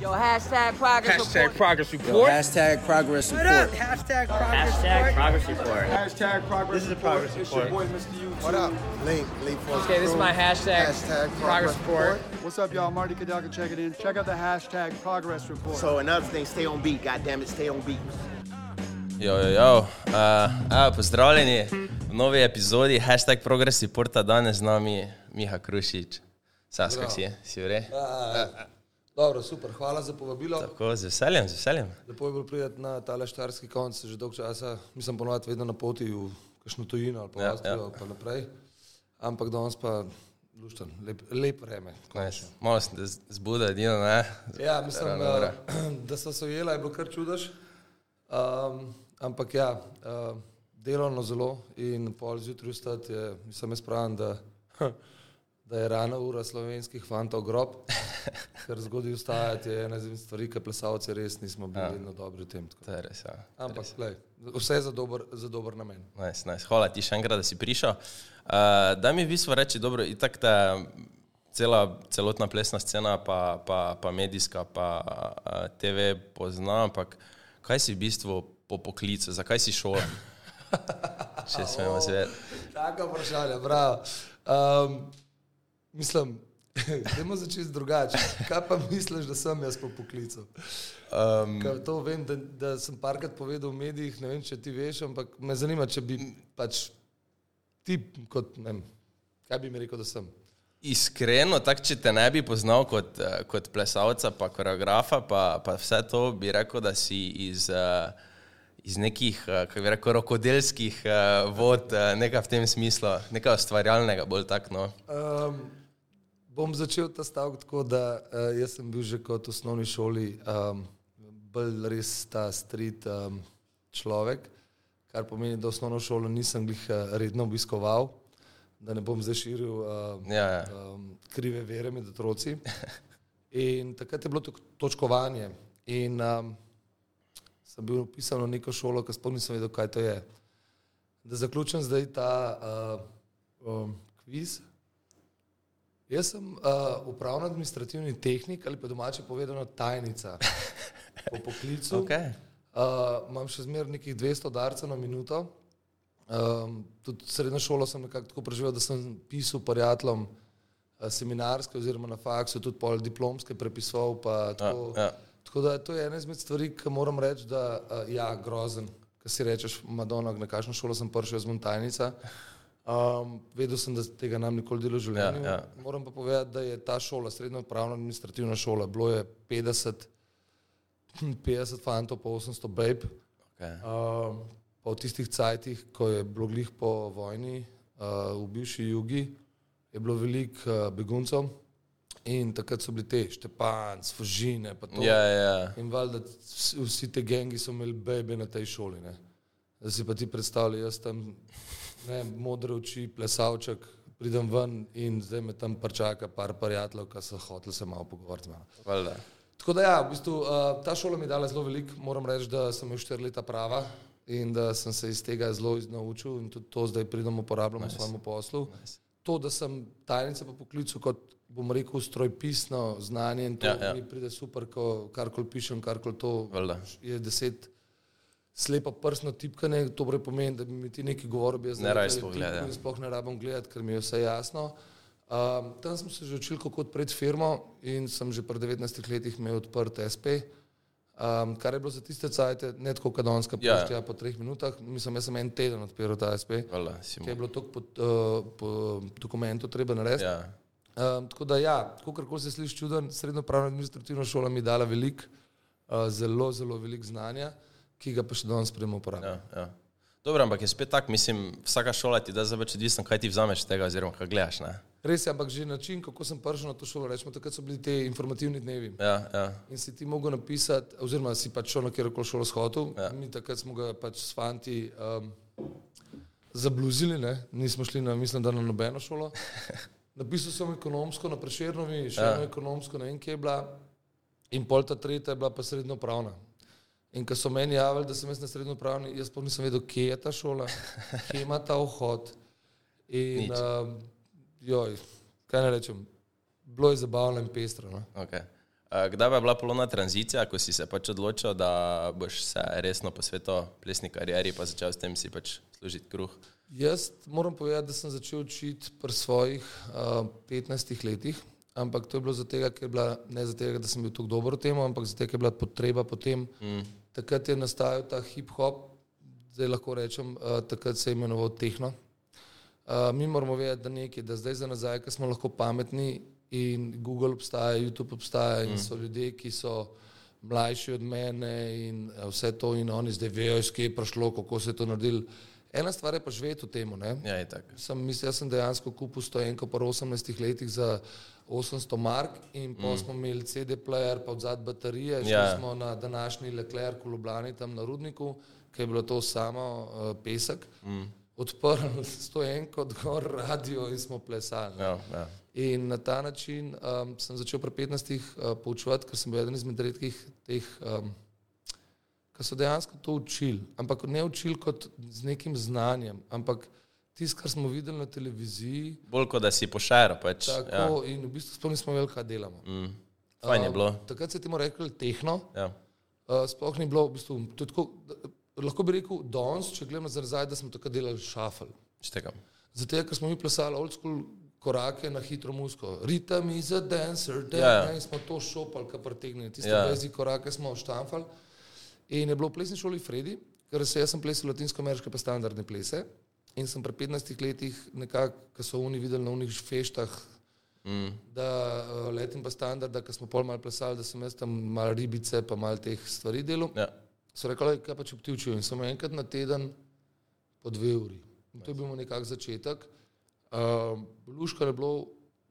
Yo, hashtag progress Hashtag report. progress Yo, hashtag progress What up? Hashtag progress Hashtag report. progress report. Hashtag progress. This is a progress It's your boy, Mr. YouTube. What up? Link, link for Okay, this is my hashtag, Hashtag progress report. What's up, y'all? Marty Kadalka checking in. Check out the hashtag progress report. So another thing, stay on beat. God damn it, stay on beat. Jo, jo, jo. Uh, a, pozdravljeni v novi epizodi hashtag Progress Reporta, danes z nami Miha Krušič. Sasko si, si vre? Dobro, super, hvala za povabilo. Tako, z veseljem, z veseljem. Lepo je bilo priti na tale štarski konc, že dolgo časa, mislim ponovadi vedno na poti v kakšno tujino ali pa Ja, Avstrijo ja. ali pa naprej. Ampak danes pa lušten, lep, lep vreme. Malo sem te z- zbudil, edino ne. Ja, mislim, Rano uh, da so se ujela, je bilo kar čudež. Um, ampak ja, uh, delovno zelo in pol zjutraj vstati mislim, jaz pravim, da, da je rana ura slovenskih fantov grob, ker zgodaj vstajati je ena izmed stvari, ki plesalci res nismo bili Ja. vedno dobri v tem. To je res, ja. Ampak, glej, vse za dober, za dober namen. Nice, nice. Hvala ti še enkrat, da si prišel. Uh, da mi v bistvu reči, dobro, itak ta cela, celotna plesna scena, pa, pa, pa medijska, pa uh, TV pozna, ampak kaj si v bistvu po poklicu, zakaj si šel? Če smemo zvedeti. Tako vprašanje, bravo. Um, mislim, Dajmo začeti drugače. Kaj pa misliš, da sem jaz po poklicu? Um, Ker to vem, da, da sem parkrat povedal v medijih, ne vem, če ti veš, ampak me zanima, če bi pač ti, kot, ne vem, kaj bi mi rekel, da sem. Iskreno, tako če te ne bi poznal kot, eh, kot plesalca, pa koreografa, pa, pa vse to, bi rekel, da si iz, eh, iz nekih, eh, kako bi rekel, rokodelskih eh, vod, eh, nekaj v tem smislu, nekaj ustvarjalnega, bolj tako. No. Um, bom začel ta stavek tako, da uh, jaz sem bil že kot v osnovni šoli um, bolj res ta street um, človek, kar pomeni, da osnovno šolo nisem jih redno obiskoval, da ne bom zdaj širil uh, Ja, ja. um, krive vere med otroci. In takrat je bilo to točkovanje. In um, sem bil upisan v neko šolo, ki sploh nisem vedel, kaj to je. Da zaključim zdaj ta uh, um, kviz. Jaz sem uh, upravno-administrativni tehnik ali pa domače povedano tajnica po poklicu. Okay. Uh, imam še zmeraj nekih 200 darcev na minuto. Um, tudi srednjo šolo sem nekako tako preživel, da sem pisal prijateljem uh, seminarske oziroma na faksu, tudi pol diplomske prepisoval. Pa, tako, ja. Tako da to je ena izmed stvari, ki moram reči, da uh, ja, grozen. Kaj si rečeš, Madonna, na kakšno šolo sem prišel, jaz sem tajnica. Um, vedel sem, da tega nam nikoli delo v življenju. Ja, ja. Moram pa povedati, da je ta šola, srednja upravna administrativna šola, bilo je 50, 50 fantov, pa 800 babe. Okay. Um, pa v tistih cajtih, ko je bilo glih po vojni uh, v bivši jugi, je bilo veliko uh, beguncev in takrat so bili te Štepan, Sfožine. pa to. Ja, ja. In valjda vsi- vsi te gengi so imeli bebe na tej šoli. Ne. Da si pa ti predstavljaj, jaz tam ne, modre oči, plesalček, pridem ven in zdaj me tam prčaka par prijateljev, ki so hoteli se malo pogovoriti. Valjda. Tako da, ja, v bistvu, uh, ta šola mi je dala zelo veliko. Moram reči, da sem imel štiri leta prava in da sem se iz tega zelo naučil in tudi to zdaj pridem uporabljam nice. v svojem poslu. Nice. To, da sem tajnica po poklicu, kot bom rekel, strojpisno znanje in to Ja, ja, mi pride super, ko karkoli pišem, karkoli to Valjda. je deset. Slepo prstno tipkanje, to torej pomeni, da bi mi ti nekaj govoril, bi jaz Ne sploh gledati, Sploh ne rabim gledati, ker mi je vse jasno. Um, tam smo se že učili, kako odpreti firmo in sem že pri 19 letih imel odprt SP, um, kar je bilo za tiste cajte, ne tako kadonska Ja. pošta, ja. po treh minutah. Mislim, jaz sem en teden odpiral ta SP, si ki je bilo toliko po, uh, po dokumentu treba narediti. Ja. Um, tako da, ja, kako se sliši čuden, srednjo pravno administrativna šola mi je dala veliko, uh, zelo, zelo veliko znanja, ki ga pa še danes spremem uporabljam. Ja, ja. Dobro, ampak je spet tako, mislim, vsaka šola ti da zdaj več odvisno, kaj ti vzameš tega, oziroma kaj gledaš. Ne? Res je, ampak že način, kako sem prišel na to šolo, rečemo, takrat so bili te informativni dnevi. Ja, ja. In si ti mogel napisati, oziroma si pač šel na kjerkoli šolo shodil. Ja. Mi takrat smo ga pač s fanti um, zabluzili, ne? nismo šli na, mislim, da na nobeno šolo. Napisal sem ekonomsko na Prešernovi, še ja. eno ekonomsko, ne vem, kje je bila, in pol ta tretja je bila pa srednjo pravna. In ko so meni javili, da sem jaz na srednjo pravni, jaz pa nisem vedel, kje je ta šola, kje ima ta vhod. In, Nič. um, joj, kaj ne rečem, bilo je zabavno in pestro. No? Okay. Kdaj je bila polona tranzicija, ko si se pač odločil, da boš se resno posvetil plesni karieri, pa začel s tem si pač služiti kruh? Jaz moram povedati, da sem začel učiti pri svojih uh, 15 letih, ampak to je bilo zato, ker je bila ne zato, da sem bil tako dober v tem, ampak zato, ker je bila potreba potem. Mm. Takrat je nastajal ta hip-hop, zdaj lahko rečem, uh, takrat se je imenoval Tehno. Uh, mi moramo vedeti, da nekaj, da zdaj za nazaj, ker smo lahko pametni in Google obstaja, YouTube obstaja in mm. so ljudje, ki so mlajši od mene in vse to in oni zdaj vejo, iz kje je prišlo, kako se je to naredilo. Ena stvar je pa živeti v tem. Ja, sem, mislim, jaz sem dejansko kupil stojenko po 18 letih za 800 mark in pa mm. smo imeli CD-player, pa odzad baterije, šli ja. smo na današnji Leclerc v Ljubljani, tam na Rudniku, ki je bilo to samo uh, pesek. Mm odprli stojenko, odgor radio in smo plesali. Ja, ja. In na ta način um, sem začel pri 15. Uh, poučevati, ker sem bil eden izmed redkih teh, um, ki so dejansko to učili. Ampak ne učili kot z nekim znanjem, ampak tisto, kar smo videli na televiziji. Bolj kot da si pošaral. Pač. Tako, ja. in v bistvu sploh nismo vedeli, kaj delamo. Mm. Fajn je bilo. Uh, takrat se ti mora reči tehno. Ja. Uh, sploh ni bilo, v bistvu, tako, lahko bi rekel, danes, če gledamo nazaj, da smo tako delali šafel. Zato, ker smo mi plesali old school korake na hitro musko. Ritem is a dancer, da ja, ja. smo to šopali, kar pretegnili. Tiste ja. vezi korake smo štamfali. In je bilo v plesni šoli Fredi, ker se jaz sem plesal latinsko-ameriške pa standardne plese. In sem pri 15 letih, nekako, ko so oni videli na unih feštah, mm. da uh, letim pa standard, da smo pol mal plesali, da sem jaz tam mal ribice pa mal teh stvari delal. Ja so rekli, kaj pa če učil. In samo enkrat na teden, po dve uri. In to je bil nekak začetek. Uh, Luška je bilo,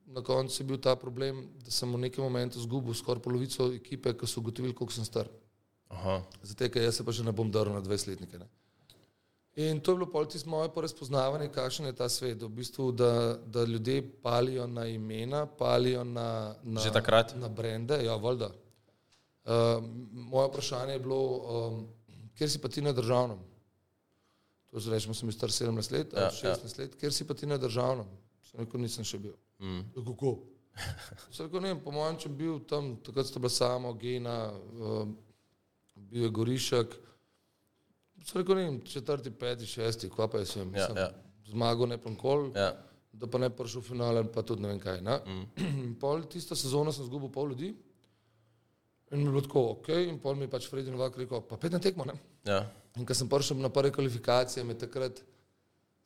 na koncu je bil ta problem, da sem v nekem momentu zgubil skoraj polovico ekipe, ki so ugotovili, koliko sem star. Zato, ker jaz se pa že ne bom daril na 20-letnike. In to je bilo polti moje porazpoznavanje, kakšen je ta svet. V bistvu, da, da ljudje palijo na imena, palijo na, na, na brende. Ja, voljda. Uh, moje vprašanje je bilo, um, kje si pa ti na državnem? To je rečemo, sem star 17 let, ja, 16 ja. let, kje si pa ti na državnem? Sem rekel, nisem še bil. Mm. Ja, kako? Sem rekel, ne, po mojem, če bil tam, takrat sta bila samo Gena, uh, bil je Gorišek. Sem rekel, ne, četrti, peti, šesti, kva pa je sem. Ja, ja. Zmagal ne ponkol, ja. da pa ne prišel v finale, pa tudi ne vem kaj. Ne? Mm. pol tista sezona sem zgubil pol ljudi. In mi je bilo tako, ok, in pol mi je pač Freddy Novak rekel, pa pet na tekmo. Ja. In ko sem prišel na prve kvalifikacije, me takrat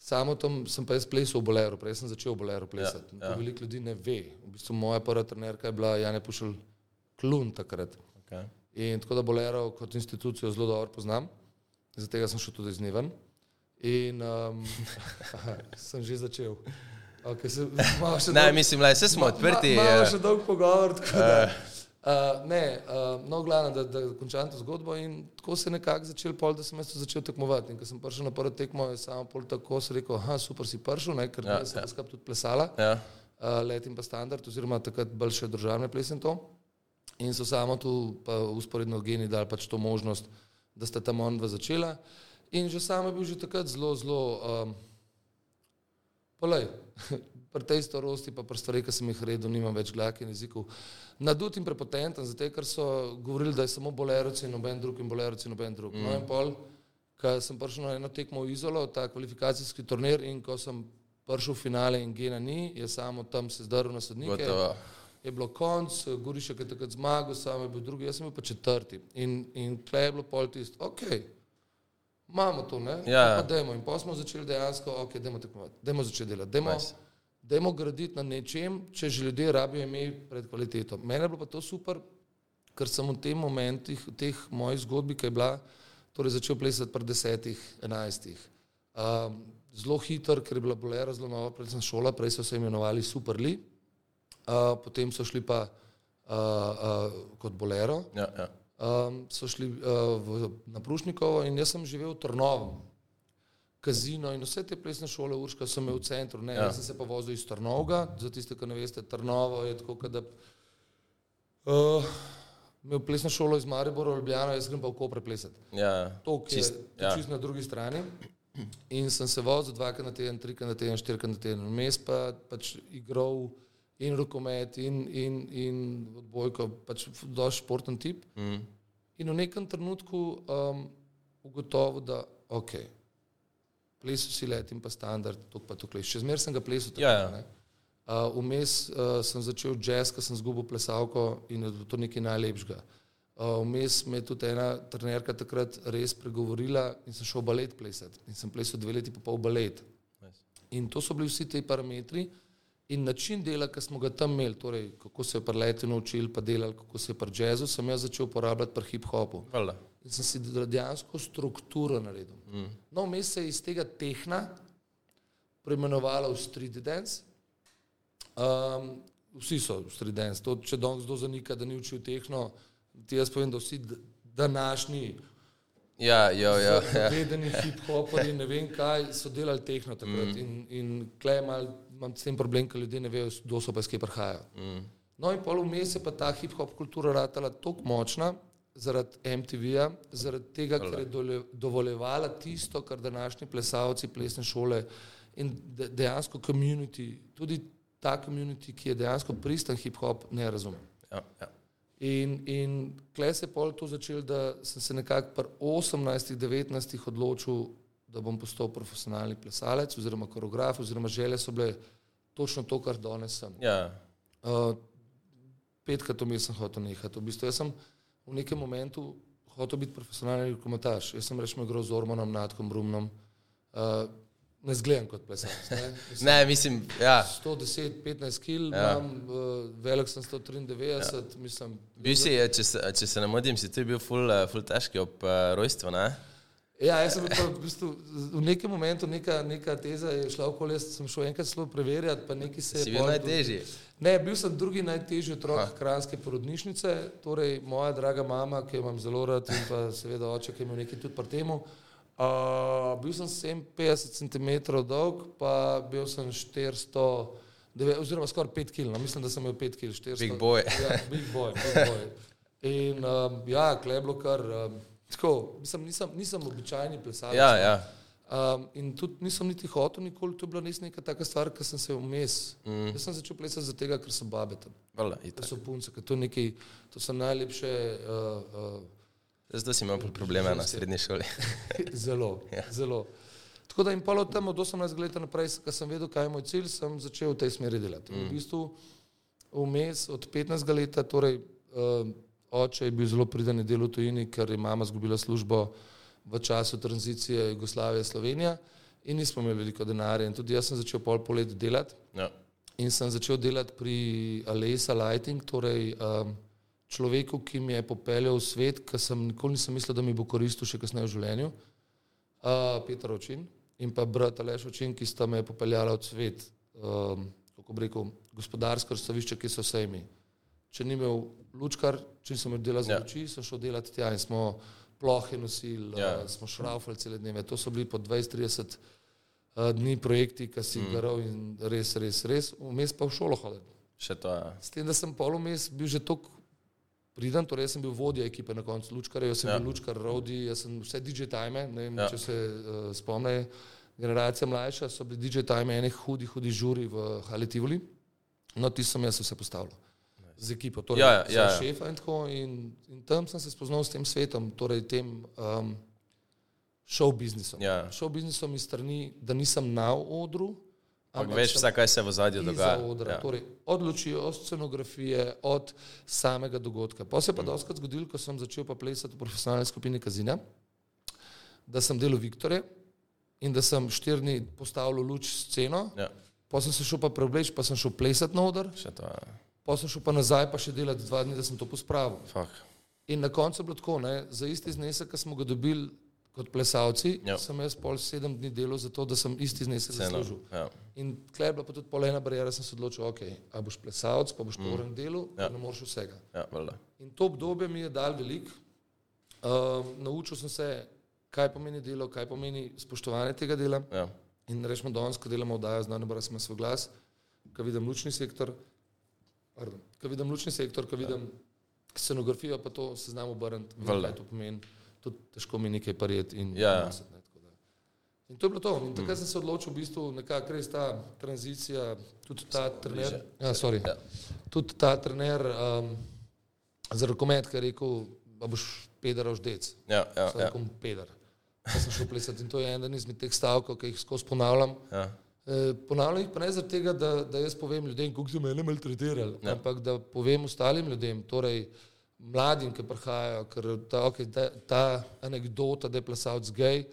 samo tam sem pa jaz plesal v Boleru, prej sem začel v Boleru plesati. Ja, ja. Veliko ljudi ne ve. V bistvu moja prva trenerka je bila Jane Pušel Klun takrat. Okay. In tako da Bolero kot institucijo zelo dobro poznam, zato sem šel tudi z Niven. In um, sem že začel. Okay, se, ne, dolg, mislim, da smo odprti. Imamo še dolg pogovor. Uh, ne, uh, no, glavno, da, da končam to zgodbo in tako se je nekako začel, pol, da sem jaz začel tekmovati. In ko sem prišel na prvo tekmo, je samo pol tako se rekel, ah, super si prišel, ne, ker ja, sem ja. tudi plesala, ja. uh, let in pa standard, oziroma takrat bolj še državne plesen to. In so samo tu usporedno geni dali pač to možnost, da sta tam on dva začela. In že sam je bil že takrat zelo, zelo, um, polej, pri tej starosti, pa pri stvareh, ki sem jih redel, nimam več glake in jezikov. Nadut in prepotenten, zato ker so govorili, da je samo boleroci in noben drug in boleroci in noben drug. Mm. No in pol, ko sem prišel na eno tekmo v Izolo, ta kvalifikacijski turnir in ko sem prišel v finale in Gena ni, je samo tam se zdrl na sodnike. Gotovo. Je bilo konc, Gorišek je takrat zmagal, sam je bil drugi, jaz sem bil pa četrti. In, in tle je bilo pol tisto, ok, imamo to, ne? Ja. Pa dajmo. In pa smo začeli dejansko, ok, dajmo tekmovati, dajmo začeti delati, dajmo. Nice dajmo graditi na nečem, če že ljudje rabijo imeti pred kvaliteto. Mene je bilo pa to super, ker sem v tem momentih, v teh mojih zgodbih, ki je bila, torej začel plesati pred desetih, enajstih. Um, zelo hiter, ker je bila bolera zelo nova, prej sem šola, prej so se imenovali Superli, uh, potem so šli pa uh, uh, kot bolero. Ja, ja. Um, so šli uh, v, na Prušnikovo in jaz sem živel v Trnovem kazino in vse te plesne šole, Urška, so me v centru. Ne, ja. Jaz sem se pa vozil iz Trnovega, za tiste, ki ne veste, Trnovo je tako, da. Uh, Me v plesno šolo iz Maribora, Ljubljana, jaz grem pa v Kopre plesati. Ja, to, ki je ja. čisto na drugi strani. In sem se vozil dvakrat na teden, trikrat na teden, štirikrat na teden. Vmes pa pač igral in rokomet, in, in, in odbojko, pač dosti športen tip. Mm. In v nekem trenutku um, ugotovil, da ok, plesu si let in pa standard, to pa to kleš. Še zmeraj sem ga plesal tako. Ja, ja. Uh, Vmes uh, sem začel jazz, ker sem zgubil plesalko in je to nekaj najlepšega. Uh, Vmes me je tudi ena trenerka takrat res pregovorila in sem šel balet plesati. In sem plesal dve leti pa pol balet. Nice. In to so bili vsi ti parametri in način dela, ki smo ga tam imeli, torej kako se je pri letu naučili, pa delali, kako se je pri jazzu, sem jaz začel uporabljati pri hip-hopu. Valjda. In sem si dejansko strukturo naredil. Mm. No, vmes se je iz tega tehna preimenovala v street dance. Um, vsi so v street dance. To, če danes kdo zanika, da ni učil tehno, ti jaz povem, da vsi današnji Ja, jo, jo, ja. vedeni hip-hoperi, ne vem kaj, so delali tehno takrat. Mm. In, in klej mal, imam s tem problem, ker ljudje ne vejo, kdo so pa iz kje prihajajo. Mm. No in pol vmes je pa ta hip-hop kultura ratala tako močna zaradi MTV-ja, zaradi tega, ker je dole- dovoljevala tisto, kar današnji plesalci, plesne šole in de, dejansko community, tudi ta community, ki je dejansko pristen hip-hop, ne razume. ja, ja. In, in klej se je pol to začel, da sem se nekako pri 18-19 odločil, da bom postal profesionalni plesalec oziroma koreograf, oziroma želje so bile točno to, kar danes sem. ja. Uh, petkrat vmes sem hotel nehati. V bistvu jaz sem v nekem momentu hotel biti profesionalni rokometaš. Jaz sem rečemo igral z Ormanom, Natkom, Brumnom. Uh, ne zgledam kot plesalec. ne. Mislim, Ne, mislim, ja. 110-15 kg, Ja. imam, uh, velik sem 193, ja. mislim. Bil si, če se, če se ne motim, si ti bil ful, eh, ful težki ob uh, rojstvu, ne? Ja, jaz sem pa v, bistvu, v nekem momentu neka, neka teza je šla okoli, jaz sem šel enkrat celo preverjati, pa nekaj se je. Si bil najtežji. Ne, bil sem drugi najtežji otrok kranske porodnišnice, torej moja draga mama, ki jo imam zelo rad in pa seveda oče, ki je imel nekaj tudi pri temu. Uh, bil sem 57 cm dolg, pa bil sem 400, deve- oziroma skoraj 5 kg, no, mislim, da sem imel 5 kg, 400. Big boy. Ja, big boy, big boy. In um, ja, kleblo kar, um, tako, mislim, nisem, nisem običajni plesalec. Ja, ja. Um, in tudi nisem niti hotel nikoli, to je bila res neka taka stvar, ker sem se vmes. Mm. Jaz sem začel plesati zato, ker so babe tam. To itak. so punce, ker to, nekaj, to so najlepše, uh, uh, Zdaj si imel probleme na srednji šoli. zelo, ja. zelo. Tako da in pol od tam od 18 let naprej, ko sem vedel, kaj je moj cilj, sem začel v tej smeri delati. Mm. V bistvu vmes od 15 leta, torej uh, oče je bil zelo priden delal v tujini, ker je mama izgubila službo v času tranzicije Jugoslavije Slovenija in nismo imeli veliko denarja. In tudi jaz sem začel pol po let delati. Ja. In sem začel delati pri Alesa Lighting, torej um, človeku, ki mi je popeljal v svet, ki sem nikoli nisem mislil, da mi bo koristil še kasneje v življenju. Uh, Peter Očin in pa brat Aleš Očin, ki sta me popeljala v svet, um, kako bi rekel, gospodarsko razstavišče, ki so sejmi. Če ni imel lučkar, če sem imel dela za Ja. luči, sem šel delati tja in smo plohe nosili, Ja. uh, smo šraufali cele dneve. To so bili po 20-30 uh, dni projekti, ki si jih mm. garal in res, res, res. Vmes pa v šolo hodil. Še to, ja. S tem, da sem pol vmes bil že tako priden, torej jaz sem bil vodja ekipe na koncu Lučkara, jaz sem Ja. bil Lučkar, Rodi, jaz sem vse DJ time, ne vem, Ja. če se uh, spomne, generacija mlajša, so bili DJ time enih hudi, hudi žuri v Hali Tivoli, no ti sem jaz vse postavljal. Z ekipo, torej Ja, ja, ja, ja. šefa in tako. In, in tam sem se spoznal s tem svetom, torej tem um, show biznisom. Ja. Show biznisom iz strani, da nisem na odru, Ampak veš, vse, kaj se v zadju dogaja. odra, Ja. torej od luči, od scenografije, od samega dogodka. Pa se pa doskrat zgodilo, ko sem začel pa plesati v profesionalni skupini Kazina, da sem delal Viktore in da sem štiri dni postavljal luč sceno, Ja. pa sem se šel pa preobleč, pa sem šel plesati na oder, Še to, ja. Pa sem šel pa nazaj, pa še delati dva dni, da sem to pospravil. Fuck. In na koncu je bilo tako, ne, za isti znesek, ki smo ga dobili kot plesalci, Ja. sem jaz pol sedem dni delal za to, da sem isti znesek Ceno. zaslužil. Ja. In tleh je bila pa tudi polena barijera, sem se odločil, ok, a boš plesalec, pa boš po urem delu, Ja. ja. ne moreš vsega. Ja, valjda. In to obdobje mi je dal velik. Um, naučil sem se, kaj pomeni delo, kaj pomeni spoštovanje tega dela. Ja. In rečemo, danes, ko delamo oddajo, znano razme svoj glas, ko vidim lučni sektor, pardon, ko vidim lučni sektor, ko vidim scenografijo, pa to se znam obrniti, kaj to pomeni. Tudi težko mi nekaj parjeti in Ja. nositi, ne. In to je bilo to. In takrat sem se odločil, v bistvu, nekako res ta tranzicija, tudi ta trener. Ja, sorry, Ja. tudi ta trener um, za rokomet, ki je rekel, da boš peder ždec. Ja, ja, Sem ja. rekel, peder. Pa sem šel plesati in to je eden izmed teh stavkov, ki jih skozi ponavljam. ja. E, ponavljam jih pa ne zaradi tega, da, da jaz povem ljudem, kako so mene maltretirali, ja. ampak da povem ostalim ljudem, torej mladim, ki prihajajo, ker ta, okay, ta, ta anekdota, da je plesalc gej,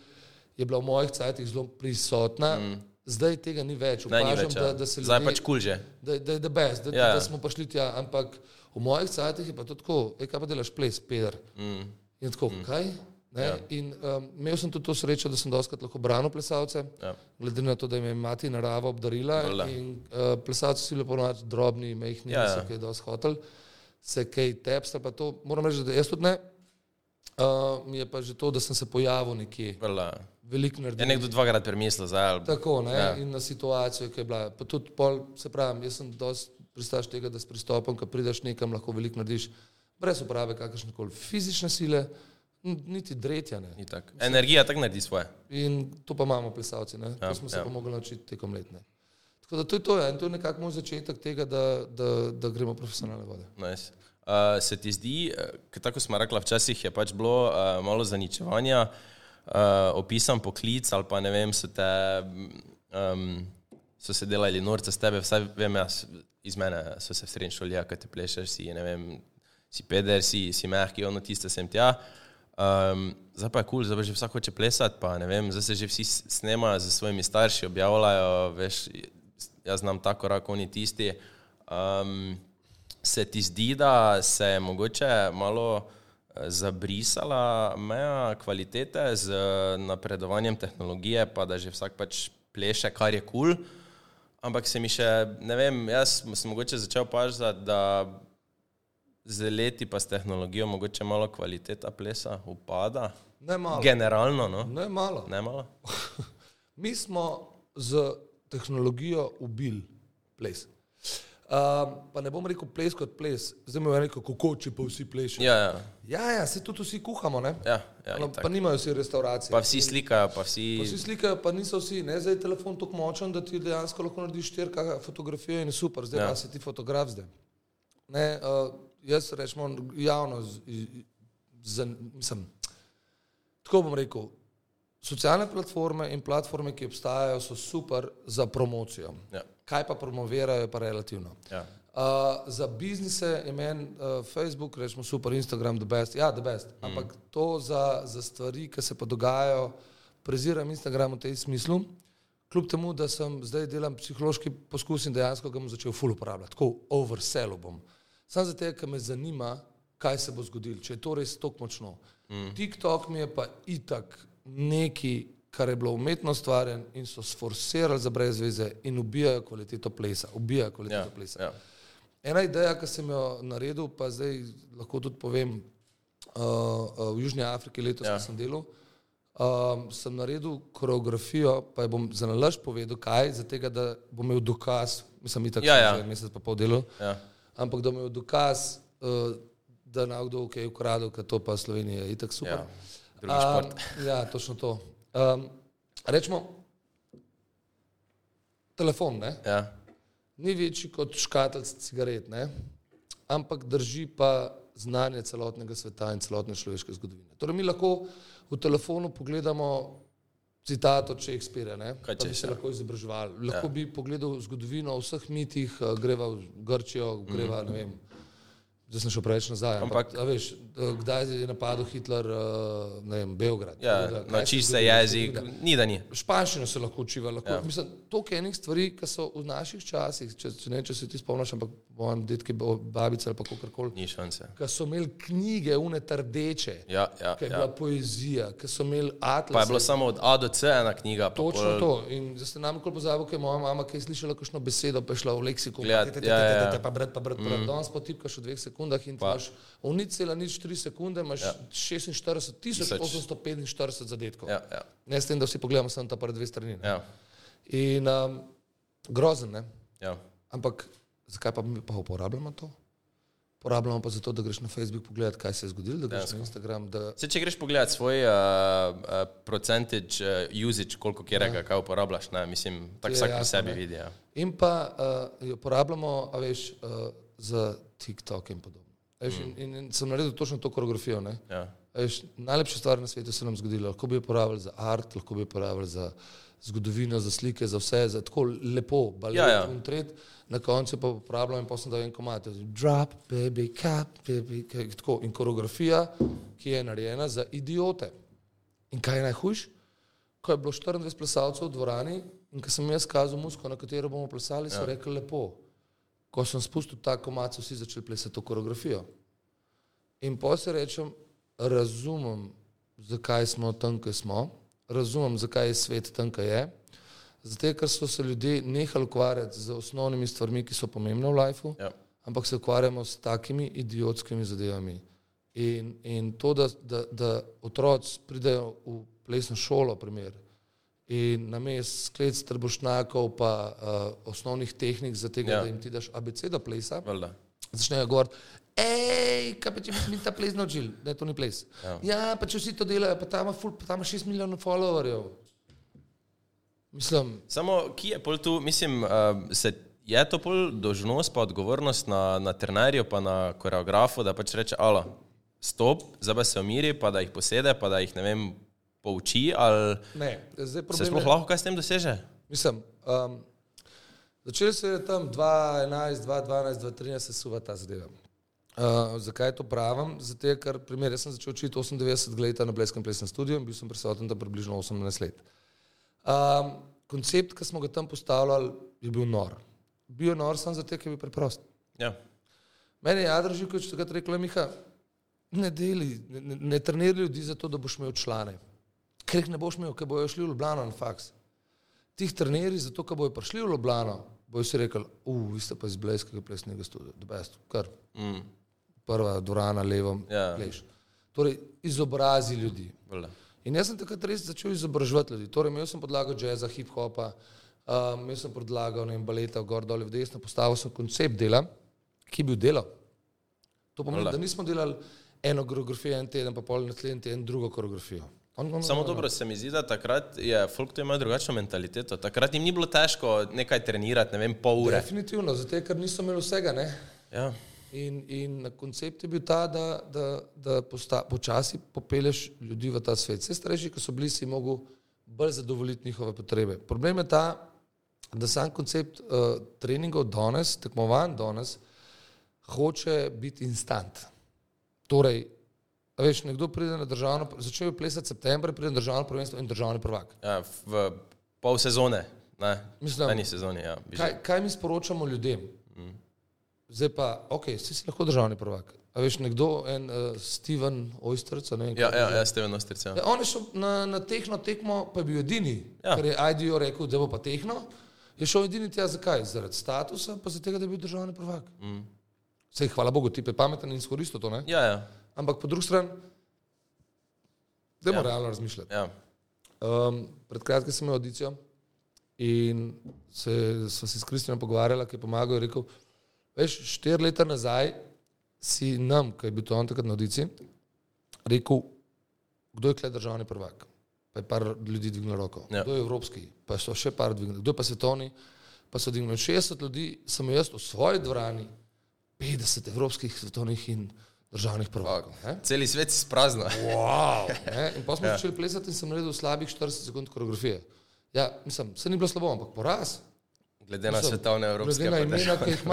je bila v mojih cajtih zelo prisotna. Mm. Zdaj tega ni več. Ne, ni Opažam, več, da, ja. da se Zdaj ljudje, pač kul že. da, da je the best, da, ja, ja. da smo prišli tja, ampak v mojih cajtih je pa to tako, e, kaj pa delaš ples, peder. Mm. In tako, mm. kaj? Ja. In um, imel sem tudi to srečo, da sem doskrat lahko branil plesalce, Ja. glede na to, da me je mati narava obdarila. Valjda. In uh, plesalci so bili ponovadi drobni, mehni, Ja, ja, ja. niso kaj dosti hotel, se kaj tepsta, pa to moram reči, da jaz tudi ne. Uh, mi je pa že to, da sem se pojavil nekje, Vrla. veliko Je naredil. nekdo dvakrat premislil, zdaj. ali- Tako, ne, Ja. ja. in na situacijo, ki je bila. Pa tudi pol, se pravi, jaz sem dosti pristaš tega, da s pristopom, ko prideš nekam, lahko veliko narediš, brez uporabe kakršne koli fizične sile, n- niti dretja ne. Itak. Energija tako naredi svoje. In to pa imamo plesalci, ne? Ja, to smo se ja. pa mogli naučiti tekom let. Ne? Tako da to je to, ja. in to je nekako moj začetek tega, da, da, da gremo profesionalne vode. Nice. Uh, se ti zdi, uh, tako smo rekli, včasih je pač bilo uh, malo zaničevanja, uh, opisan poklic ali pa ne vem, so te. Um, So se delali norce s tebe, vsaj vem, jaz, iz mene so se v srednji šoli, ja, kaj te plešeš, si, ne vem, si peder, si, si mehki, ono tiste sem tja. Um, zdaj pa je kul, cool, zdaj pa že vsak hoče plesati, pa ne vem, zdaj se že vsi snemajo z svojimi starši, objavljajo, veš, jaz znam ta korak, oni tisti. Um, se ti zdi, da se je mogoče malo eh, zabrisala meja kvalitete z napredovanjem tehnologije, pa da že vsak pač pleše, kar je kul. Cool. Ampak se mi še, ne vem, jaz sem mogoče začel pažati, da z leti pa s tehnologijo mogoče malo kvaliteta plesa upada. Ne malo. Generalno, no? Ne malo. Ne malo? Mi smo z tehnologijo ubili ples. Um, pa ne bom rekel ples kot ples, zdaj mi je rekel, kako če pa vsi plešejo. Ja, ja, ja, ja se tudi vsi kuhamo, ne? ja, ja no, pa nimajo vsi restauracije. Pa vsi slikajo, pa vsi. Pa vsi slikajo, pa niso vsi, ne, zdaj je telefon tako močen, da ti dejansko lahko narediš štirka fotografijo in super, zdaj Ja. ja. si ti fotograf zdaj. Ne, uh, jaz rečemo javno, z, z, mislim, tako bom rekel, socialne platforme in platforme, ki obstajajo, so super za promocijo. Ja. Kaj pa promovirajo, je pa relativno. Ja. Uh, za biznise je meni uh, Facebook, rečemo super, Instagram, the best. Ja, the best. Mm. Ampak to za, za stvari, ki se pa dogajajo, preziram Instagram v tej smislu. Kljub temu, da sem zdaj delam psihološki poskus in dejansko ga bom začel full uporabljati, tako oversell bom. Sam zato, ker me zanima, kaj se bo zgodilo, če je to res tako močno. Mm. TikTok mi je pa itak neki, kar je bilo umetno ustvarjen in so sforsirali za brez veze in ubijajo kvaliteto plesa. Ubijajo kvaliteto Ja, plesa. ja. Ena ideja, ki sem jo naredil, pa zdaj lahko tudi povem, uh, uh, v Južni Afriki letos, Ja. ja. sem delal, um, sem naredil koreografijo, pa jo bom za nalaž povedal, kaj, zato da bom imel dokaz, mislim, da Ja, ja. že en mesec pa pol delal, Ja. Ampak da imel dokaz, uh, da na kdo kaj ukradel, ker to pa Slovenija je itak super. Ja. Drugi šport. Um, ja, točno to. Um, rečemo, telefon, ne? Ja. ni večji kot škatlic cigaret, ne? ampak drži pa znanje celotnega sveta in celotne človeške zgodovine. Torej, mi lahko v telefonu pogledamo citat od Shakespearea, ne? Kaj pa bi se ja. lahko izobraževali. Lahko ja. bi pogledal zgodovino o vseh mitih, eh, greva v Grčijo, greva, mm. ne vem, zdaj sem šel preveč nazaj. Ampak, Ampak- veš, eh, kdaj je napadel Hitler, eh, ne vem, Beograd. Ja, da, naučiš se zgodilo, jezik, zgodilo. ni da ni. Španščino se lahko učiva. Lahko, ja. Mislim, toliko enih stvari, ki so v naših časih, če, če, ne, če se ti spomniš, ampak mojem detki, babice ali pa kakorkoli, Ni šanse. ki so imeli knjige, une trdeče, Ja, ja, ki je ja. bila poezija, ki so imeli atlase. Pa je bilo samo od A do C ena knjiga. Točno pol- to. In zdaj ste nam nikoli pozabili, ker je moja mama, ki je slišala kakšno besedo, pa je šla v leksikon, ja, ja, ja. pa brat, pa brat, brat. Danes pa tipkaš v dveh sekundah in imaš v nič cela nič tri sekunde, imaš Ja. 46 tisoč 845 zadetkov. Ja, ja, Ne s tem, da vsi pogledamo samo ta prve dve strani. ne. ja, In um, grozen, ne? ja. Ampak zakaj pa mi pa uporabljamo to? porabljamo pa zato, da greš na Facebook pogledat, kaj se je zgodilo, da greš na Instagram. Da, Se, če greš pogledat svoj uh, uh, percentage uh, usage, koliko kjerega, kaj uporabljaš, ne, mislim, tako Ja. Vsak jasno, sebi ne. vidi. Ja. In pa uh, jo uporabljamo, a veš, uh, za TikTok in podobno. Veš, mm. in, in sem naredil točno to koreografijo. Ne? Ja. Veš, najlepša stvar na svetu se nam zgodila. Lahko bi jo uporabljali za art, lahko bi jo uporabljali za zgodovino, za slike, za vse, za tako lepo, balet Ja, ja. in tret. Na koncu pa uporabljam in potem da en komat. Drop, baby, cut, baby, kaj- tako. In koreografija, ki je narejena za idiote. In kaj je najhujš? Ko je bilo 24 plesalcev v dvorani in ko sem jaz kazal musko, na katero bomo plesali, so ja. rekli lepo. Ko sem spustil ta komat, so vsi začeli plesati to koreografijo. In pa se rečem, razumem, zakaj smo tam, kjer smo, razumem, zakaj je svet tam, kjer je. Zato, ker so se ljudje nehali ukvarjati z osnovnimi stvarmi, ki so pomembne v lifeu, Ja. ampak se ukvarjamo s takimi idiotskimi zadevami. In, in to, da, da, da otroci pridejo v plesno šolo, primer, in na mestu sklec trbošnjakov, pa uh, osnovnih tehnik za tega, Ja. da jim ti daš abecedo plesa, Valjda. začnejo govoriti, hej, kaj pa če bi se mi ta ples naučili, da to ni ples. Ja. Ja, pa če vsi to delajo, pa tam ima ful- pa tam ima 6 milijonov followerjev. Mislim, Samo, ki je pol tu, mislim, uh, se, je to pol dožnost pa odgovornost na, na trenerju pa na koreografu, da pač reče, alo, stop, zdaj se umiri, pa da jih posede, pa da jih, ne vem, pouči, ne, zdaj se problem sploh je- lahko kaj s tem doseže? Mislim, um, začeli se je tam 2011, 2012, 2013 se suva ta zadeva. Uh, zakaj to pravim? Zato, ker primer, jaz sem začel učiti 98 let na Bleskem plesnem studiu in bil sem prisoten tam približno 18 let. Um, koncept, ki smo ga tam postavljali, je bil nor. Bil je nor samo zato, ker je bil preprost. Ja. Meni je Jadro Živkovič takrat rekel, Miha, ne deli, ne, ne, ne treniraj ljudi zato, da boš imel člane. Ker jih ne boš imel, ker bojo šli v Ljubljano na faks. Ti jih treniraj zato, ker bojo prišli v Ljubljano, bojo si rekli, uf, vi ste pa iz Blejskega plesnega studia, the best, kar Mm, prva dvorana levo Ja. pleš. Torej, izobrazi ljudi. valjda. In jaz sem takrat res začel izobraževati ljudi. Torej, imel sem podlago jazza, hip-hopa, um, imel sem podlago ne baleta, gor dol v desno, postavil sem koncept dela, ki bi bil delo. To pomeni, Valjda. da nismo delali eno koreografijo en teden, pa pol naslednji teden drugo koreografijo. On, on, Samo on, on. dobro se mi zdi, da takrat je folk to imel drugačno mentaliteto. Takrat jim ni bilo težko nekaj trenirati, ne vem, pol ure. Definitivno, zato ker niso imeli vsega. Ne? Ja. In, in koncept je bil ta, da, da, da posta, počasi popeleš ljudi v ta svet. Vse starejši, ki so bili, si mogel bolj zadovoljiti njihove potrebe. Problem je ta, da sam koncept uh, treningov danes, tekmovanj danes, hoče biti instant. Torej, veš, nekdo pride na državno, začel je plesati septembra, pride na državno prvenstvo in državni prvak. Ja, v pol sezone, ne, Mislim, v eni sezoni. Ja, Kaj, kaj mi sporočamo ljudem? Zdaj pa, ok, si si lahko državni prvak. A veš, nekdo, en uh, Steven Oysterc, ne vem, Ja, ja, ja, Steven Ostric. Ja. Ja, on je šel na, na tehno tekmo, pa je bil edini, Ja. ker je IDO rekel, da bo pa tehno. Je šel edini tja, zakaj? Zaradi statusa, pa zaradi tega, da je bil državni prvak. Mm. Sej, hvala Bogu, ti je pameten in izkoristil to, ne? Ja, ja, Ampak po drugi strani, da moramo ja. realno razmišljati. ja. Um, pred kratkim sem imel audicijo in se sva se s Kristjanom pogovarjala, ki je pomagal in rekel, veš, štiri leta nazaj si nam, ki je bil to on takrat na audiciji, rekel, kdo je kle državni prvak. Pa je par ljudi dvignilo roko. Ja. Kdo je evropski, pa so še par dvignili. Kdo je pa svetovni, pa so dvignili 60 ljudi, sem jaz v svoji dvorani, 50 evropskih, svetovnih in državnih prvakov. ne. Celi svet se sprazna. Wow, ne? in pa smo ja. začeli plesati in sem naredil slabih 40 sekund koreografije. Ja, mislim, se ni bilo slabo, ampak poraz. Glede na svetovne evropske Glede na imena, ki jih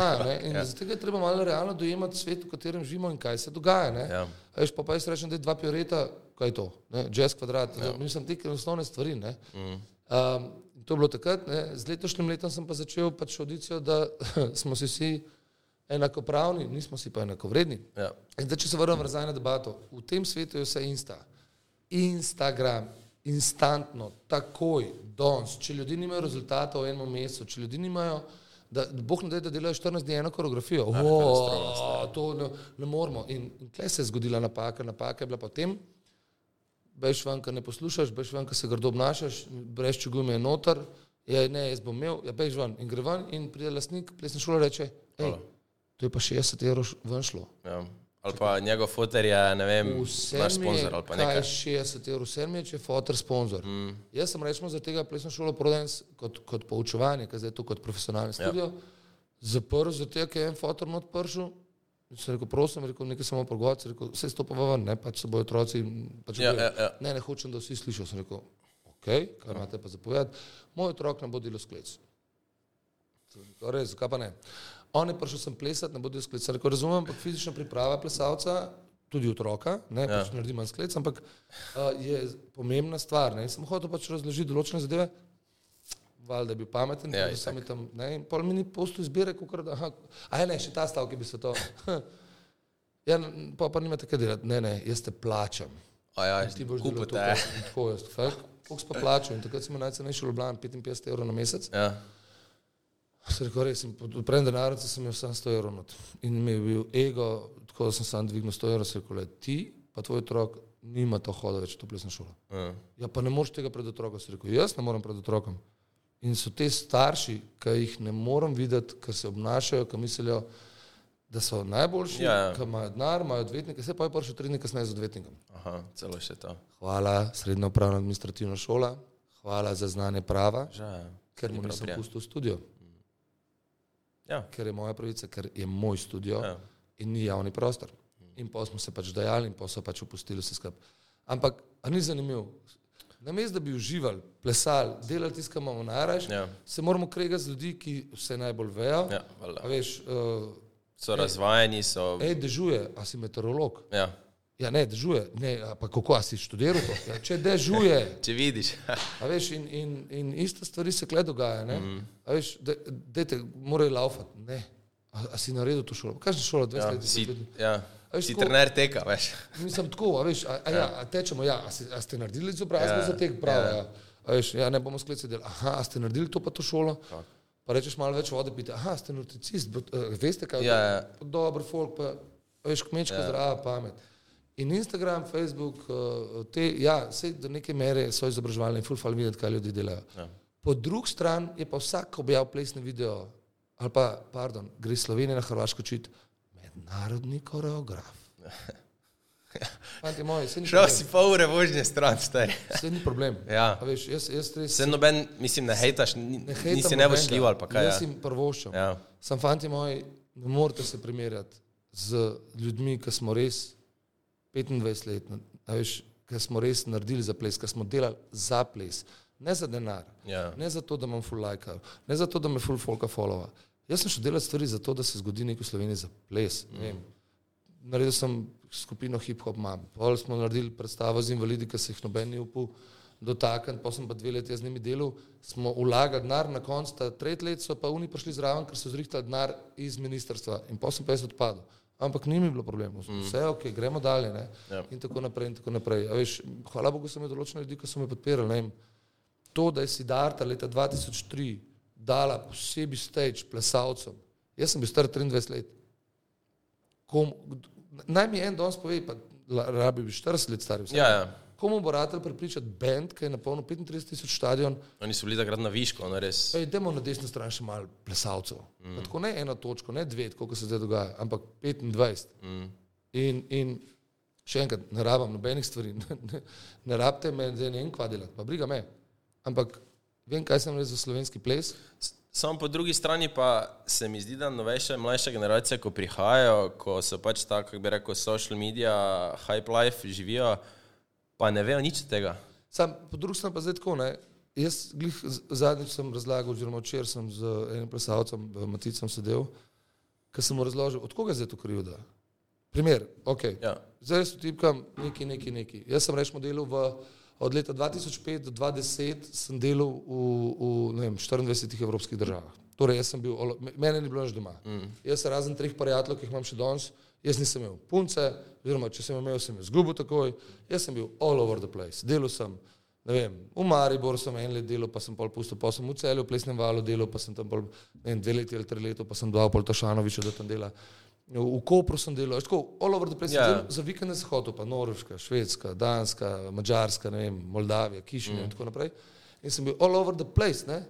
In Ja. zato je treba malo realno dojemati svet, v katerem živimo in kaj se dogaja. ne. Ja. Veš, pa, pa jaz rečem, da je dva pioreta, kaj je to, ne? jazz kvadrat, ja. mislim, te osnovne stvari. Ne? Mm. Um, to je bilo takrat, ne? z letošnjim letom sem pa začel pač audicijo, da smo si vsi enakopravni, nismo si pa enakovredni. Ja. In zdaj, če se vrnem nazaj na debato, v tem svetu je vse insta. Instagram, instantno, takoj, danes. Če ljudje nimajo rezultatov v enem mesecu, če ljudje nimajo, da boh ne da, da delajo 14 dni eno koreografijo, oh, to ne, ne moramo. In, in tle se je zgodila napaka, napaka je bila potem, bejš ven, ker ne poslušaš, bejš ven, ker se grdo obnašaš, brez če gume je noter, je ne, jaz bom imel, ja, bejš ven in gre ven in pride lastnik plesne šole in reče, hej, to je pa 60 evrov ven šlo. Ja. Ali pa njegov fotor je, ne vem, Vse naš sponzor ali pa kaj nekaj. je 60 evrov, vse mi je, če je fotor sponzor. Mm. Jaz sem rečemo za tega plesno šolo prodajen s- kot, kot poučevanje, ker zdaj je to kot profesionalni studio. Ja. Zaprl, zato ker je en fotor not pršel. Sem rekel, prosim, rekel, nekaj samo pogovarjati, rekel, vse stopava ven, ne, pač se bojo otroci. Pač Ja, ja, ja. Ne, ne hočem, da vsi slišijo. Sem rekel, ok, kaj imate pa zapovedati. Moj otrok ne bo delal sklec. Sem Res, zakaj pa ne? On je prišel sem plesati, ne bo delal sklec. Sem rekel, razumem, ampak fizična priprava plesalca, tudi otroka, ne, ja. pač naredi manj sklec, ampak uh, je pomembna stvar. Ne. Sem hotel pač razložiti določene zadeve. Valjda je bil pameten, Ja, ja, itak. sem tam, ne, in pol mi ni posto izbire, kako da, aha, a je ne, še ta stavek bi se to. Ja, pa, pa nimate kaj delati, ne, ne, jaz te plačam. Ja, Ti boš delal to, te. kar- tako jaz. Fak, koliko si pa plačal? In takrat sem imel najcenejši Ljubljana, 55 evrov na mesec. Ja. Se rekel, res, in pod odprem denarnice sem imel samo 100 evrov not. In mi je bil ego, tako da sem sam dvignil 100 evrov, se rekel, ti pa tvoj otrok nima to hoda več v to plesno šolo. Ja. Ja, pa ne moreš tega pred otrokom. Se rekel, jaz ne morem pred otrokom. In so te starši, ki jih ne morem videti, ker se obnašajo, ki mislijo, da so najboljši, Ja, ja. ki imajo denar, imajo odvetnike, se pa je prišel tri dni kasneje z odvetnikom. Aha, celo še to. Hvala, srednja upravna administrativna šola, hvala za znanje prava, Žal. ker mu nisem prijetno. pustil studio, Ja. ker je moja pravica, ker je moj studio Ja. in ni javni prostor. In pa smo se pač dajali in pa so pač opustili vse skupaj. Ampak, ni zanimivo? Namesto da bi uživali, plesali, delali tisto, kar imamo najraje, Ja. se moramo kregati z ljudmi, ki vse najbolj vejo. Ja, veš, uh, So razvajeni, so. hej, dežuje, a si meteorolog. Ja. Ja, ne, dežuje. Ne, pa kako, si študiral to? Ja, če dežuje, Če vidiš. A veš, in, in, in iste stvari se kle dogaja. Mm. A veš, da, dejte, morajo laufati. Ne. A, a si naredil to šolo? Kaj je šola, 20 Ja, let? si, 10 let? ja. Veš, si tako- trener teka, veš. Mislim tako, a veš, a, a, ja, a tečemo, ja, a, si, a ste naredili izobrazbo Ja, ja, za tek, prav, ja. ja. ja. A veš, ja, ne bomo skleci delali. Aha, a ste naredili to pa to šolo? Pa rečeš malo več vode, pite, aha, ste nutricist, uh, veste kaj je Ja, to? Dober folk, pa veš, kmečka ja. zdrava pamet. In Instagram, Facebook, uh, te, ja, vse do neke mere so izobraževalne in fulfal videti, kaj ljudje delajo. Ja. Po drugi strani je pa vsak objav plesni video, ali pa, pardon, gre Slovenija na Hrvaško čit, mednarodni koreograf. Fanti moji, se ni Šel si pol ure vožnje stran, stari. Se ni problem. Ja. A veš, jaz, jaz res Se noben, mislim, ne hejtaš, ni- ne hejtam nisi ne boš šljiv ali pa kaj. Jaz Ja. jim prvoščam. Ja. Sam fanti moji, ne morete se primerjati z ljudmi, ki smo res 25 let, veš, ki smo res naredili za ples, ki smo delali za ples, ne za denar, Ja. ne za to, da imam full like, ne za to, da me full folka followa. Jaz sem šel delati stvari za to, da se zgodi nekaj v Sloveniji za ples. Mm. Vem. Naredil sem skupino hip-hop mam. Pol smo naredili predstavo z invalidi, ki se jih noben ni upal dotakniti, pa sem pa dve leti z njimi delal. Smo vlagali denar, na koncu ta tretji let so pa oni prišli zraven, ker so zrihtali denar iz ministrstva in pa sem pa jaz odpadel. Ampak ni mi bilo problemov, vse je ok, gremo dalje. Ne? Ja. In tako naprej. In tako naprej. A Veš, hvala Bogu, sem imel določene ljudi, ki so me podpirali. ne. To, da je Sidarta leta 2003 dala posebej stage plesalcem, jaz sem bil star 23 let. Kom, naj mi en danes pove, pa rabi bi 40 let star. Ja, ja. Komu bo ratelj prepričati bend, ki je napolnil 35 tisoč stadion, Oni so bili takrat na višku, ono res. pa idemo na desno stran še malo plesalcev. Mm. Tako ne eno točko, ne dve, kot se zdaj dogaja, ampak 25. Mm. In, in še enkrat, ne rabim nobenih stvari, ne, ne, ne rabite me zdaj ne vem kva delati, pa briga me. Ampak vem, kaj sem res za slovenski ples. Samo po drugi strani pa se mi zdi, da novejše, mlajše generacije, ko prihajajo, ko so pač tako, kako bi rekel, social media, hype life živijo, pa ne vejo nič tega. Sam, po drugi strani pa zdaj tako, ne. Jaz glih zadnjič sem razlagal, oziroma včeraj sem z enim plesalcem, Maticem sedel, ker sem mu razložil, od koga je to krivda. Primer, ok. Ja. Zdaj so tipkam neki, neki, neki. Jaz sem rečemo delal v, od leta 2005 do 2010 sem delal v, v vem, 24 evropskih državah. Torej, jaz sem bil, mene ni bilo več doma. Mm. Jaz razen treh prijateljev, ki jih imam še danes, jaz nisem imel punce, oziroma če sem imel, sem jo zgubil takoj. Jaz sem bil all over the place. Delal sem, ne vem, v Mariboru sem en let delal, pa sem pol pustil, pa sem v celju, v plesnem valu delal, pa sem tam pol, ne vem, dve leti ali tri leta, pa sem dal pol Tošanoviča, da tam dela. V Kopru sem delal, tako all over the place. Ja. Yeah. Za vikende sem hodil, pa Norveška, Švedska, Danska, Mačarska, ne vem, Moldavija, Kišinja mm. in tako naprej. In sem bil all over the place, ne?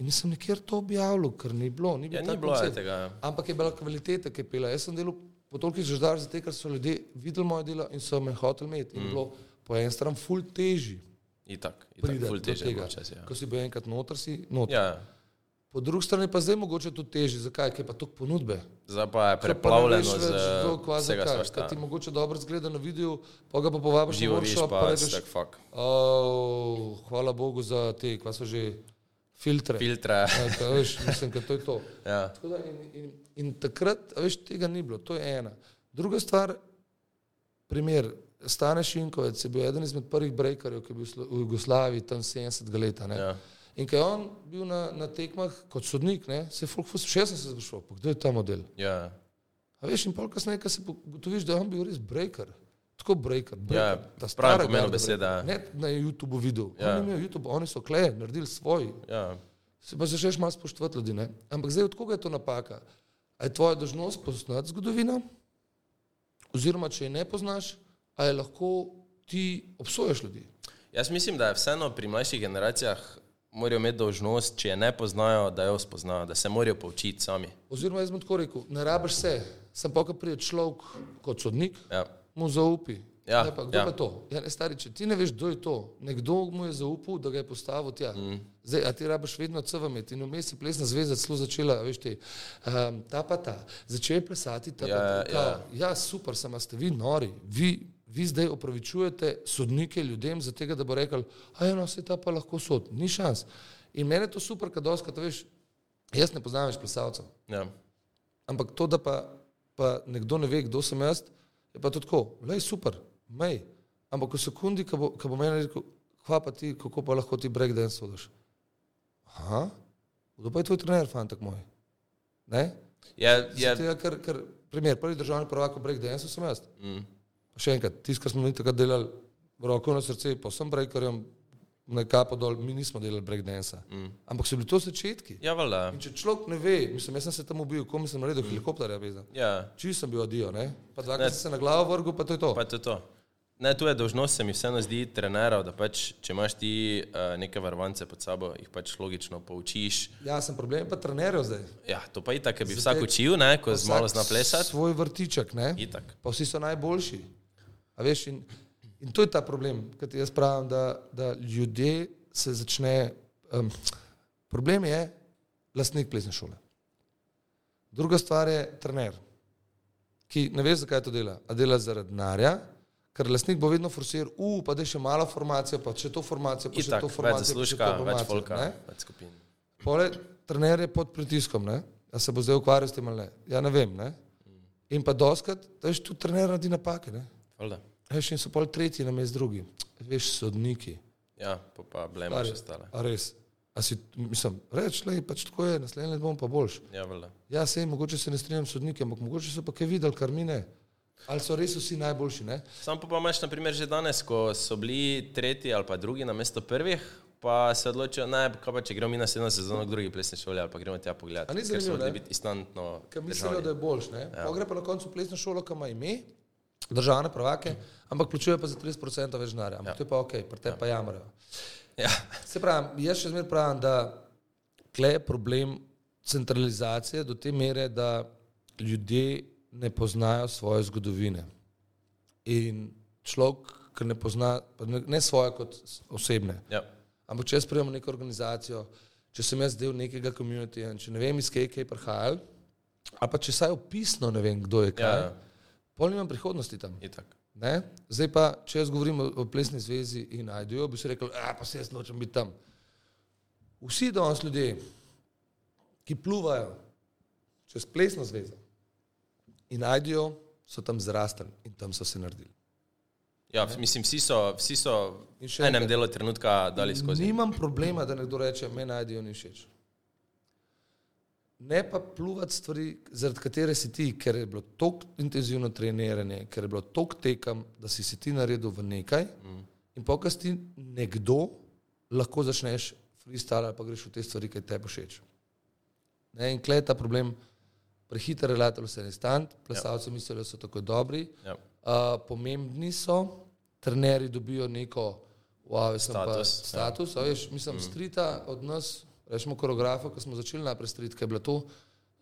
In nisem nikjer to objavil, ker ni bilo. Ni Ja, ta ni bilo tega. ja. Ampak je bila kvaliteta, ki je pela. Jaz sem delal po tolikih žaždar, zato ker so ljudje videli moje delo in so me hoteli imeti. In mm. bilo po eni strani ful teži Itak, itak, priti ful do teže tega. včasih. Ja. Ko si bil enkrat noter, si noter. ja, Po drugi strani pa zdaj mogoče tudi teži. Zakaj? Ker pa toliko ponudbe. zdaj pa je pa preplavljeno veš z kdo, kva, vsega zakaj. svašta. Ker ti mogoče dobro zgleda na videu, pa ga pa povabiš na workshop, pa pa rečeš, oh, hvala Bogu za te, kva so že filtre. Filtre. Ja, ka, veš, mislim, da to je to. Ja. Tako Da, in, in, in takrat, veš, tega ni bilo, to je ena. Druga stvar, primer, Stane Šinkovec je bil eden izmed prvih breakerjev, ki je bil v Jugoslaviji tam 70 let. Ja. In ko je on bil na, na tekmah kot sodnik, ne, se je folk fus, še sem se sprašoval, kdo je ta model. Ja. A veš, in pol kasneje, ko se ugotoviš, da je on bil res breaker. Tako breaker. breaker Ja, ta stara pravem pomenu garda besede, breaker. Ne na YouTubu videl. Ja. On je imel YouTube, oni so kle, naredili svoj. Ja. Se pa začneš malo spoštovati ljudi. Ne? Ampak zdaj, od koga je to napaka? A je tvoja dožnost poznati zgodovino? Oziroma, če je ne poznaš, a je lahko ti obsojaš ljudi? Jaz mislim, da je vseeno pri mlajših generacijah morajo imeti dožnost, če je ne poznajo, da jo spoznajo, da se morajo poučiti sami. Oziroma, jaz bom tako rekel, ne rabiš se, sem pa, ko pride človek kot sodnik, Ja. Mu zaupi. Ja, ne, pa, kdo ja. pa je to? Ja, ne, stari, če ti ne veš, kdo je to, nekdo mu je zaupal, da ga je postavil tja. Mm. Zdaj, a ti rabiš vedno CV imeti in vmes je plesna zveza celo začela, veš ti, um, ta pa ta, začel je plesati ta Ja, pa ta. ja. Ja, super, samo ste vi nori, vi, vi zdaj opravičujete sodnike ljudem za tega, da bo rekel, a ja, no, se ta pa lahko sod, ni šans. In meni je to super, kad doskrat, veš, jaz ne poznam več plesalcev. Ja. Ampak to, da pa, pa nekdo ne ve, kdo sem jaz, je pa to tako, lej super, mej. Ampak v sekundi, ko bo, ko bo meni rekel, hva pa ti, kako pa lahko ti breakdance vodiš. Aha, kdo pa je tvoj trener, fantak moj? Ne? Zato, ja, ker, ker, primer, prvi državni prvak v breakdance sem jaz. mm, Še enkrat, tisti, kar smo mi takrat delali, roko na srce, pa sem breakerjem, nekako dol, mi nismo delali breakdance. Mm. Ampak so bili to začetki. ja, valjda. In če človek ne ve, mislim, jaz sem se tam ubil, ko sem naredil helikopterja vezan. Ja, Čist sem bil adijo, ne? Pa dvakrat sem se na glavo vrgel, pa to je to. pa je to to. Ne, tu je dožnost, se mi vseeno zdi, trenerov, da pač, če imaš ti uh, neke varovance pod sabo, jih pač logično poučiš. Ja, sem problem pa trenerjev zdaj. Ja, to pa itak, bi Zdaj- vsak učil, ne, ko Vsak malo zna plesati. Svoj vrtiček, ne? Itak. Pa vsi so najboljši. A veš, in, in to je ta problem, ki ti jaz pravim, da, da ljudje se začne. Um, problem je lastnik plesne šole. Druga stvar je trener, ki ne ve, zakaj to dela. A dela zaradi denarja, ker lastnik bo vedno forsiral, uh, pa da je še malo formacije, pa še to formacijo, pa še Itak, to formacijo. zaslužka, to več folka, ne? več skupin. Pole, trener je pod pritiskom, ne? a se bo zdaj ukvarjal s tem ali ne. Ja, ne vem. Ne? In pa doskrat, da veš, tu trener naredi napake. Ne? Valjda. Veš, in so pol tretji na mest drugi. Veš, sodniki. Ja, pa, pa blema še stale. A res. A si, mislim, reč, le, pač tako je, naslednji let bom pa boljš. Ja, valjda. Ja, sej, mogoče se ne strinjam s sodniki, ampak mogoče so pa kaj videli, kar mi ne. Ali so res vsi najboljši, ne? Sam pa, pa imaš, na primer, že danes, ko so bili tretji ali pa drugi na mesto prvih, pa se odločijo, ne, kaj pa če gremo mi na sedem sezono k drugi plesni šoli ali pa gremo tja pogledat. A ni zanimivo, mogli ne? biti instantno. Ker mislijo, da je boljš. Ja. Pogre pa na koncu plesno šolo, ki ima ime, državne prvake, ampak plačuje pa za 30% več denarja. Ampak ja. to je pa ok, pri tebi pa jamrajo. Ja, Se pravi, jaz še zmeraj pravim, da tle je problem centralizacije do te mere, da ljudje ne poznajo svoje zgodovine. In človek, ki ne pozna, ne, ne svoje kot osebne, ja, ampak če jaz sprejemam neko organizacijo, če sem jaz del nekega komunitija, če ne vem, iz kje je prihajal, ali pa če saj opisno ne vem, kdo je ja, kaj, ja, pol nimam prihodnosti tam. Ne? Zdaj pa, če jaz govorim o, o plesni zvezi in najdejo, bi si rekel, a pa se jaz nočem biti tam. Vsi danes ljudje, ki pluvajo čez plesno zvezo in najdejo, so tam zrastali in tam so se naredili. Ja, mislim, vsi so, vsi so v enem delu trenutka dali skozi. Nimam problema, da nekdo reče, me najdejo ni všeč. Ne pa pluvati stvari, zaradi katere si ti, ker je bilo tako intenzivno treniranje, ker je bilo tako tekem, da si si ti naredil v nekaj mm. in pokaj ti nekdo lahko začneš freestyle ali pa greš v te stvari, ki te všeč. Ne, in klej je ta problem, prehiter relator se ne stant, plesalci ja. mislijo, da so tako dobri, Ja. uh, pomembni so, trenerji dobijo neko wow, Status, pa, status ja. veš, mislim, mm. strita od nas rečemo koreografa, ko smo začeli najprej street, ker je bilo to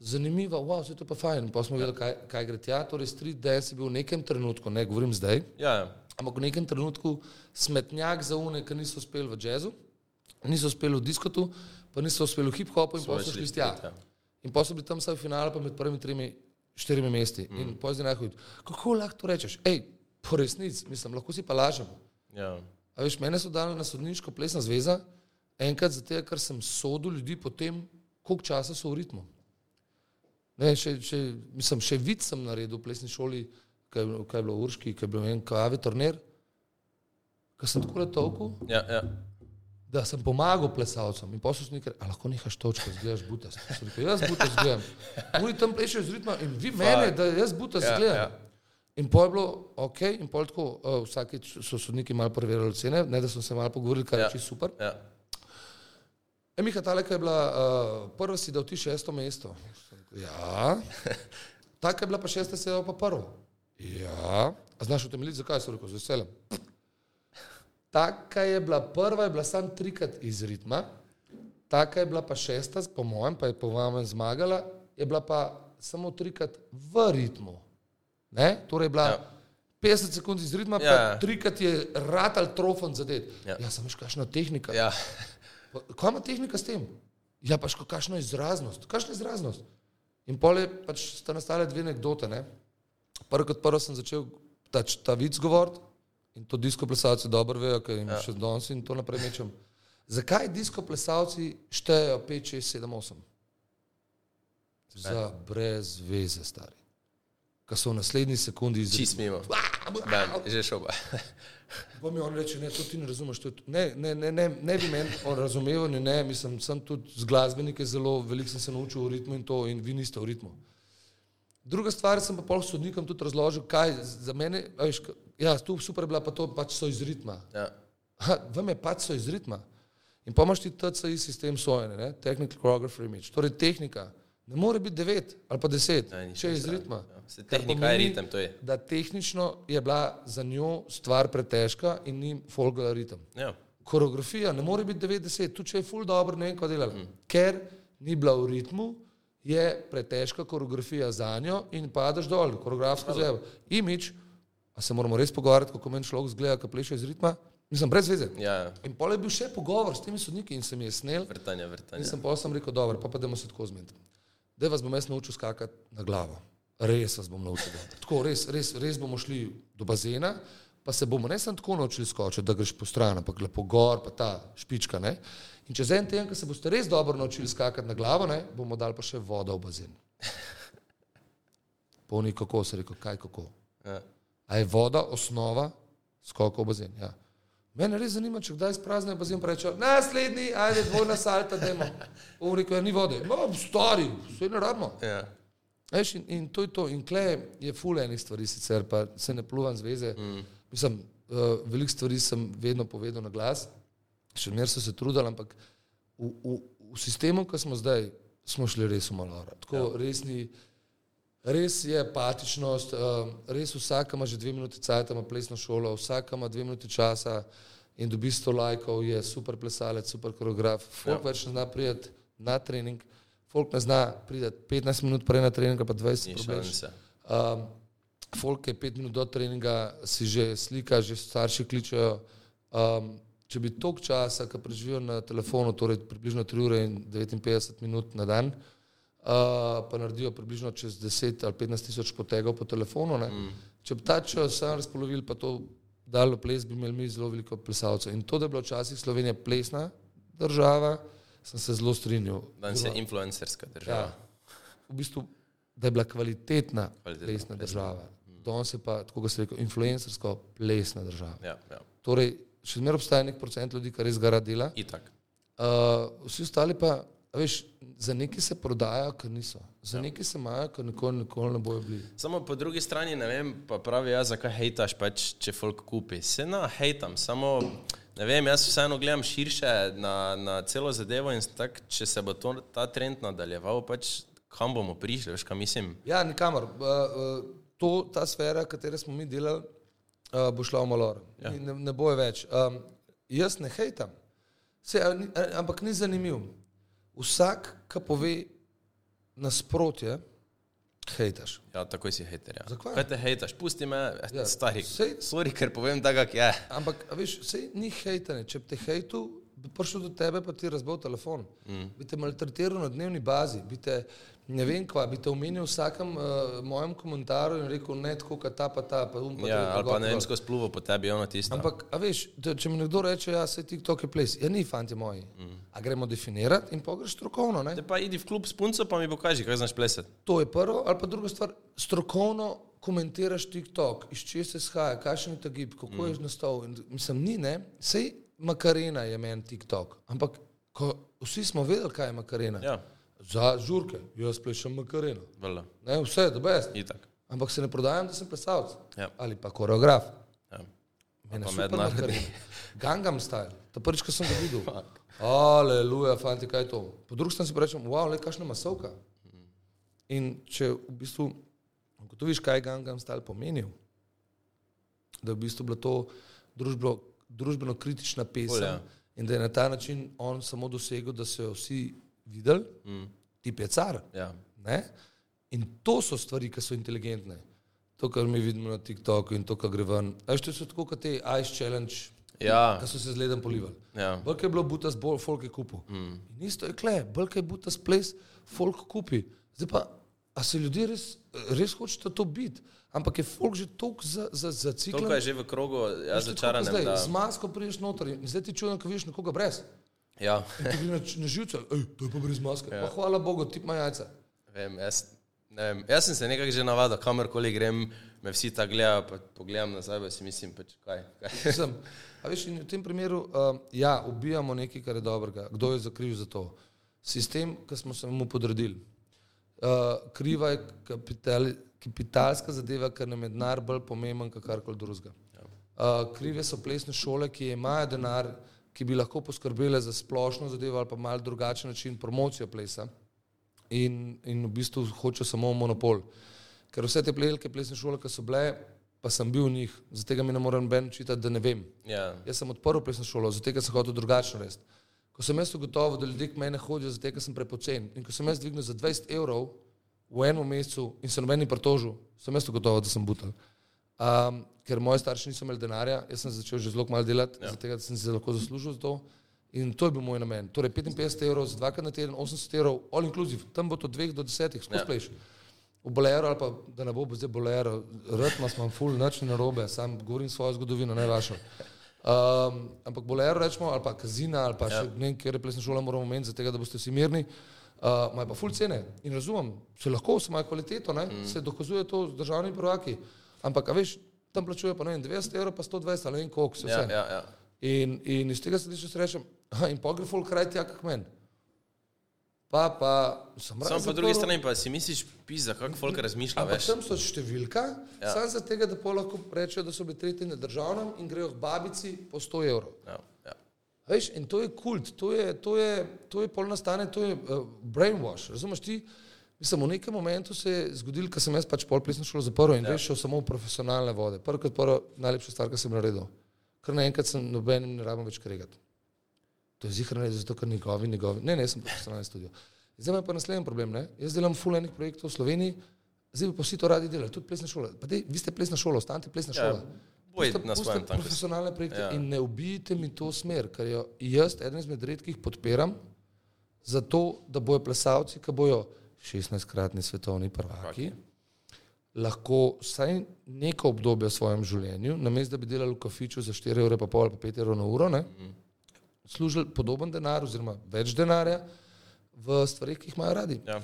zanimivo, wow, vse to pa fajn. Pa smo videli, kaj, kaj gre tja. Torej, street dance je bil v nekem trenutku, ne govorim zdaj, Ja, ja. ampak v nekem trenutku smetnjak za une, ki niso uspeli v jazzu, niso uspeli v diskotu, pa niso uspeli v hip-hopu in pa so šli tja. ja. In pa so bili tam vsaj v finalu, pa med prvimi tremi, štirimi mesti. Mm. In pozno najhujš, kako lahko to rečeš? Ej, po resnici, mislim, lahko si pa lažemo. ja. A veš, mene so dali na sodniško plesna zveza, enkrat zato, ker sem sodil ljudi po tem, koliko časa so v ritmu. Ne, še, še, mislim, še vid sem naredil v plesni šoli, kaj bilo- kaj je bilo v Urški, kaj je bil en kavi turnir, ko sem tako letovku, ja, ja. da sem pomagal plesalcem in sem nekaj, a lahko nehaš točko, zgledaš butast. Sem rekel, jaz butast zgledam. Oni tam plešejo z ritma in vi mene, da jaz butast Ja, zgledam. ja. In pol je bilo ok, in pol tako, uh, vsakeč so sodniki malo preverjali cene, ne da smo se malo pogovorili, kar Ja. je čisto super. ja. E, Miha Taleka je bila, uh, prva si dal ti šesto mesto. Ja, taka je bila pa šesta, si dal pa prvo. Ja, a znaš utemeljiti, zakaj sem rekel, z veseljem. Taka je bila prva, je bila sam trikrat iz ritma, taka je bila pa šesta, po mojem, pa je po mojem zmagala, je bila pa samo trikrat v ritmu. Ne? Torej je bila Ja. ja. 50 sekund iz ritma, Ja. pa trikrat je ratal trofon zadet. Ja. Ja, ja samo še kakšna tehnika. ja. Kaj ima tehnika s tem? Ja, pač kakšna izraznost, kakšna izraznost. In pole pač sta nastale dve anekdote. Ne? Prvo kot prvo sem začel ta, ta vic govoriti in to disko plesalci dobro vejo, ker jim ja. še danes in to naprej mečem. Zakaj disko plesalci štejejo 5, 6, 7, 8? Za brez veze, stari. Ko so v naslednji sekundi izrazili. Čist mimo. Bam, že šel. Pa mi on reče, ne, to ti ne razumeš. To. Ne, ne, ne, ne, ne bi meni o razumevanju, ne, mislim, sem tudi z glasbenike zelo, veliko sem se naučil v ritmu in to, in vi niste v ritmu. Druga stvar, sem pa pol sodnikom tudi razložil, kaj za mene, veš, ja, tu super je bila, pa to pač so iz ritma. Ja. Ha, vam je pač so iz ritma. In pa imaš ti TCI sistem sojenja, Technical Choreographer Image. Torej tehnika ne more biti 9 ali pa 10, Ne, če je iz ritma. ja. Tehnika je ritem, to je. Da tehnično je bila za njo stvar pretežka in ni folga ritem. Ja. Koreografija ne more biti 90, tudi če je full dobro, ne vem, kaj delala. Mm. Ker ni bila v ritmu, je pretežka koreografija za njo in padeš dol, koreografsko zevo. Imič, a se moramo res pogovarjati, kako meni človek zgleda, ko pleše iz ritma, mislim, brez veze. Ja, In pol je bil še pogovor s temi sodniki in se mi je snel. vrtanje, In vrtanje. sem pa sem rekel, dobro, pa pa dajmo se tako zmeniti. Da vas bom jaz naučil skakati na glavo. Res vas bom naučil. Tako, res, res, res bomo šli do bazena, pa se bomo ne samo tako naučili skočiti, da greš po stran, ampak lepo gor, pa ta špička. Ne? In čez en teden, ko se boste res dobro naučili skakati na glavo, ne, bomo dali pa še vodo v bazen. Polni kako, se rekel, kaj kako. Ja. A je voda osnova skoka v bazen? Ja. Mene res zanima, če kdaj sprazne bazen pa reče, naslednji, ajde, dvojna salta. On rekel, ja, ni vode. No, stari, vse ne rabimo. Ja. Veš, in, in to je to. In kle je ful enih stvari sicer, pa se ne pluvam zveze. Mm. Mislim, uh, veliko stvari sem vedno povedal na glas, še mer so se trudili, ampak v, v, v sistemu, ki smo zdaj, smo šli res v malora. Tako ja. res ni. Res je apatičnost, uh, res vsak ima že dve minuti cajt, ima plesno šolo, vsak ima dve minuti časa in dobi sto lajkov, je super plesalec, super koreograf. Folk ja. več ne zna priti na trening, folk ne zna priti 15 minut prej na trening, pa 20 Ni minut. Um, folk je pet minut do treninga, si že slika, že starši kličejo. Um, če bi toliko časa, ki preživijo na telefonu, torej približno 3 ure in 59 minut na dan, uh, pa naredijo približno čez 10 ali 15 tisoč potegov po telefonu, ne? mm. če bi ta čas sam razpolovili, pa to dalo ples, bi imeli mi zelo veliko plesalcev. In to, da je bila včasih Slovenija plesna država, sem se zelo strinjal. Danes je influencerska država. Ja. V bistvu, da je bila kvalitetna, Kvalitetna plesna plesna. država. Danes je pa, tako kot ste rekel, influencersko plesna država. Ja, ja. Torej, še zmeraj obstaja nek procent ljudi, ki res gara dela. Itak. Uh, vsi ostali pa, veš, za neki se prodajajo, ker niso. Za ja. neki se imajo, ker nikoli, nikoli ne bojo bili. Samo po drugi strani ne vem, pa pravi jaz, zakaj hejtaš, pač, če folk kupi. Se na hejtam, samo ne vem, jaz vseeno gledam širše na, na celo zadevo in tak, če se bo to, ta trend nadaljeval, pač kam bomo prišli, veš, kaj mislim. Ja, nikamor. Uh, to, ta sfera, katero smo mi delali, uh, bo šla v malor. Ja. Ne, ne boje več. Um, jaz ne hejtam, Se, ampak ni zanimiv. Vsak, ki pove nasprotje, hejtaš. Ja, takoj si hater. Ja. Zakaj? Kaj te hejtaš? Pusti me, Ja, ja, stari. sej- Sorry, ker povem tako, kak je. Ampak, veš, sej ni hejtanje. Če te hejtu, bi prišel do tebe, pa ti razbil telefon. Mm. Bi te maltretiral na dnevni bazi, bi te, ne vem kva, bi te omenil v vsakem uh, mojem komentarju in rekel, ne tako, kot ta pa ta, pa um pa Ja, to, pa ali pa ne vem, skozi pluvo po tebi, ono tisto. Ampak, a veš, da, če mi nekdo reče, ja, se TikTok je ples, ja, ni, fanti moji. Mm. A gremo definirati in pa greš strokovno, ne? Te pa idi v klub s punco, pa mi pokaži, kaj znaš plesati. To je prvo, ali pa druga stvar, strokovno komentiraš TikTok, iz če se shaja, kakšen je ta gib, kako mm. je nastal. In, mislim, ni, ne, sej Makarena je meni TikTok, ampak ko, vsi smo vedeli, kaj je Makarena. Ja, Za žurke, jaz plešem Makareno. Ne, vse, da best. Itak. Ampak se ne prodajam, da sem plesalec Ja. ali pa koreograf. Ja. Mene pa mednarodni. Makarena. Gangnam style, to prvič, ko sem ga videl. Aleluja, fanti, kaj je to. Po drugi strani si pa rečem, wow, le kakšna masovka. In če v bistvu ugotoviš, kaj je Gangnam style pomenil, da je v bistvu bila to družbeno, družbeno kritična pesem Ful, ja. in da je na ta način on samo dosegel, da so jo vsi videli, mm. tip je car. Ja. Ne? In to so stvari, ki so inteligentne. To, kar mi vidimo na TikToku in to, kar gre ven. Veš, to so tako kot te Ice Challenge, Ja. ki so se z ledem polivali. Ja. Bolj je bilo butas, bolj folk je kupil. Mm. In isto je kle, bolj je butas ples, folk kupi. Zdaj pa, a se ljudje res, res hočete to biti? Ampak je folk že toliko za, za, za cikl. Toliko je že v krogu, ja, Da... z masko priješ noter in zdaj ti čujem, ko vidiš nekoga brez. Ja, ti gre na, na živce, ej, to je pa brez maske. Ja. Pa hvala Bogu, ti ima jajca. vem, jaz, vem, jaz sem se nekako že navadil, kamorkoli grem, me vsi tako gledajo, pa pogledam nazaj, pa si mislim, pač kaj. kaj. Sem. A veš, in v tem primeru, uh, ja, ubijamo nekaj, kar je dobrega. Kdo je zakriv za to? Sistem, ki smo se mu podredili. Uh, kriva je kapitali, kapitalska zadeva, ker nam je denar bolj pomemben, kot karkoli drugega. Uh, krive so plesne šole, ki imajo denar, ki bi lahko poskrbele za splošno zadevo ali pa mal drugačen način promocijo plesa in, in v bistvu hočejo samo monopol. Ker vse te plelke, plesne šole, ki so bile, pa sem bil v njih, zato mi ne morem ben čitati, da ne vem. Ja, Jaz sem odprl plesno šolo, zato sem hotel drugačno narediti. Ko sem jaz ugotovil, da ljudje k meni hodijo, zato sem prepocen. In ko sem jaz dvignil za 20 evrov v enem mesecu in se nobeni pritožil, sem jaz ugotovil, da sem butel. Um, ker moji starši niso imeli denarja, jaz sem začel že zelo malo delati, ja. zato sem se lahko zaslužil za to. In to je bil moj namen. Torej 55 evrov za dvakrat na teden, 80 evrov, all inclusive, tam bo to dveh do desetih, skozi Ja. pleš. V bolero ali pa da ne bo zdaj bolero, rtma smo ful, nič ni narobe, sam govorim svojo zgodovino, ne vašo. Um, ampak bolero rečemo, ali pa kazina, ali pa ja. še ne vem, kjer je plesna šola, moramo omeniti, zato da boste vsi mirni. Uh, imajo pa ful cene in razumem, se lahko, se imajo kvaliteto, ne? Mm. se dokazuje to z državnimi prvaki. Ampak, veš, tam plačujejo pa ne vem, 200 evrov, pa 120 ali ne vem koliko, se ja, vse. ja, ja. In, in iz tega se tiče, se rečem, aha, in pa gre folk kraj tja, kak meni. Pa, pa, sem Samo po drugi strani pa si misliš, pisa, kako folk razmišlja, Ampak veš. tam so številka, ja. samo zato, tega, da pa lahko rečejo, da so bili tretji na državnem in grejo k babici po 100 evrov. Ja, ja. Veš, in to je kult, to je, to je, to je pol nastane, to je uh, brainwash. Razumeš ti? Mislim, v nekem momentu se je zgodil, ker sem jaz pač pol plesno šolo zaprl in ja. veš, šel samo v profesionalne vode. Prvo kot prvo, najlepša stvar, kar sem naredil. Ker naenkrat sem nobenim ne rabim več kregati. To je naredil, zato ker njegovi, njegovi. Ne, ne, sem profesionalni studio. Zdaj ima pa naslednji problem. Ne? Jaz delam full enih projektov v Sloveniji, zdaj pa vsi to radi delajo, tudi plesna šola. Pa dej, vi ste plesna šola, ostanite plesna Ja, šola. Boj na svojem si. Profesionalne projekte Ja. in ne ubijte mi to smer, ker jo jaz, eden izmed redkih, podpiram, zato da bojo plesalci, ki bojo 16-kratni svetovni prvaki, lahko vsaj neko obdobje v svojem življenju, namesto da bi delali v kafiču za 4 ure, pa pol ali pa 5 evrov na uro, ne, služili podoben denar oziroma več denarja v stvarih, ki jih imajo radi. ja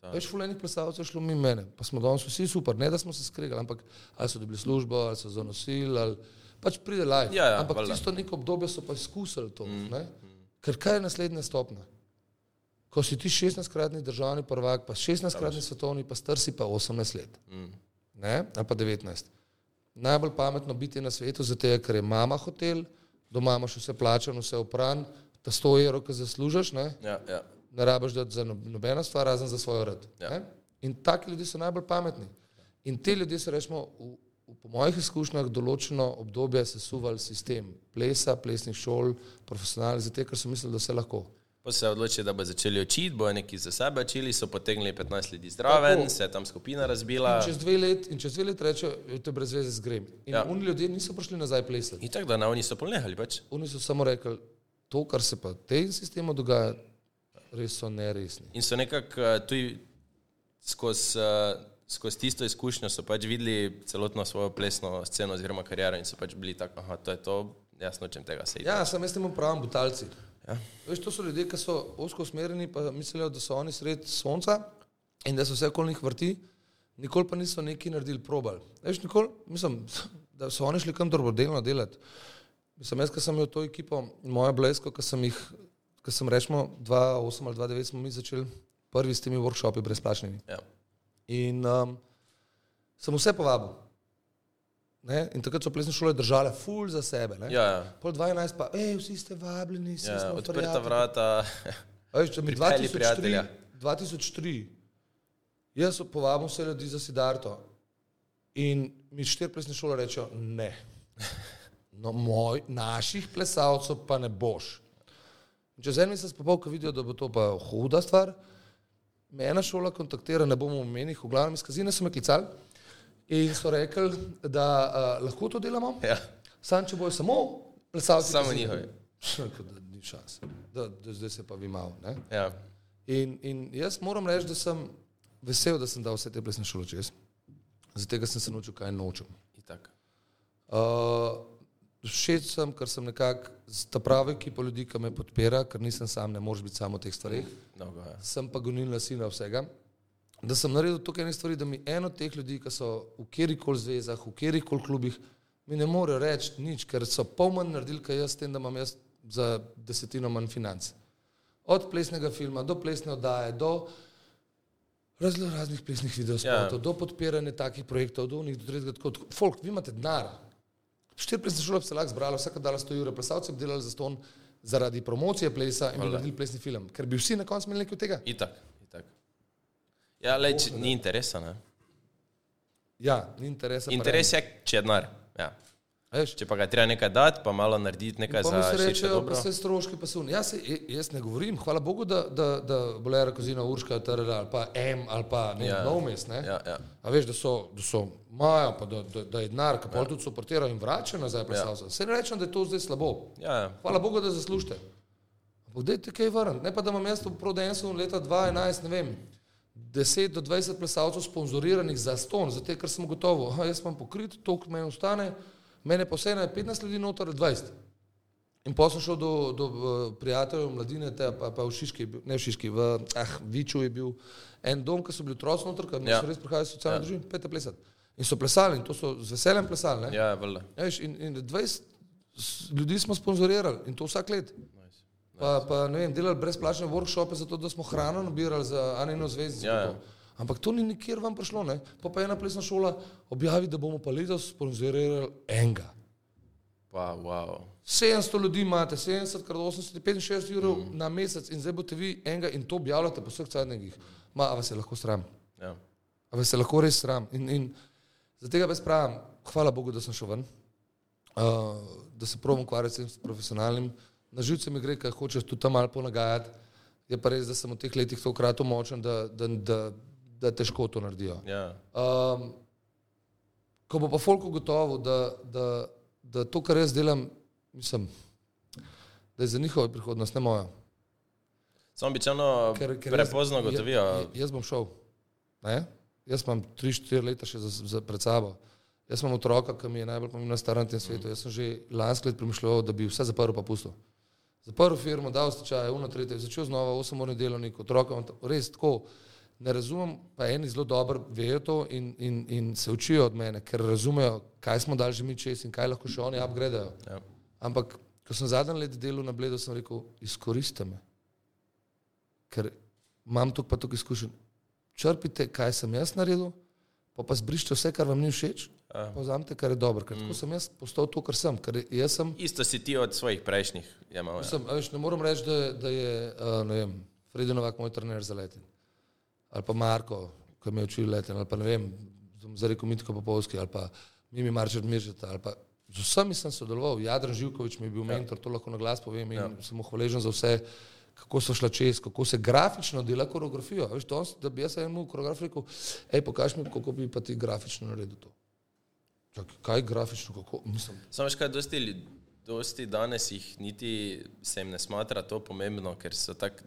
to. Več fulejnih plesalcev je šlo mimo mene, pa smo danes vsi super, ne da smo se skregali, ampak ali so dobili službo, ali so zanosili, ali pač pride live. Ja, ja, ampak valjda. tisto neko obdobje so pa izkusili to. Mm. Ker kaj je naslednja stopna? Ko si ti 16-kratni državni prvak, pa 16-kratni svetovni, pa star si pa 18 let. Mm. Ne? Ali pa 19. Najbolj pametno biti na svetu, zato ker je mama hotel, doma imaš vse plačano, vse opran, ta 100 evrov, ki zaslužiš, ne? Ja, ja. Ne rabiš dati za no- nobeno stvar, razen za svoj rad. Ja. Ja. In taki ljudje so najbolj pametni. In te ljudje so, rečemo, v, v, po mojih izkušnjah, določeno obdobje sesuvali sistem plesa, plesnih šol, profesionalnih, zato ker so mislili, da vse lahko. Pa se odločili, da bo začeli učiti, bojo neki za sebe učili, so potegnili 15 ljudi zraven, Tako. se je tam skupina razbila. In čez dve let, čez dve let rečejo, to je brez veze zgrem. In ja. oni ljudje niso prišli nazaj plesati. In tako da na oni so polnehali pač. Oni so samo rekli, to, kar se pa v tem sistemu dogaja, res so neresni. In so nekako uh, tudi skozi uh, skoz tisto izkušnjo so pač videli celotno svojo plesno sceno oziroma kariero in so pač bili tako, aha, to je to, jaz nočem tega sejti. Ja, sem jaz temu pravim butalci. Ja. Veš, to so ljudje, ki so osko usmerjeni, pa mislijo, da so oni sred sonca in da se vse okoli njih vrti, nikoli pa niso neki naredili probal. Veš, nikoli, mislim, da so oni šli kam dobrodelno delati. Mislim, jaz, ki sem imel to ekipo, moja blesko, ki sem jih, ki sem rečemo 2008 ali 2009 smo mi začeli prvi s temi workshopi brezplačnimi. Ja. In um, sem vse povabil. Ne? In takrat so plesne šole držale ful za sebe. Ne? Ja, ja. Pol 12 pa, hej, vsi ste vabljeni, vsi Ja, smo odprta prijatelji." vrata. Veš, če mi Pripelji 2003, prijatelja. 2003, jaz povabil vse ljudi za Sidarto in mi štiri plesne šole rečejo, ne. No, moj, naših plesalcev pa ne boš. Čez en mesec pa pol, ko vidijo, da bo to pa huda stvar, me ena šola kontaktira, ne bomo omenili, v glavnem iz kazine so me klicali in so rekli, da uh, lahko to delamo, Ja. sam če bojo samo plesalci. Samo Kazine." njihovi. Rekel, da ni šans, da, da zdaj se pa vi malo. Ne? Ja. In, in jaz moram reči, da sem vesel, da sem dal vse te plesne šole čez. Zato sem se naučil, kaj nočem. Uh, Všeč sem, ker sem nekako z ta prava ekipa ljudi, ki me podpira, ker nisem sam, ne moreš biti samo v teh stvareh. Mnogo, ja. Sem pa gonilna sina vsega. Da sem naredil tukaj ene stvari, da mi eno od teh ljudi, ki so v kjerkoli zvezah, v kjerkoli klubih, mi ne morejo reči nič, ker so pol manj naredili, kaj jaz, tem, da imam jaz za desetino manj financ. Od plesnega filma do plesne oddaje, do razno raznih plesnih videospotov, Ja. do podpiranja takih projektov, do unih, do tretjega, tako. Folk, vi imate denar. Štiri plesne šole bi se lahko zbralo, vsaka dala 100 ur, plesalci bi delali za ston zaradi promocije plesa in bi naredili plesni film, ker bi vsi na koncu imeli nekaj od tega. Itak. Itak. Ja, le, če, ni interesa. Ne? Ja, ni interesa. Interes je, če je denar. Ja. Veš, Če pa ga treba nekaj dati, pa malo narediti nekaj Pa za mi se dobro. pa se stroški pa so. Jaz, se, jaz ne govorim, hvala Bogu, da, da, da Bolera Kozina Urška, TRR ali pa M ali pa ne, Ja. ja. Novmes, ne. Ja, ja. A veš, da so, da so majo, pa da, da, da je denar, ki pa ja. tudi suportirajo in vračajo nazaj plesalce. Ja. Se ne rečem, da je to zdaj slabo. Ja, ja. Hvala Bogu, da zaslužite. Ampak dajte kaj vrniti. Ne pa, da imam jaz v Prodensu leta 2011, ne vem, 10 do 20 plesalcev sponzoriranih za ston, zato ker sem gotovo, aha, jaz imam pokrit, toliko meni ostane, mene pa vseeno je 15 ljudi noter, 20. In pa sem šel do, do eh, prijateljev mladine, te, pa, pa v Šiški, ne v Šiški, v ah, Viču je bil en dom, ki so bili otroci noter, ker Ja. res prihajali iz socialne Ja. družine, pete plesati. In so plesali in to so z veseljem plesali. Ne? Ja, valjda. Ja, in, in 20 s- ljudi smo sponzorirali in to vsak let. Pa, pa ne vem, delali brezplačne workshope, zato da smo hrano nabirali za Anino zvezdico. Ja, ja. Ampak to ni nikjer vam prišlo. Ne? Pa pa ena plesna šola objavi, da bomo pa letos sponzorirali enega. Pa, wow. 700 ljudi imate, 70 krat 80, 65 ur mm. na mesec in zdaj boste vi enega in to objavljate po vseh cajtnikih. Ma, a vas je lahko sram. Ja. A vas je lahko res sram. In, in zaradi tega brez pravim, hvala Bogu, da sem šel ven, uh, da se provam ukvarjati s profesionalnim. Na živce mi gre, ker hočeš tudi tam malo ponagajati. Je pa res, da sem v teh letih toliko močen, da, da, da, da težko to naredijo. Ja. Um, ko bo pa folk ugotovil, da, da, da to, kar jaz delam, mislim, da je za njihovo prihodnost, ne moja. Samo običajno prepozno jaz, gotovijo. ja- jaz bom šel. Ne? Jaz imam 3-4 leta še za, za pred sabo. Jaz imam otroka, ki mi je najbolj pomembna stvar na tem svetu. Jaz sem že lansko let premišljal, da bi vse zaprl pa pustil. Zaprl firmo, dal stečaj, uno tretje, začel znova 8-urni delovnik, otroka, res tako. Ne razumem, pa eni zelo dobro vejo to in, in, in se učijo od mene, ker razumejo, kaj smo dali že mi čez in kaj lahko še oni upgradejo. Ja. Ampak, ko sem zadnji let delal na bledu, sem rekel, izkoristite me. Ker imam tukaj pa tukaj izkušen. Črpite, kaj sem jaz naredil, pa pa zbrišite vse, kar vam ni všeč, Ja. pa vzamete, kar je dobro. Ker tako sem jaz postal to, kar sem. Ker sem, Isto si ti od svojih prejšnjih jemal. Ja. sem veš, ne morem reči, da, da je, uh, ne vem, Fredi Novak moj trener za leten. Ali pa Marko, ki me je učil leten, ali pa ne vem, za reko Mitko Popovski, ali pa Mimi Maržet Miržeta, ali pa z vsemi sem sodeloval. Jadran Živkovič mi je bil mentor, to lahko na glas povem in ja. sem mu hvaležen za vse, kako so šla čez, kako se grafično dela koreografijo. Veš, to, da bi jaz enemu koreografu rekel, hej, pokaž mi, kako bi pa ti grafično naredil to. Čak, kaj grafično, kako, mislim, Samo veš kaj, dosti, ljud- dosti danes jih niti se jim ne smatra to pomembno, ker so tako.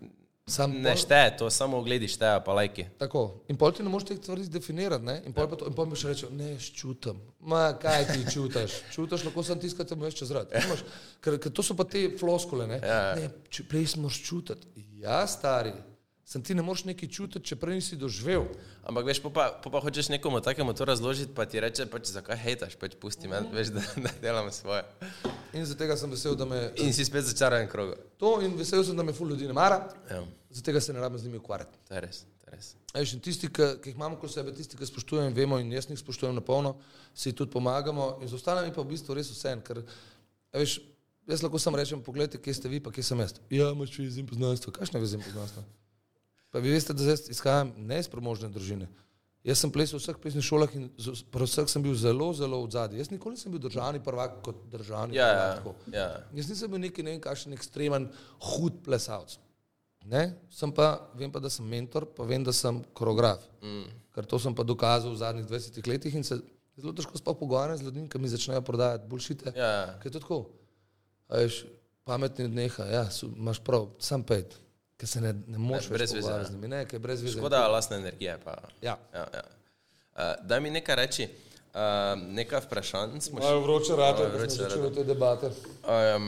Sam Ne pol- šteje, to samo ogledi šteje, pa lajki. Tako. In pol ti ne moreš teh stvari definirati, ne? In pol, pa to, in pol mi še reče, ne, čutim. Ma, kaj ti čutiš? Čutiš, lahko sem tiskati, te moš čez rad. Imaš, ker, ker to so pa te floskule, ne? Ja. Ne, prej moraš čutiti. Ja, stari, sem ti ne moreš nekaj čutiti, če prej nisi doživel. Ampak veš, pa, po pa hočeš nekomu takemu to razložiti, pa ti reče, pač, zakaj hejtaš, pač pusti me, veš, da, da delam svoje. In zaradi tega sem vesel, da me In si spet začaran krog. to in vesel sem, da me ful ljudi ne mara, Ja, zaradi tega se ne rabim z njimi ukvarjati. to je res, je res. Eš, tisti, ki, ki jih imamo kot sebe, tisti, ki spoštujemo in vemo, in jaz jih spoštujem na polno, si tudi pomagamo, in z ostalimi pa v bistvu res vse. Ker, a veš, jaz lahko samo rečem, pogledajte, kje ste vi, pa kje sem jaz. Ja, imaš in poznanstvo. Kakšne vezi in poznanstvo? Pa vi veste, da zdaj izhajam ne iz premožne družine. Jaz sem plesal v vseh plesnih šolah in pri vseh sem bil zelo, zelo v zadnji. Jaz nikoli nisem bil državni prvak kot državni Ja, prvak. ja, ja. Jaz nisem bil neki ne vem kakšen ekstremen hud plesalec. Ne? Sem pa, vem pa, da sem mentor, pa vem, da sem koreograf. Mm. Ker to sem pa dokazal v zadnjih 20 letih in se zelo težko sploh pogovarjam z ljudmi, ki mi začnejo prodajati boljšite. Ja. Ker je to tako. Veš, pametni neha, ja, imaš prav, sam pet, ker se ne, ne moreš brez več pogovarjati ja. z njimi, ne, ker je brez veze. Škoda lastne energije. Pa. Ja. Ja, ja. Uh, daj mi nekaj reči, uh, nekaj vprašanj smo še. Vroče Malo da smo začeli te debate. Um,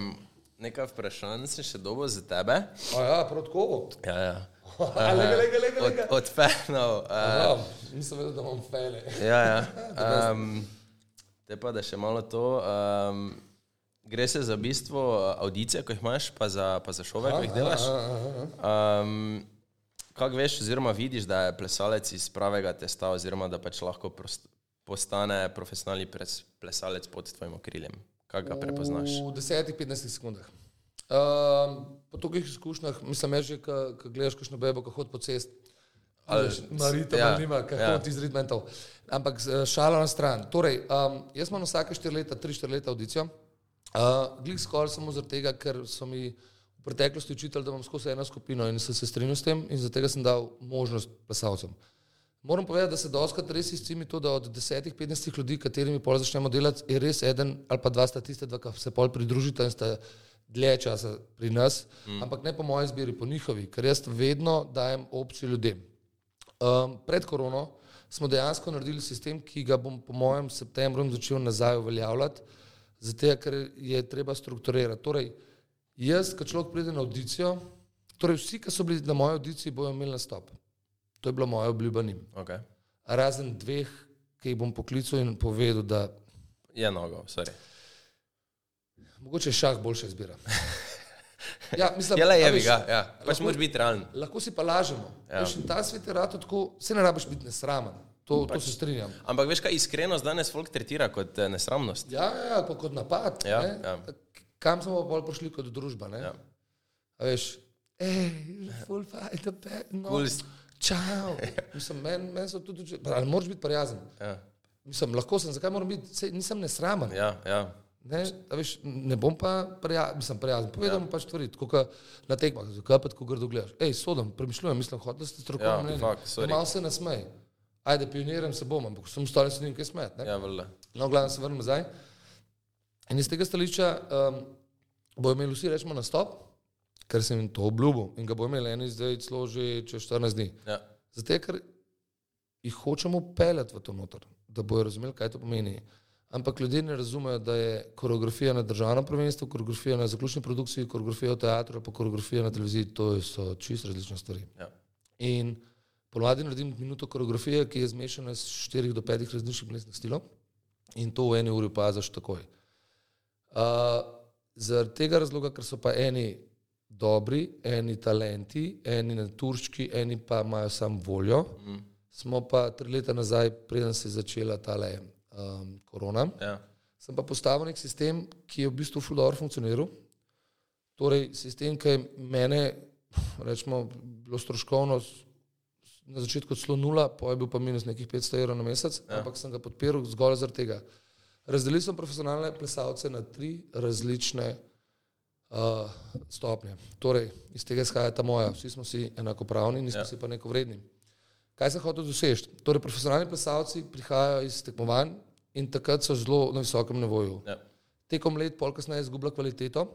nekaj vprašanj sem še dobo za tebe. A ja, prav tako. Ja, ja. Lega, lega, lega, Od, lega. od fanov. Uh, Ja, nisem vedel, da imam fele. ja, ja. Um, te pa, da še malo to. Um, gre se za bistvo audicije, ko jih imaš, pa za, pa za šove, ko jih delaš. Um, Kako veš, oziroma vidiš, da je plesalec iz pravega testa, oziroma da pač lahko prost, postane profesionalni pres- plesalec pod tvojim okriljem? Kako ga prepoznaš? V 10-15 sekundah. Um, po tolikih izkušnjah, mislim, je že, ko gledaš kakšno bebo, ko hodi po cesti. Ali- Marita, ja, nima, kako ja. ti zrid mental. Ampak z- šala na stran. Torej, um, jaz imam vsake 4 leta, 3-4 leta audicijo. Uh, Glik skoraj samo zaradi tega, ker so mi v preteklosti učitelj, da imam skozi eno skupino in sem se strinjal s tem in zaradi tega sem dal možnost plesalcem. Moram povedati, da se doskrat res izcimi to, da od 10-15 ljudi, katerimi pol začnemo delati, je res eden ali pa dva sta tiste, ki se pol pridružita in sta dlje časa pri nas, mm. ampak ne po moji izbiri, po njihovi, ker jaz vedno dajem opcijo ljudem. Um, pred korono smo dejansko naredili sistem, ki ga bom po mojem septembru začel nazaj uveljavljati, zato ker je treba strukturirati. Torej, jaz, ko človek pride na audicijo, torej vsi, ki so bili na moji audiciji, bojo imeli nastop. To je bila moja obljuba njim. Okay. Razen dveh, ki jih bom poklical in povedal, da Je nogo, sorry. mogoče je šah boljša izbira. Ja, mislim, Je le a jebi veš, ga, ja. Pač lahko- moraš biti realen. Lahko si pa lažemo. Ja. Ja. Ta svet je rado tako, se ne rabiš biti nesramen. To, pač. to se strinjam. Ampak veš, kaj iskrenost danes folk tretira kot eh, nesramnost. Ja, ja, ja pa kot napad. Ja, ne? ja. Kam smo pa prišli kot družba? Ne? Ja. A veš, hej, full fight, the no. Cool Čau. Mislim, meni men so tudi, ali moraš biti prijazen. Ja, Mislim, lahko sem, zakaj moram biti, sej, nisem nesramen. ja. ja. Ne, veš, ne bom pa prijazen, mislim, prijazen. Povedal ja. pač stvari, tako kot na tekmah, zakaj pa tako grdo gledaš. Ej, sodom, premišljujem, mislim, hod, da ste Ja, strokovni mnenje. fuck. Malo se nasmej. Ajde, pioniram se bom, ampak sem stali se njim kaj smet. Ne? ja valjda. No, glavno se vrnem nazaj. In iz tega stališča um, bojo imeli vsi, rečemo, nastop, ker sem jim to obljubil in ga bo imel eni zdaj celo že čez 14 dni. Ja. Zato, ker jih hočemo peljati v to noter, da bojo razumeli, kaj to pomeni. Ampak ljudje ne razumejo, da je koreografija na državnem prvenstvu, koreografija na zaključni produkciji, koreografija v teatru, pa koreografija na televiziji, to so čisto različne stvari. Ja. In ponovadi naredim minuto koreografije, ki je zmešana iz 4 do 5 različnih plesnih stilov in to v eni uri opaziš takoj. Uh, zaradi tega razloga, ker so pa eni dobri, eni talenti, eni naturški, eni pa imajo samo voljo, mm. smo pa tri leta nazaj, preden se je začela tale um, korona, Ja. sem pa postavil nek sistem, ki je v bistvu fuldoor funkcioniral. Torej, sistem, ki je mene, rečemo, bilo stroškovno s- na začetku celo nula, pa je bil pa minus nekih 500 evrov na mesec, ja. ampak sem ga podpiral zgolj zaradi tega. Razdelil sem profesionalne plesalce na tri različne uh, stopnje. Torej, iz tega izhaja ta moja, vsi smo si enakopravni, nismo ja. si pa neko vredni. Kaj sem hotel doseči? Torej, profesionalni plesalci prihajajo iz tekmovanj in takrat so zelo na visokem nivoju. Ja. Tekom let, pol kasneje, izgublja kvaliteto,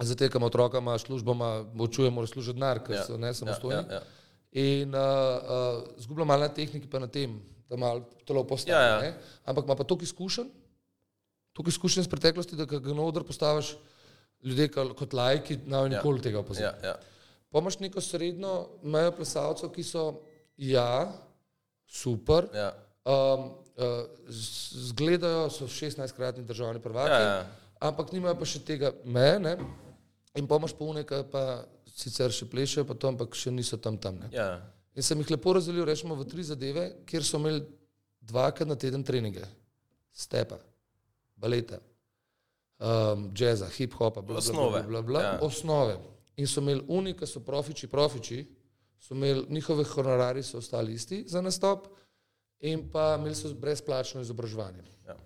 zatekamo otrokama, službama, učujemo, mora služiti denar, ker Ja. so ne samostojni. Ja, ja, ja. In uh, uh, zgublja malo na tehniki, pa na tem, da malo telo postavi. Ja, ja. ne. Ampak ima pa toliko izkušenj, toliko izkušenj iz preteklosti, da ga na oder postaviš ljudje kot lajki, ne bojo nikoli ja. tega opaziti. Ja, ja. Pa imaš neko srednjo mejo plesalcev, ki so, ja, super, Ja. um, uh, zgledajo, so 16-kratni državni prvaki, Ja, ja. ampak nimajo pa še tega meje, ne? in pa imaš polne, ki pa sicer še plešejo, pa to, ampak še niso tam tam. Ne? ja. In sem jih lepo razdelil, rečemo, v tri zadeve, kjer so imeli dvakrat na teden treninge, stepa, baleta, um, jazza, hip-hopa, bla, bla, bla, Osnove, bla, bla, bla, ja. osnove. In so imeli oni, ki so profiči, profiči, so imeli njihove honorari, so ostali isti za nastop, in pa imeli so brezplačno izobraževanje. Ja.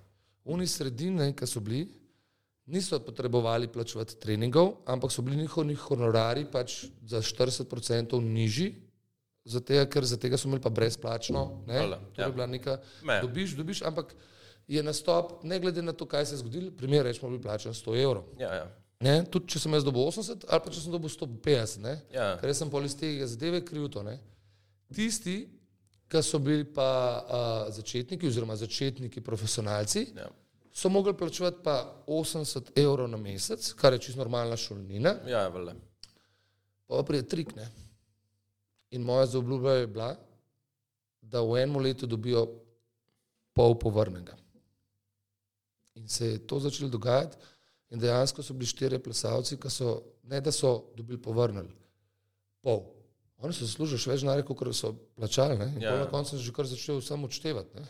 Oni sredine, ki so bili, niso potrebovali plačevati treningov, ampak so bili njihovi honorari pač za 40% nižji, zato ker za tega so imeli pa brezplačno. Ne? Hvala, To je ja. bila neka, Me. dobiš, dobiš, ampak je nastop, ne glede na to, kaj se je zgodilo, primer rečemo, bil plačan 100 evrov. ja, ja. Ne? Tudi če sem jaz dobil 80 ali pa če sem dobil 150, ne? Ja. ker sem pol iz tega zadeve kriv to. Ne? Tisti, ki so bili pa a, začetniki oziroma začetniki profesionalci, Ja. So mogli plačevati pa 80 evrov na mesec, kar je čisto normalna šolnina, Ja, vele. pa prije trik. Ne? In moja zaobljuba je bila, da v enem letu dobijo pol povrnega. In se je to začelo dogajati, in dejansko so bili štirje plesalci, ki so ne da so dobili povrnili, pol. Oni so zaslužili še več denarja, kot so plačali. Ne? In Ja. ja. na koncu sem že kar začel samo odštevati. Ne?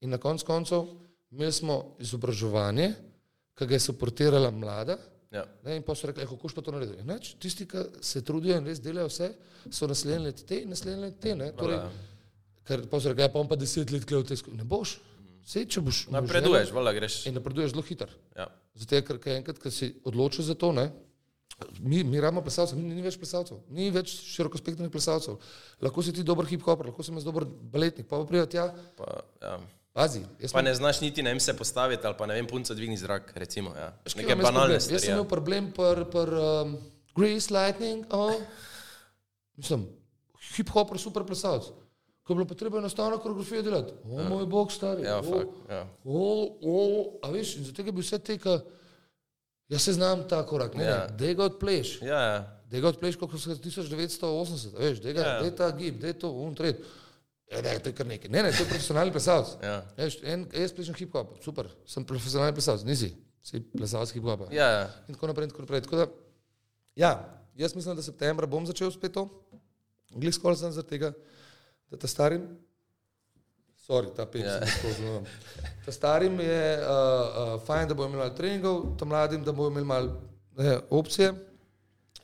In na koncu koncev imeli smo izobraževanje, ki ga je suportirala mlada, Ja. Ne, in pa so rekli, "Eh, kako pa to narediti. Neč, tisti, ki se trudijo in res delajo vse, so naslednje let te, naslednje let te. Ne? Torej, Hvala. ker pa so rekli, ja, pa bom pa deset let klev v tej skupini. Ne boš. Sej, če boš. Napreduješ, vele greš. In napreduješ zelo hitro. Ja. Zato, ker enkrat, ko si odločil za to, ne, mi, mi rabimo plesalcev, ni, ni več plesalcev, ni več širokospektrnih plesalcev. Lahko si ti dober hip-hopper, lahko sem jaz dober baletnik, pa pa pridem tja, Pa, ja. Pazi. pa ne znaš niti na em se postaviti ali pa ne vem, punco dvigni zrak, recimo. Ja. Veš, kaj Neke banalne problem? Jaz stvari. sem imel Ja. problem pri pr, um, Grease Lightning, oh. mislim, hip-hop je super plesalec. Ko je bilo potrebno enostavno koreografijo delati, o ja. moj bog, stari. Ja, o, fakt, ja. o, o, a veš, in zato bi vse te, ki, jaz se znam ta korak, ne, Ja. da ga odpleš. Ja, ja. Da ga odpleš, kot so 1980, veš, da Ja. je ta gib, da je to, un tret. Ja, je to kar nekaj. Ne, ne, to je profesionalni plesalec. Ja. Veš, en, jaz plešem hip-hop, super, sem profesionalni plesalec, nisi, si plesalec hip-hopa. Ja, ja. In tako naprej, in tako naprej. Tako da, ja, jaz mislim, da septembra bom začel spet to. Glej, skoraj sem zaradi tega, da ta starim, sorry, ta Ja. yeah. skozi. No. Ta starim je uh, uh, fajn, da bojo imeli malo treningov, ta mladim, da bojo imeli malo ne, opcije.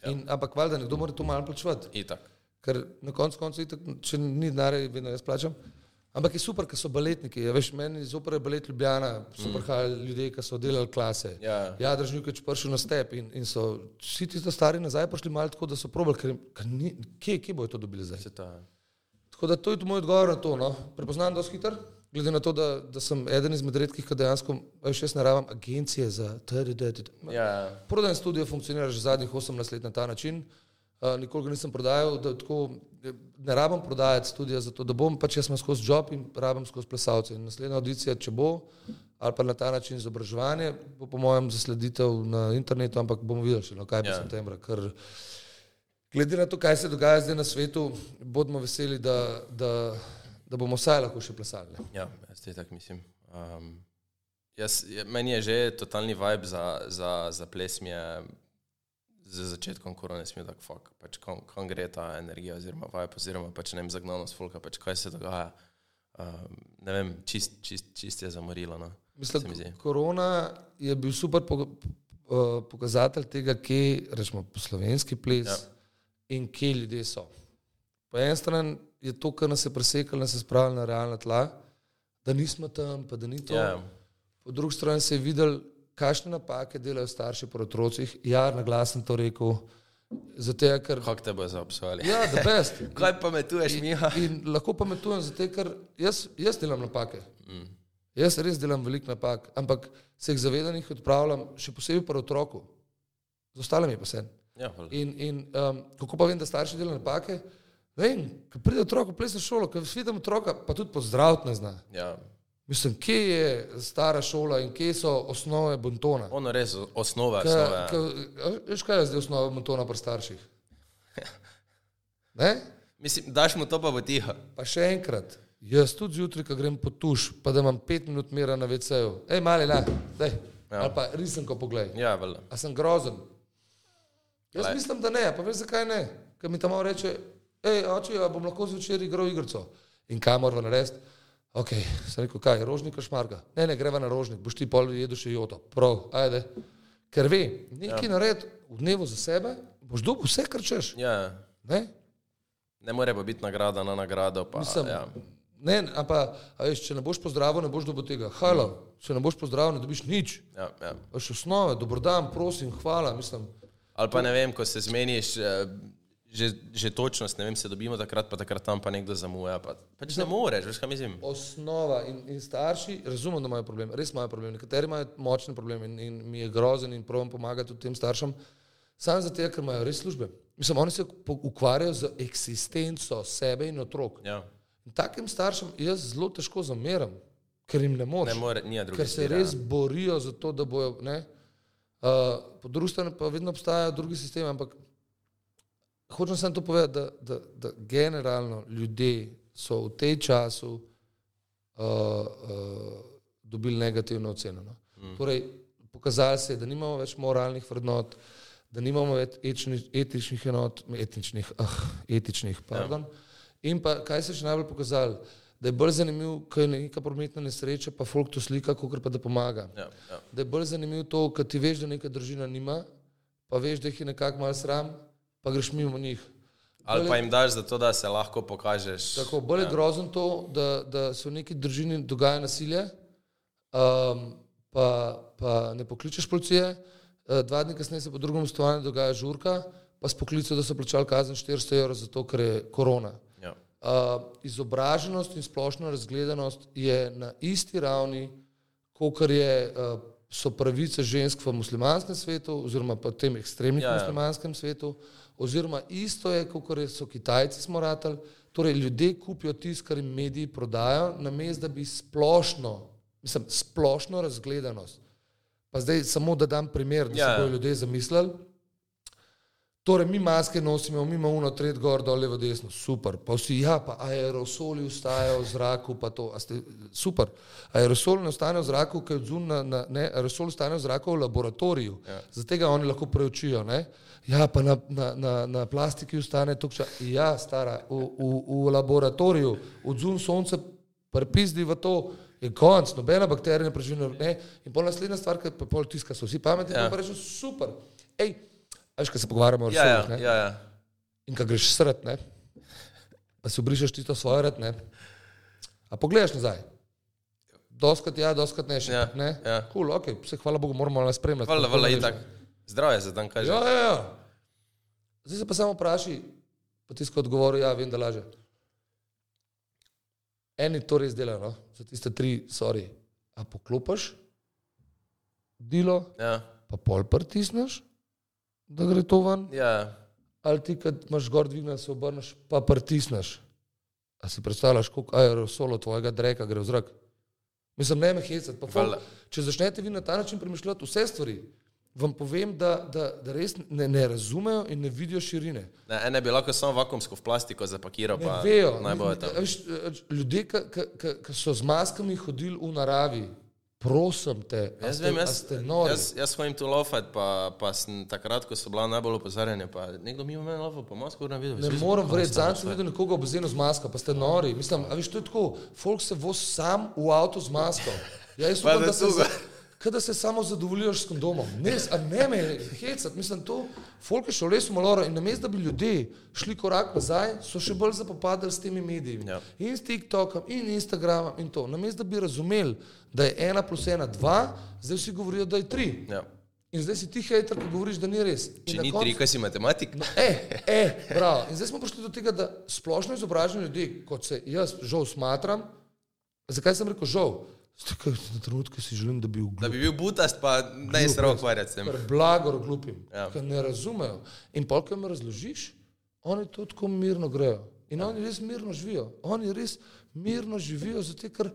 Ja. In, ampak valjda nekdo mora to malo plačevati. Itak. Ker na koncu koncev, če ni denarja, vedno jaz plačam. Ampak je super, ker so baletniki. Ja, veš, meni iz opere balet Ljubljana so prihajali ljudje, ki so delali klase. Mm. Ja. ja držnik je prišel na step in, in so vsi ti stari nazaj prišli malo tako, da so probali, ker, ker ni, kje, kje bojo to dobili zdaj. Ta, Tako da to je moj odgovor na to. No. Prepoznam dosti hiter, glede na to, da, da sem eden izmed redkih, ki dejansko, veš, jaz naravam agencije za TDD. ja, ja. Prodajen studio funkcionira že zadnjih 18 let na ta način. Uh, nikoli ga nisem prodajal, da tako eh, ne rabim prodajati studia, zato da bom pač jaz imam skozi job in rabim skozi plesalce. In naslednja audicija, če bo, ali pa na ta način izobraževanje, bo po mojem zasleditev na internetu, ampak bomo videli še, no, kaj bo Ja. yeah. septembra. Ker glede na to, kaj se dogaja zdaj na svetu, bodimo veseli, da, da, da bomo vsaj lahko še plesali. Ja, jaz tudi tako mislim. Um, jaz, meni je že totalni vibe za, za, za ples mi je z začetkom korone smil tako fuk, pač kam, kam gre ta energija oziroma vibe oziroma pač ne vem zagnanost folka, pač kaj se dogaja. Um, ne vem, čist, čist, čist je zamorilo. No. se mi. Mislim, korona je bil super po, uh, pokazatelj tega, kje rečemo po slovenski ples ja. in kje ljudje so. Po eni strani je to, kar nas je presekalo, nas je spravilo na realna tla, da nismo tam, pa da ni to. Ja, Po drugi strani se je videl, kakšne napake delajo starši pri otrocih. Ja, na glas sem to rekel. Zato, ker. Kako te bo zaobsojali? Ja, the best. Kaj pametuješ, Miha? In lahko pametujem, zato, ker jaz, jaz delam napake. Mm. Jaz res delam veliko napak, ampak se jih zavedam in jih odpravljam, še posebej pri otroku. Z ostalimi pa sem. Ja, hvala. In, in um, kako pa vem, da starši delajo napake? Ne Vem, ko pride otrok v plesno šolo, ko vidim otroka, pa tudi pozdraviti ne zna. Ja. Mislim, kje je stara šola in kje so osnove bontona? Ono res osnova. Ka, osnova ka, veš, kaj je zdaj osnova bontona pri starših? Ne? Mislim, daš mu to pa bo tiho. Pa še enkrat, jaz tudi zjutraj, ko grem po tuš, pa da imam pet minut mira na VC-ju, hej, mali, la, daj. Ja. Ali pa risanko poglej. Ja, vele. A sem grozen? Jaz Glej. mislim, da ne, pa veš zakaj ne? Ker mi tam reče, hej, oče, a bom lahko zvečer igral igrico. In kaj moramo narediti? Ok, sem rekel, kaj, rožnik ali šmarga? Ne, ne, greva na rožnik, boš ti pol jedel še joto. Prav, ajde. Ker ve, nekaj ja. naredi v dnevu za sebe, boš dobil vse, kar češ. Ja. Ne? Ne more pa biti nagrada na nagrado. Pa, Mislim, ja. Ne, ampak, veš, če ne boš pozdravil, ne boš dobil tega. Halo, če ne boš pozdravil, ne dobiš nič. Ja, ja. Veš, osnove, dobrodan, prosim, hvala, mislim. Ali pa ne vem, ko se zmeniš, eh, že, že točnost, ne vem, se dobimo takrat, pa takrat tam pa nekdo zamuja. Pa, pač ne moreš, veš kaj mislim. Osnova in, in starši, razumem, da imajo problem, res imajo problem. Nekateri imajo močne probleme in, in mi je grozen in pravim pomagati tudi tem staršem. Sam zato, ker imajo res službe. Mislim, oni se ukvarjajo z eksistenco sebe in otrok. Ja. In takim staršem jaz zelo težko zameram, ker jim ne moreš. Ne more, nija druge ker se izbire, res borijo za to, da bojo. Ne? Uh, po drugi strani pa vedno obstajajo drugi sistemi, ampak hočem samo to povedati, da, da, da generalno ljudje so v tej času uh, uh, dobili negativno oceno. No? Mm. Torej, pokazali se je, da nimamo več moralnih vrednot, da nimamo več etičnih, etičnih enot, etičnih, uh, etičnih pardon. Ja. In pa kaj se je še najbolj pokazalo? Da je bolj zanimiv, ko je neka prometna nesreča, pa folk to slika, kot pa da pomaga. Ja, ja. Da je bolj zanimivo to, ker ti veš, da neka družina nima, pa veš, da jih je nekako malo sram, pa greš mimo njih. Ali pa jim daš za to, da se lahko pokažeš. Tako, bolj je ja. grozen to, da, da se v neki družini dogaja nasilje, um, pa, pa ne pokličeš policije, uh, dva dni kasneje se po drugem stovanju dogaja žurka, pa s poklico, da so plačali kazen 400 evrov zato, ker je korona. Ja. Uh, izobraženost in splošna razgledanost je na isti ravni, kot je, uh, so pravice žensk v muslimanskem svetu, oziroma pa v tem ekstremnih Ja, ja, ja. muslimanskem svetu, oziroma isto je, kot so Kitajci smo ratali. Torej, ljudje kupijo tisto, kar jim mediji prodajo, namesto da bi splošno, mislim, splošno razgledanost. Pa zdaj samo da dam primer, da Ja, se ja. bodo ljudje zamislili. Torej, mi maske nosimo, mi imamo uno tret gor, dol, levo, desno, super. Pa vsi, ja, pa aerosoli ustajajo v zraku, pa to, a ste, super. Aerosol ne ostane v zraku, ker na, na, ne, aerosol ostane v zraku v laboratoriju. Ja. Zato ga oni lahko preučijo, ne. Ja, pa na, na, na, na plastiki ostane tukša. Ja, stara, v, v, v laboratoriju, odzun sonce prepizdi v to, je konc, nobena bakterija ne preživi. Ne? In pol naslednja stvar, ki pa pol tiska, so vsi pametni, Ja. pa rečejo, super. Ej, veš, kaj se pogovarjamo o Ja, ja, ne? ja, ja. In ko greš sred, ne, pa si obrišeš tisto svoje red, ne, a pogledaš nazaj. Doskrat ja, doskrat ne še. Ja, ne? ja. Cool, okay. Vse, hvala Bogu, moramo malo spremljati. Hvala, hvala, itak. Zdravje za dan, kaže. Ja, ja, ja. Zdaj se pa samo vpraši, pa tisto odgovor, ja, vem, da laže. Eni to res delajo, no? za tiste tri, sorry. A poklopiš delo, Ja, pa pol pritisneš, da gre to ven, ja. ali ti, kad imaš gor dvignjen, se obrneš, pa pritisneš. A si predstavljaš, koliko aerosolo tvojega dreka gre v zrak? Mislim, ne me hecati. Če začnete vi na ta način premišljati vse stvari, vam povem, da, da, da res ne, ne razumejo in ne vidijo širine. Ne, ene bi lahko samo vakumsko v plastiko zapakiral, Ne pa vejo. Ne- veš, Ljudje, ki so z maskami hodili v naravi, prosim te, Jaz ste, vem, jaz, ste nori. jaz, jaz hodim tu lofat, pa, pa sem takrat, ko so bila najbolj opozarjanja, pa nekdo mimo mene lofa, pa masko ne videl. Ne morem verjeti, zadnjič sem videl nekoga v bazenu z masko, pa ste nori. Mislim, a veš, to je tako, folk se vozi sam v avto z masko. Ja, jaz Pa upam, da da se, Kaj da se samo zadovoljiš s kondomom. Ne, ne me hecati, mislim, to folk je šel res malo in namesto, da bi ljudje šli korak nazaj, so še bolj zapopadali s temi mediji. Ja. In s TikTokom, in Instagramom in to. Namesto, da bi razumeli, da je ena plus ena dva, zdaj vsi govorijo, da je tri. Ja. In zdaj si ti hejter, ki govoriš, da ni res. In Če ni koncu- tri, kaj si matematik? No, e, e, bravo. In zdaj smo prišli do tega, da splošno izobraženi ljudje, kot se jaz žal smatram, zakaj sem rekel žal? Ker na trenutke si želim, da bi v Da bi bil butast, pa ne se rok ukvarjati s tem. blagor glupim, Ja. ja. ker ne razumejo. In pol, ko jim razložiš, oni to tako mirno grejo. In oni res mirno živijo. Oni res mirno živijo, zato ker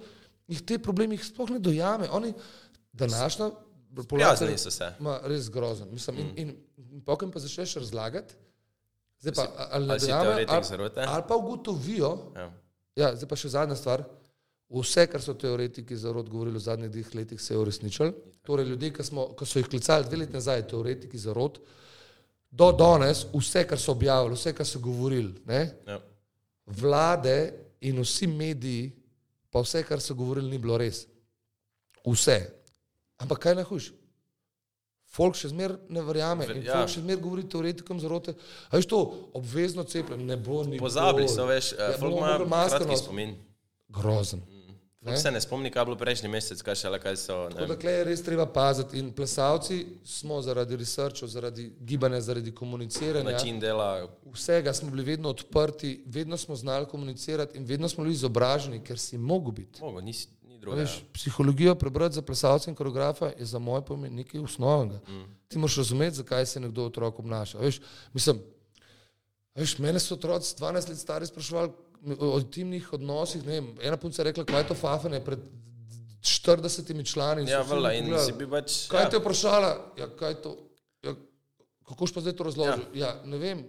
jih te problemi jih sploh ne dojame. Oni, današnja Prijazni so se. Ma, res grozen. Mislim, in, in, in pokem pa začneš razlagati, zdaj pa ali, ali teoretik ali, ali pa ugotovijo, Ja. ja, zdaj pa še zadnja stvar. Vse, kar so teoretiki zarod govorili v zadnjih dveh letih, se je uresničilo. Torej, ljudje, ki, smo, ki so jih klicali dve leti nazaj, teoretiki zarod, do danes, vse, kar so objavili, vse, kar so govorili, ne, Ja. vlade in vsi mediji, pa vse, kar so govorili, ni bilo res. Vse. Ampak kaj najhujš? Folk še zmeraj ne verjame Ver- in ja. folk še zmeraj govori teoretikom zarote. A veš to, obvezno cepljenje ne bo nikoli. Pozabili so, veš, Ja, ja, folk ima masko spomin. Grozen. Folk se ne spomni, kaj je bilo prejšnji mesec, kaj šele kaj so. ne Tako da je res treba paziti in plesalci smo zaradi researchov, zaradi gibanja, zaradi komuniciranja, Način dela, vsega smo bili vedno odprti, vedno smo znali komunicirati in vedno smo bili izobraženi, ker si mogo biti. mogo, ni, ni A druga. Veš, psihologijo prebrati za plesalce in koreografa je za moj pomen nekaj osnovnega. Mm. Ti moraš razumeti, zakaj se nekdo otrok obnaša. Veš, mislim, veš, mene so otroci 12 let stari spraševali o, intimnih odnosih. ne Vem, ena punca je rekla, kaj je to fafane pred 40 člani. Ja, me in si bi pač. Kaj ja. te je vprašala? Ja, kaj to? Ja, kako pa zdaj to razložil? Ja. ja, ne vem,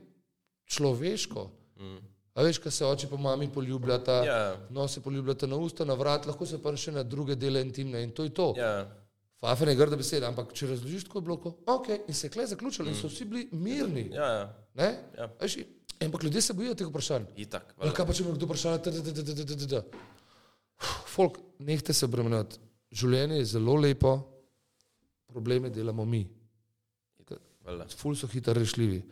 človeško. Mm. A veš, kaj se oči po mami poljubljata, Ja. no se poljubljata na usta, na vrat, lahko se pa še na druge dele intimne in to je to. Ja. Ja, Fafen je grda beseda, ampak če razložiš tako je bilo, ok, in se je kle zaključilo in so vsi bili mirni. ja, ja. Ne? Ja. Veš, ampak ljudje se bojijo teh vprašanj. itak. Valjda. kaj pa če me kdo vpraša. Folk, nehte se obremenjati. Življenje je zelo lepo, probleme delamo mi. ful so hitro rešljivi.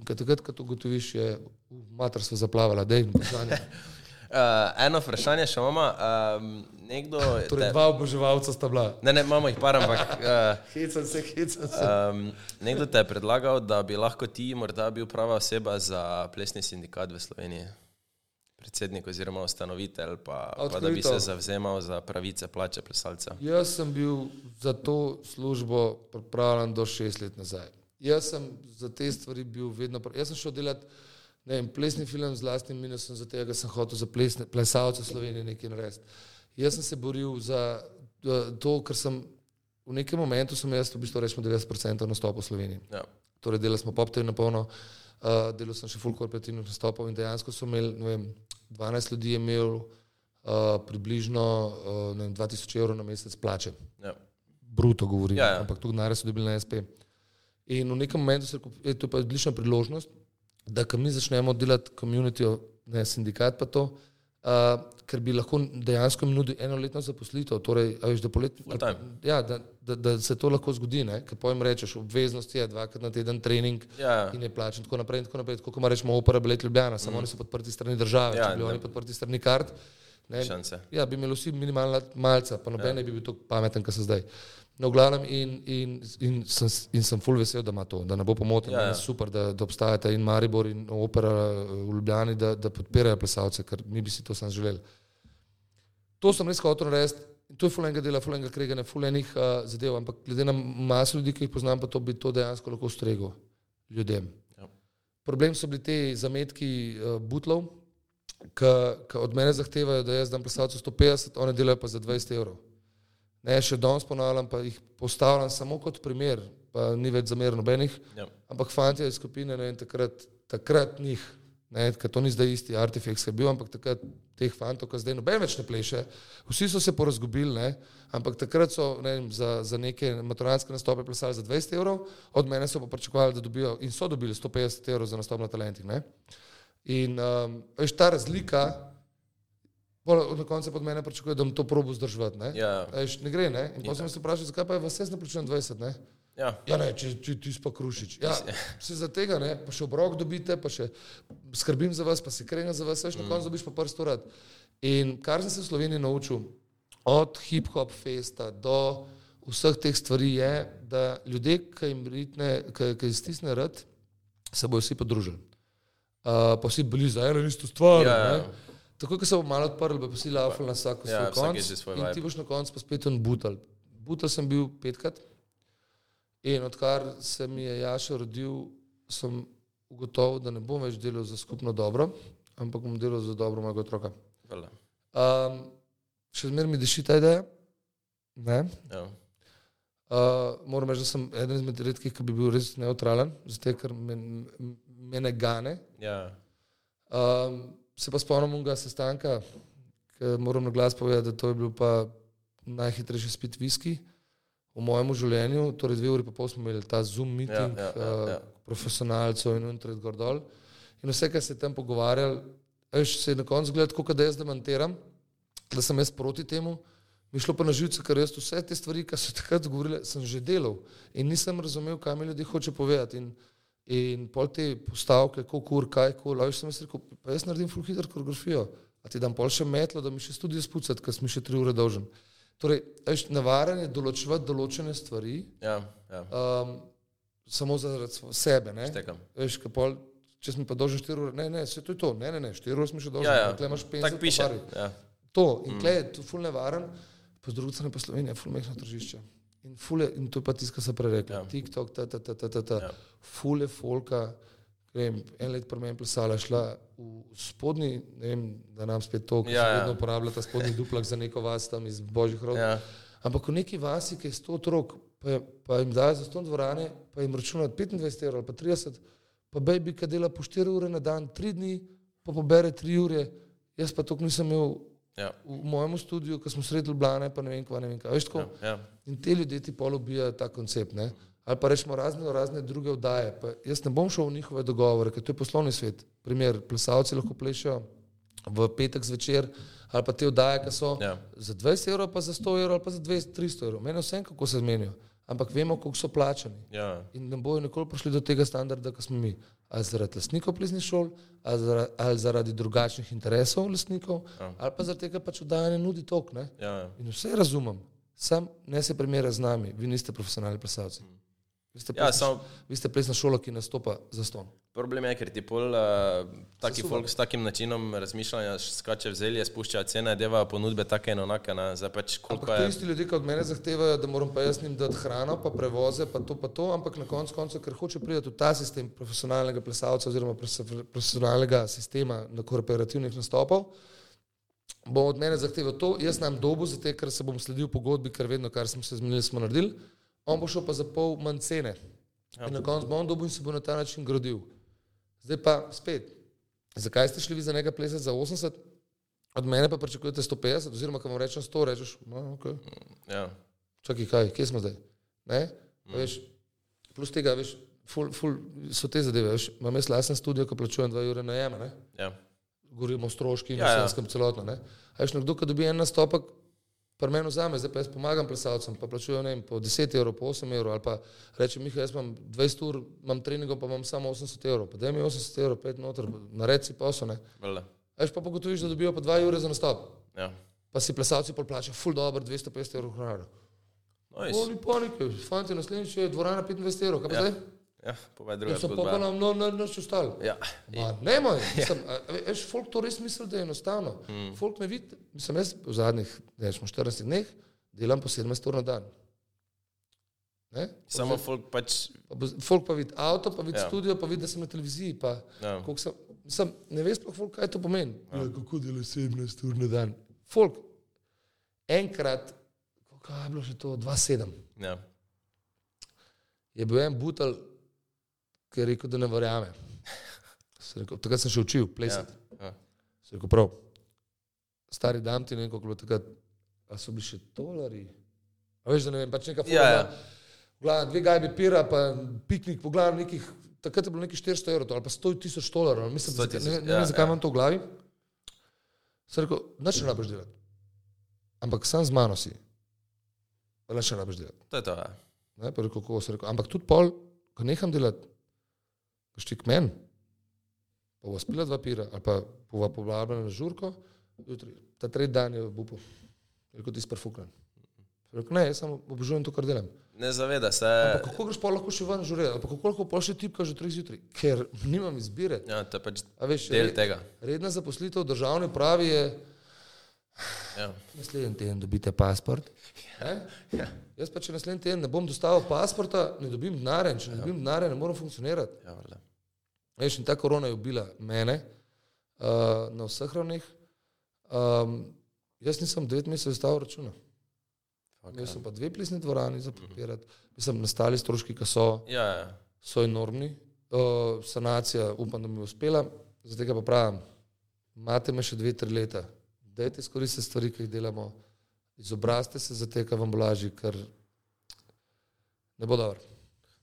In takrat, ko to ugotoviš, je mater se zaplavala, da je vprašanje. Uh, eno vprašanje še imamo. Um, nekdo. Torej, te- dva oboževalca sta bila. Ne, ne, imamo jih par, ampak. Uh, Hecam se, hecam se. Um, nekdo te je predlagal, da bi lahko ti morda bil prava oseba za plesni sindikat v Sloveniji. Predsednik oziroma ustanovitelj, pa, pa da bi se Odkrito. zavzemal za pravice plače plesalcev. Jaz sem bil za to službo pripravljen do šest let nazaj. Jaz sem za te stvari bil vedno. Jaz sem šel delati ne vem, plesni film z vlastnim minusom, zato ker sem hotel za plesne, plesalce Slovenije nekaj narediti. Jaz sem se boril za to, ker sem v nekem momentu, sem jaz v bistvu rečemo 90% nastopov v Sloveniji. Ja. torej delali smo pop na polno, uh, delal sem še full korporativnih nastopov in dejansko so imeli, ne vem, 12 ljudi je imel uh, približno uh, ne vem, 2000 evrov na mesec plače. Ja. Bruto govorim, Ja, ja. ampak to denarja so dobili na SP. In v nekem momentu se je rekel, "Ej, to je pa odlična priložnost, da kam mi začnemo delati community, ne sindikat pa to, uh, ker bi lahko dejansko jim nudil enoletno zaposlitev, torej, veš, da polet, ja, da, da, da se to lahko zgodi, ne? ker pojem rečeš, obveznost je dvakrat na teden trening Ja. in je plačen, tako naprej in tako naprej, kot ima rečemo opera Bled Ljubljana, samo mm. oni so podprti strani države, Ja, ja, če bi ne. oni podprti strani kart, ne, Šanse. ja, bi imeli vsi minimalna malca, pa noben ja. ne bi bil tako pameten, kot so zdaj. No, v glavnem, in, in, in, sem, in sem full vesel, da ima to, da ne bo pomoten. Ja, Ja. Super, da, da obstajata in Maribor in opera v Ljubljani, da, da podpirajo plesalce, ker mi bi si to sam želeli. To sem res hotel narediti. in To je fulenga dela, fulenga kreganja, fulenih uh, zadev, ampak glede na maso ljudi, ki jih poznam, pa to bi to dejansko lahko ustregel ljudem. Ja. Problem so bili te zametki uh, butlov, ki od mene zahtevajo, da jaz dam plesalcu 150, oni delajo pa za 20 evrov. Ne, še danes ponavljam, pa jih postavljam samo kot primer, pa ni več zamer nobenih, Ja. ampak fanti iz skupine, ne vem, takrat, takrat njih, ne, ker to ni zdaj isti artefakt, ki je bil, ampak takrat teh fantov, ki zdaj noben več ne pleše, vsi so se porazgubili, ne, ampak takrat so ne za, za neke maturanske nastope plesali za 20 evrov, od mene so pa pričakovali, da dobijo in so dobili 150 evrov za nastop na talentih. Ne. In um, veš, ta razlika Pol na koncu pod mene pričakuje, da bom to probo zdržati. Ne? Ja. Eš, ne gre, ne? In potem sem se vprašal, zakaj pa je vas jaz ne plačujem 20, ne? Ja. Ja, ne, če, če ti pa krušič. Ja, se za tega, ne, pa še obrok dobite, pa še skrbim za vas, pa se krenja za vas, veš, na koncu dobiš pa prsto rad. In kar sem se v Sloveniji naučil, od hip-hop festa do vseh teh stvari je, da ljudje, ki jim ritne, ki, ki stisne rad, se bojo vsi podružili. Uh, pa vsi bili za eno isto stvar. Ja, Ja, ja. Tako, ko se bo malo odprl, bo pa vsi laufali na vsako Ja, svoj konc. ti boš na koncu pa spet on butal. Butal sem bil petkrat. In odkar se mi je Jaša rodil, sem ugotovil, da ne bom več delal za skupno dobro, ampak bom delal za dobro mojega otroka. Hvala. Um, še zmeraj mi diši ta ideja. Ne? Ja. Uh, moram reči, da sem eden izmed redkih, ki bi bil res neutralen, zato ker me, me ne gane. Ja. Um, se pa spomnim onega sestanka, ki moram na glas povedati, da to je bil pa najhitrejši spit viski v mojem življenju. Torej, dve uri pa pol smo imeli ta Zoom meeting, Ja, ja, ja, ja. uh, profesionalcev in untred gor dol. In vse, kar se je tam pogovarjali, veš, se je na koncu gledal, kot da jaz demantiram, da sem jaz proti temu. Mi šlo pa na živce, ker jaz vse te stvari, ki so takrat govorile, sem že delal in nisem razumel, kaj mi ljudje hoče povedati. In, in pol te postavke, koliko ur, kaj, koliko, veš, sem jaz rekel, pa jaz naredim full hitro koreografijo, a ti dam pol še metlo, da mi še studio spucati, ker sem še tri ure dolžen. Torej, veš, navaren je določevati določene stvari, Ja. Ja. um, samo zaradi sebe, ne? Štekam. Veš, pol, če sem pa dolžen štiri ure, ne, ne, se to je to, ne, ne, ne, štiri ure sem še dolžen, Ja, ja. tukaj imaš 50 Tako piše. Ja. To, in mm. tle je to ful nevaren, po drugi strani pa Slovenija, ful mehno tržišče. In, je, in to je pa tisto, kar se prej rekla. Ja. Ja. TikTok, ta, ta, ta, ta, ta, ta. Ja. Ja. Ful je folka, vem, en let pred menem plesala, šla v spodnji, ne vem, da nam spet to, ki Ja, ja, se ja. vedno uporablja ta spodnji duplak za neko vas tam iz božjih rok. Ja. Ampak v neki vasi, ki je 100 otrok, pa, pa jim dajo za 100 dvorane, pa jim računajo 25 evrov ali pa 30, pa baby, ki dela po 4 ure na dan, 3 dni, pa pobere 3 ure, jaz pa to nisem imel Ja. v mojem studiu, ko smo sredi Ljubljana, pa ne vem, kva, ne vem, kaj. Veš, tako, Ja. Ja. In te ljudje ti pol ubijajo ta koncept. Ne? Ali pa rečemo razne, razne druge vdaje. Pa jaz ne bom šel v njihove dogovore, ker to je poslovni svet. Primer, plesalci lahko plešajo v petek zvečer, ali pa te vdaje, ki so Ja. za 20 evrov, pa za 100 evrov, pa za 200, 300 evrov. Meni je vse, kako se zmenijo. Ampak vemo, koliko so plačani. Ja. In ne bojo nikoli prišli do tega standarda, kot smo mi. Ali zaradi lastnikov plesnih šol, ali zaradi, ali zaradi drugačnih interesov lastnikov, Ja. ali pa zaradi tega, ker pač oddajanje nudi tok. Ne? Ja. In vse razumem, sam ne se primerja z nami, vi niste profesionalni plesalci. Vi ste, Ja, plesna, samo vi ste plesna šola, ki nastopa za ston. problem je, ker ti pol uh, taki Sesuva. folk s takim načinom razmišljanja skače v zelje, spuščajo cene, deva ponudbe take in onake, pač Ampak je. isti ljudje, ki od mene zahtevajo, da moram pa jaz njim dati hrano, pa prevoze, pa to, pa to, ampak na koncu koncev, ker hoče priti v ta sistem profesionalnega plesalca oziroma profesionalnega sistema na korporativnih nastopov, bo od mene zahteval to, jaz nam dobu, zato ker se bom sledil pogodbi, ker vedno, kar smo se zmenili, smo naredili, on bo šel pa za pol manj cene. Ja. In na koncu bo on dobil in se bo na ta način gradil. Zdaj pa spet, zakaj ste šli vi za nekaj plesati za 80, od mene pa pričakujete 150, oziroma ko vam rečem 100, rečeš, no, ok, Ja. čakaj, kaj, kje smo zdaj? Ne? Mm. Veš, plus tega, veš, ful, ful, so te zadeve, veš, imam jaz lasen studio, ko plačujem 2 ure najema, ne? Ja. govorimo o stroški in Ja, ja. vsem celotno. Ne? A veš, nekdo, ki dobi en nastopek, pri meni vzame, zdaj pa jaz pomagam plesalcem, pa plačujem ne vem, po 10 evrov, po 8 evrov, ali pa reče, Miha, jaz imam 20 ur, imam treningov, pa imam samo 80 evrov, pa daj mi 80 evrov, pet noter, naredi si posel, ne. Valjda. A veš, pa pogotoviš, da dobijo pa 2 ure za nastop, Ja. pa si plesalci pol plačajo, full dobro, 250 evrov honorarja. Nice. Oni panike, fanti, naslednjič je dvorana 25 evrov, kaj pa Ja. zdaj? Ja, povej Ja, druga so pa pa nam no, no, noč ostali. Ja. Ma, ne moj, mislim, a, a veš, folk to res misli, da je enostavno. Mm. Folk me vidi, mislim, jaz v zadnjih, ne vem, 14 dneh delam po 17 ur na dan. Ne? Samo folk pač. Pa Folk pa vidi avto, pa vidi Ja. ja. studio, pa vidi, da sem na televiziji. Pa, Ja. sem, mislim, ne veš pa folk, kaj to pomeni. Ja. Kako delaš 17 ur na dan? Folk, enkrat, kaj je bilo že to, 2-7, Ja. je bil en butel, ki je rekel, da ne verjame. Sem Rekel, takrat sem še učil plesati. Ja. Se rekel, prav. Stari dam ti nekaj, bilo takrat, a so bili še tolari. A veš, da ne vem, pač neka Ja, ja. Glavno, dve gajbi pira, pa piknik, po glavu nekih, takrat je bilo nekih 400 evrov, ali pa 100 tisoč dolarjev. Mislim, 100 zakaj- ne, tisoč, ne, ne ja, vem, zakaj ja. imam to v glavi. Sem rekel, nič ne rabiš delati. Ampak sam z mano si. Pa nič ne rabiš delati. To je to. Ja. Ne, pa rekel, kako se rekel. Ampak tudi pol, ko neham delati, ko štik men, pa bo spila dva pira, ali pa bova povabljena na žurko, jutri, ta tretji dan je v bupu. Rekel, ti si perfukran. Rekel, ne, jaz samo obožujem to, kar delam. Ne zaveda se. Pa kako greš pa lahko še ven ali pa kako lahko pol še tipka že treh zjutraj, ker nimam izbire. Ja, to je pač veš, del re- tega. Redna zaposlitev v državni pravi je, Ja. naslednji teden dobite pasport. Ja. Jaz pa če naslednji teden ne bom dostavil pasporta, ne dobim denarja, če ne dobim denarja, ne morem funkcionirati. Ja, valjda. Veš, in ta korona je ubila mene uh, na vseh ravneh. Um, jaz nisem devet mesecev stavil računa. Imel sem pa dve plesni dvorani za podpirati. Mislim, nastali stroški, ki so, Ja, ja. so enormni. Uh, sanacija, upam, da mi bo uspela. Zdaj pa pravim, imate me še dve, tri leta. Dajte izkoristiti stvari, ki jih delamo. Izobrazite se za te, kar vam bo lažje, ker ne bo dobro.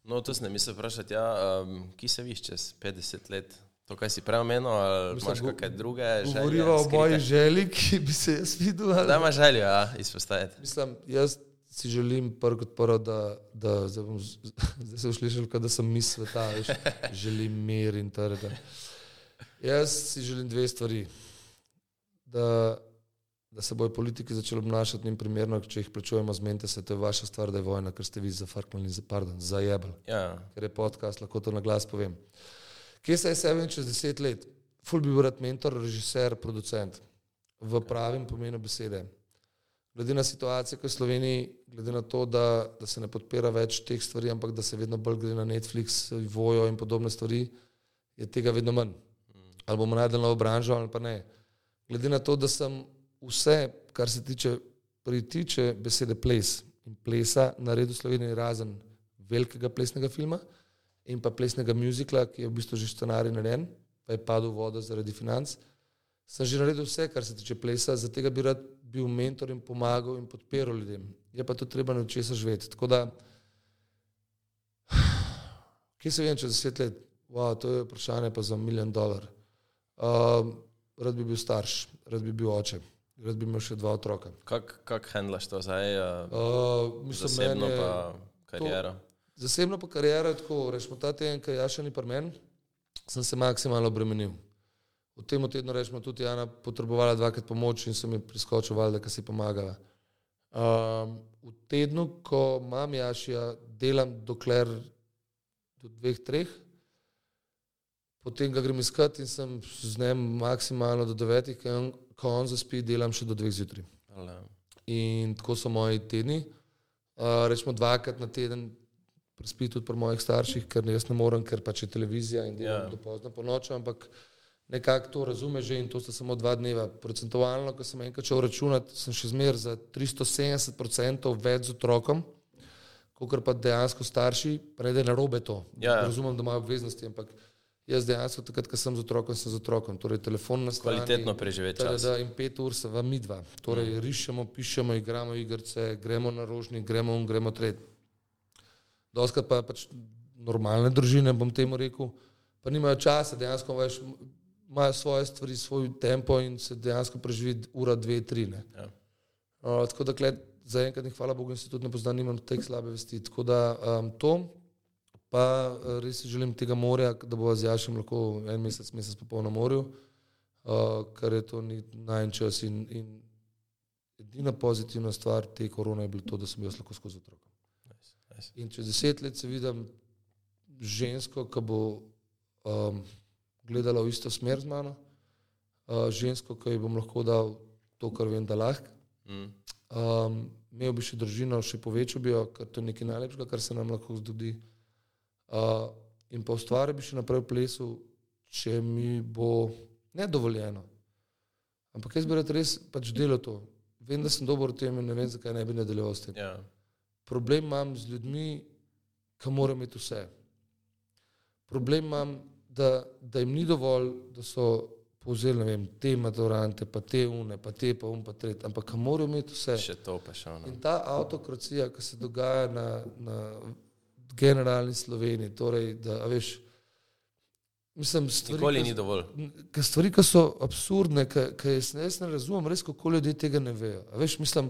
No, to se ne misli vprašati, ja, um, ki se viš čez 50 let? To, kaj si prej omenil, ali Mislim, imaš kakšne druge želje? Govoriva o moji želji, ki bi se jaz videl. ali- Da imaš željo, ja, izpostaviti. Mislim, jaz si želim prvo kot prvo, da, da zdaj, bom, zdaj se uslišal, da sem mis sveta, veš, želim mir in trga. Jaz si želim dve stvari. Da, da se bojo politiki začeli obnašati njim primerno, če jih plačujemo, zmenite se, to je vaša stvar, da je vojna, ker ste vi zafrknili, za, pardon, zajebali Ja, ker je podcast, lahko to na glas povem. Kje se je sebe čez deset let? Ful bi bil rad mentor, režiser, producent v pravem pomenu besede. Glede na situacijo, ki je v Sloveniji, glede na to, da, da se ne podpira več teh stvari, ampak da se vedno bolj glede na Netflix, Vojo in podobne stvari, je tega vedno manj. Ali bomo najdeli novo branžo ali pa ne. Glede na to, da sem vse, kar se tiče pritiče besede ples in plesa, naredil v Sloveniji razen velikega plesnega filma in pa plesnega muzikla, ki je v bistvu že scenarij narejen, pa je padel v vodo zaradi financ. Sem že naredil vse, kar se tiče plesa, zato bi rad bil mentor in pomagal in podpiral ljudem. Je pa to treba na česa živeti. Tako da, kje se vem čez deset let? Wow, to je vprašanje pa za milijon dolar. Um, rad bi bil starš, rad bi bil oče, rad bi imel še dva otroka. kako kak handlaš to zdaj, uh, mislim, zasebno je- pa kariero? Zasebno pa karijera je tako, rečemo ta teden, ki je še ni pri meni, sem se maksimalno obremenil. V tem tednu rečemo tudi Jana potrebovala dvakrat pomoč in sem ji priskočil, valjda, ker si pomagala. Um, v tednu, ko imam Jašija, delam dokler do dveh, treh, potem ga grem iskat in sem z njim maksimalno do devetih, ko ko on zaspi, delam še do dveh zjutraj. In tako so moji tedni. Uh, rečemo dvakrat na teden, prespi tudi pri mojih starših, ker jaz ne morem, ker pač je televizija in delam Ja. yeah. do pozno po noči, ampak nekako to razume že in to sta samo dva dneva. Procentualno, ko sem enkrat šel računati, sem še zmer za 370% več z otrokom, kot pa dejansko starši, da je narobe to. Ja, ja. Razumem, da imajo obveznosti, ampak jaz dejansko takrat, ko sem z otrokom, sem z otrokom. Torej, telefon na strani. Kvalitetno preživeti čas. Da, in pet ur se vam midva. Torej, mm. rišemo, pišemo, igramo igrice, gremo na rožnik, gremo un, gremo tret. Doskrat pa pač normalne družine, bom temu rekel, pa nimajo časa, dejansko veš, imajo svoje stvari, svoj tempo in se dejansko preživi ura, dve, tri. Ne. Ja. Uh, tako da, zaenkrat, in hvala Bogu, in se tudi ne poznam, nimam tek slabe vesti. Tako da um, to, pa uh, res si želim tega morja, da bo z Jašem lahko en mesec, mesec pa pol na morju, uh, ker je to najn čas. In, in edina pozitivna stvar te korone je bilo to, da sem jaz lahko skozi otroka. nice. In čez deset let se vidim žensko, ki bo um, gledala v isto smer z mano, uh, žensko, ki ji bom lahko dal to, kar vem, da lahko. Mm. Um, imel bi še družino, še povečal bi jo, ker to je nekaj najlepšega, kar se nam lahko zgodi. Uh, in pa ustvarjal bi še naprej v plesu, če mi bo ne dovoljeno. Ampak jaz bi rad res pač delal to. Vem, da sem dober v tem in ne vem, zakaj ne bi nadaljeval s tem. Ja. Problem imam z ljudmi, ki morajo imeti vse. Problem imam, da, da jim ni dovolj, da so povzeli ne vem, te maturante, pa te une, pa te pa um, pa tret, ampak morajo imeti vse. Še to pa še ono. In ta avtokracija, ki se dogaja na, na generalni Sloveniji, torej, da veš, mislim, stvari, Nikoli ni dovolj. Ker stvari, ki so absurdne, ki jaz, jaz ne razumem, res kako ljudje tega ne vejo. A Veš, mislim,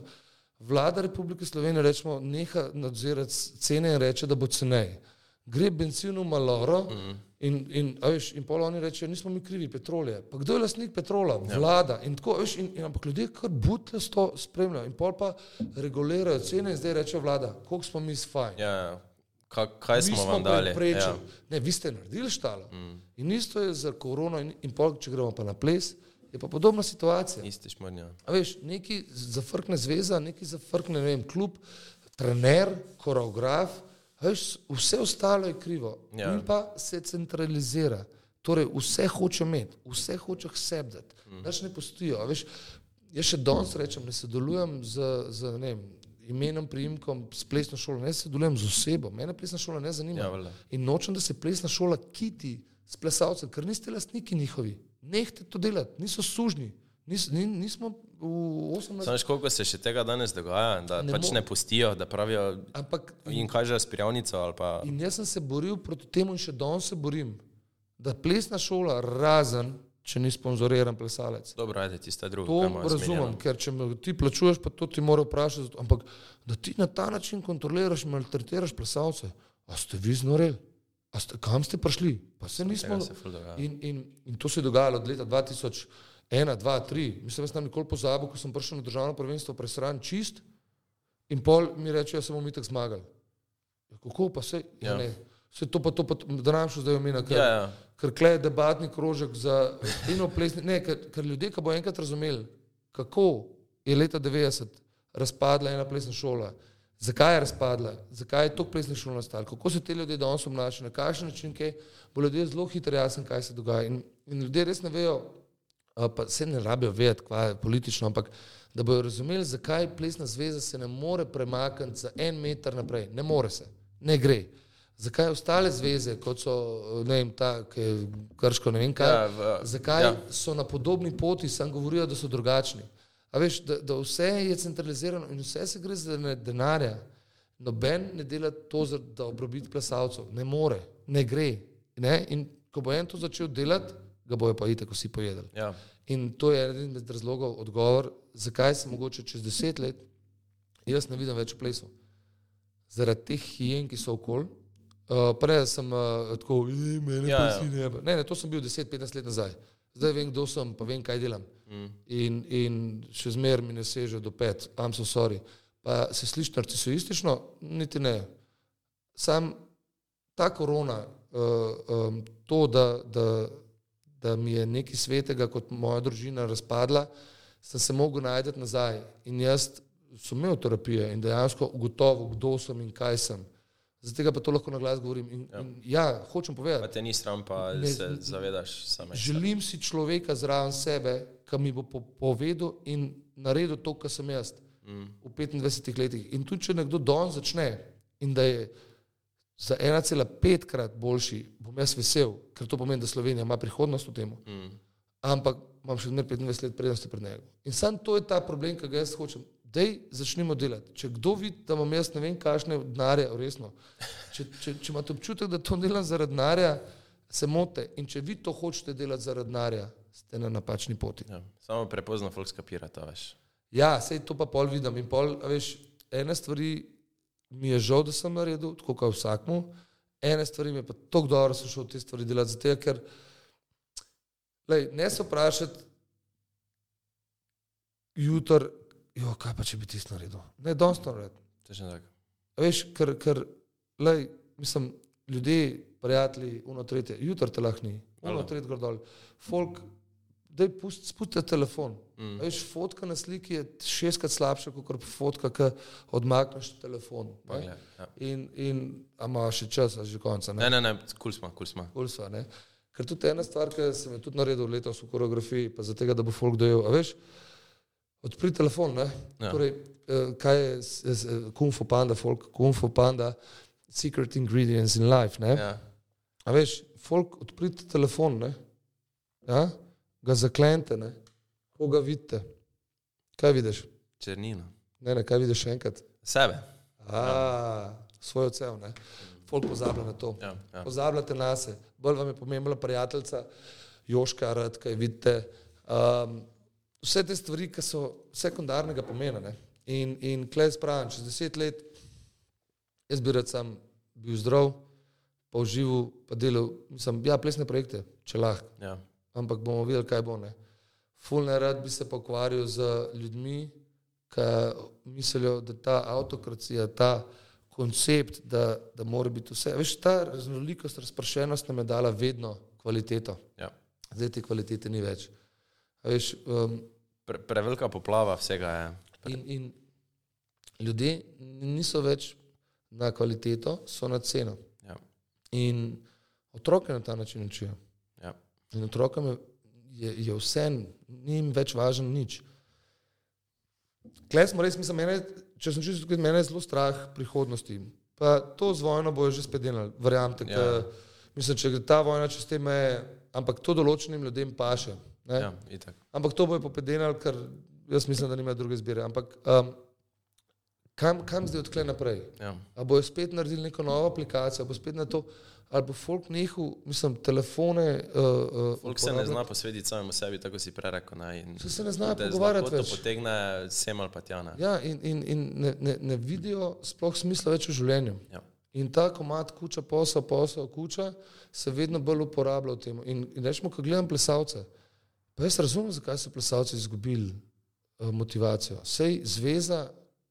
vlada Republike Slovenije rečemo, neha nadzirati cene in reče, da bo ceneje. Gre benzin v maloro Mhm. in, in, a veš, in pol oni rečejo, nismo mi krivi, petrol je. Pa kdo je lastnik petrola? Vlada. In tako, veš, in, in, ampak ljudje kar budle s to spremljajo in pol pa regulirajo cene in zdaj reče vlada, koliko smo mi fajn. Ja, ja. Ka, kaj Mi smo vam dali? preprečili. Ja. Ne, vi ste naredili štalo. Mm. In isto je za korono, in, in pol, če gremo pa na ples, je pa podobna situacija. Isti šmrnja. A veš, neki zafrkne zveza, neki zafrkne, ne vem, klub, trener, koreograf, veš, vse ostalo je krivo. Ja. In pa se centralizira. Torej, vse hoče imeti, vse hoče k sebi dati. Mm. Naš ne postojijo. Veš, jaz še danes rečem, ne sodelujem z, z ne vem, imenom, priimkom, s plesno šolo, ne sodelujem z osebo. Mene plesna šola ne zanima. Ja. In nočem, da se plesna šola kiti s plesalcem, ker niste lastniki njihovi. Nehte to delati, niso sužni. Nis, ni, nismo v 18. Samo veš, koliko se še tega danes dogaja, da Ne pač mo- ne pustijo, da pravijo Ampak in kažejo s prijavnico ali pa. in jaz sem se boril proti temu in še danes se borim, da plesna šola, razen če ni sponzoriran plesalec. Dobro, ajde, tiste druge. To razumem, ker če ti plačuješ, pa to ti mora vprašati. Ampak da ti na ta način kontroliraš maltretiraš plesalce, a ste vi znoreli? A ste, kam ste prišli? Pa se nismo. Se. In, in, in to se je dogajalo od leta 2001, 2, 3. Mislim, da sem nikoli pozabil, ko sem prišel na državno prvenstvo presran čist in pol mi reče, da smo mi tako zmagali. Ja, kako pa se? Ja. Ja. Ne. Vse to pa to, pa da nam še zdaj omenja, Ja, ja. Ker kle je debatni krožek za eno plesni. Ne, ker, ker ljudje, ki bo enkrat razumeli, kako je leta 90 razpadla ena plesna šola, zakaj je razpadla, zakaj je toliko plesnih šol nastalo, kako se te ljudje danes obnašajo, na kakšen način, kaj, bo ljudje zelo hitro jasen, kaj se dogaja. In, in ljudje res ne vejo, pa se ne rabijo vedeti, kaj je politično, ampak da bojo razumeli, zakaj plesna zveza se ne more premakniti za en meter naprej. Ne more se, ne gre. Zakaj ostale zveze, kot so vem, ta, ki je krško, ne vem kaj, Ja, v- zakaj ja. so na podobni poti, sam govorijo, da so drugačni. A veš, da, da vse je centralizirano in vse se gre za denarja. Noben ne dela to, za, da obrobiti plesalcev. Ne more, ne gre. Ne? In ko bo en to začel delati, ga bojo pa itek vsi pojedli. Ja. In to je eden izmed razlogov, odgovor, zakaj se mogoče čez deset let jaz ne vidim več v plesu. Zaradi teh hijen, ki so okoli. Uh, prej sem uh, tako, "Ej, mene Ja, ja, ja. ja. ne, ne, ne, to sem bil 10-15 let nazaj. Zdaj vem, kdo sem, pa vem, kaj delam. Mm. In, in še zmeraj mi ne seže do pet, am so sorry. Pa se sliši narcisistično, niti ne. Sam ta korona, uh, um, to, da, da, da mi je nekaj svetega, kot moja družina, razpadla, sem se mogel najti nazaj. In jaz sem imel terapije in dejansko ugotovil, kdo sem in kaj sem. Zato pa to lahko na glas govorim. In, ja. In, ja, hočem Pa povedati, te ni sram, pa Ne- se zavedaš same. želim si človeka zraven sebe, ki mi bo po povedal in naredil to, kar sem jaz Mm. v 25 letih. In tudi, če nekdo danes začne in da je za 1,5 krat boljši, bom jaz vesel, ker to pomeni, da Slovenija ima prihodnost v tem. Mm. Ampak imam še 25 let prednosti pred njim. In sam to je ta problem, ki ga jaz hočem. Dej, začnimo delati. Če kdo vidi, da imam jaz ne vem, kakšne denarje, resno. Če, če, če imate občutek, da to delam zaradi denarja, se mote. In če vi to hočete delati zaradi denarja, ste na napačni poti. Ja. Samo prepozno folk skapira to, veš. Ja, sej to pa pol vidim. In pol, veš, ene stvari mi je žal, da sem naredil, tako kot vsakmu, ene stvari mi je pa tako dobro, da sem šel te stvari delati, zato ker lej, ne se vprašati jutr, jo, kaj pa če bi ti naredil. Ne, danes to narediti. Točno tako. A Veš, ker, ker lej, mislim, ljudje, prijatelji, uno tretje, jutr te lahko ni, uno Alo. tretje gor dol. Folk, daj pust, spusti telefon. Mm. Veš, fotka na sliki je šestkrat slabša, kot fotka, ki odmakneš telefon. ne. Poglej, Ja. In, in imaš še čas, a že konca. Ne, ne, ne, kul smo, kul smo. Cool sva, ne. Ker tudi ena stvar, ki sem jo tudi naredil letos v koreografiji, pa zato, da bo folk dojel. A veš, odpri telefon. Ne? Ja. Torej, eh, kaj je Kung Fu Panda, folk, Kung Fu Panda, secret ingredients in life. Ne? Ja. A veš, folk, odprite telefon, ne? Ja? ga zaklente, ne? koga vidite. Kaj vidiš? Črnino. Ne, ne, kaj vidiš še enkrat? Sebe. A, svoj odsev. Ne? folk pozablja na to. Ja, ja. Pozabljate na se, bolj vam je pomembna prijateljica, Joška, rad, kaj vidite. Um, vse te stvari, ki so sekundarnega pomena. Ne? In, in klej spravim, čez deset let, jaz bi rad sam bil zdrav, pa užival, pa delal, mislim, ja, plesne projekte, če lahko Ja. ampak bomo videli, kaj bo. Ne. Fulno rad bi se pokvarjal z ljudmi, ki mislijo, da ta avtokracija, ta koncept, da, da mora biti vse. Veš, ta raznolikost, razpršenost nam je dala vedno kvaliteto. Ja. Zdaj te kvalitete ni več. A Veš, um, Pre, prevelika poplava vsega je. in, in ljudje niso več na kvaliteto, so na ceno. Ja. In otroke na ta način učijo. Ja. In otrokom je, je, je vse, ni jim več važno nič. Klej smo res, mislim, mene, če sem čisto tukaj, mene je zelo strah prihodnosti. Pa to z vojno bojo že spet delali, verjamete. Ja. Ja. Mislim, če gre ta vojna čez te meje, ampak to določenim ljudem paše. Ne? Ja, itak. Ampak to bojo popedenali, ker jaz mislim, da nimajo druge zbire. Ampak um, kam, kam zdaj odklej naprej? Ja. A bojo spet naredili neko novo aplikacijo, bo spet na to, ali bo folk nehal, mislim, telefone. Uh, uh, Folk se ne zna posvetiti samemu sebi, tako si prej rekel. Ne, in Saj se ne znajo da z pogovarjati več. potegne sem ali pa tja. Ne. Ja, in, in, in ne, ne, ne vidijo sploh smisla več v življenju. Ja. In ta komat kuča, posel, posel, kuča se vedno bolj uporablja v tem. In, in rečemo, ko gledam plesalce, pa jaz razumem, zakaj so plesalci izgubili uh, motivacijo. Sej zveza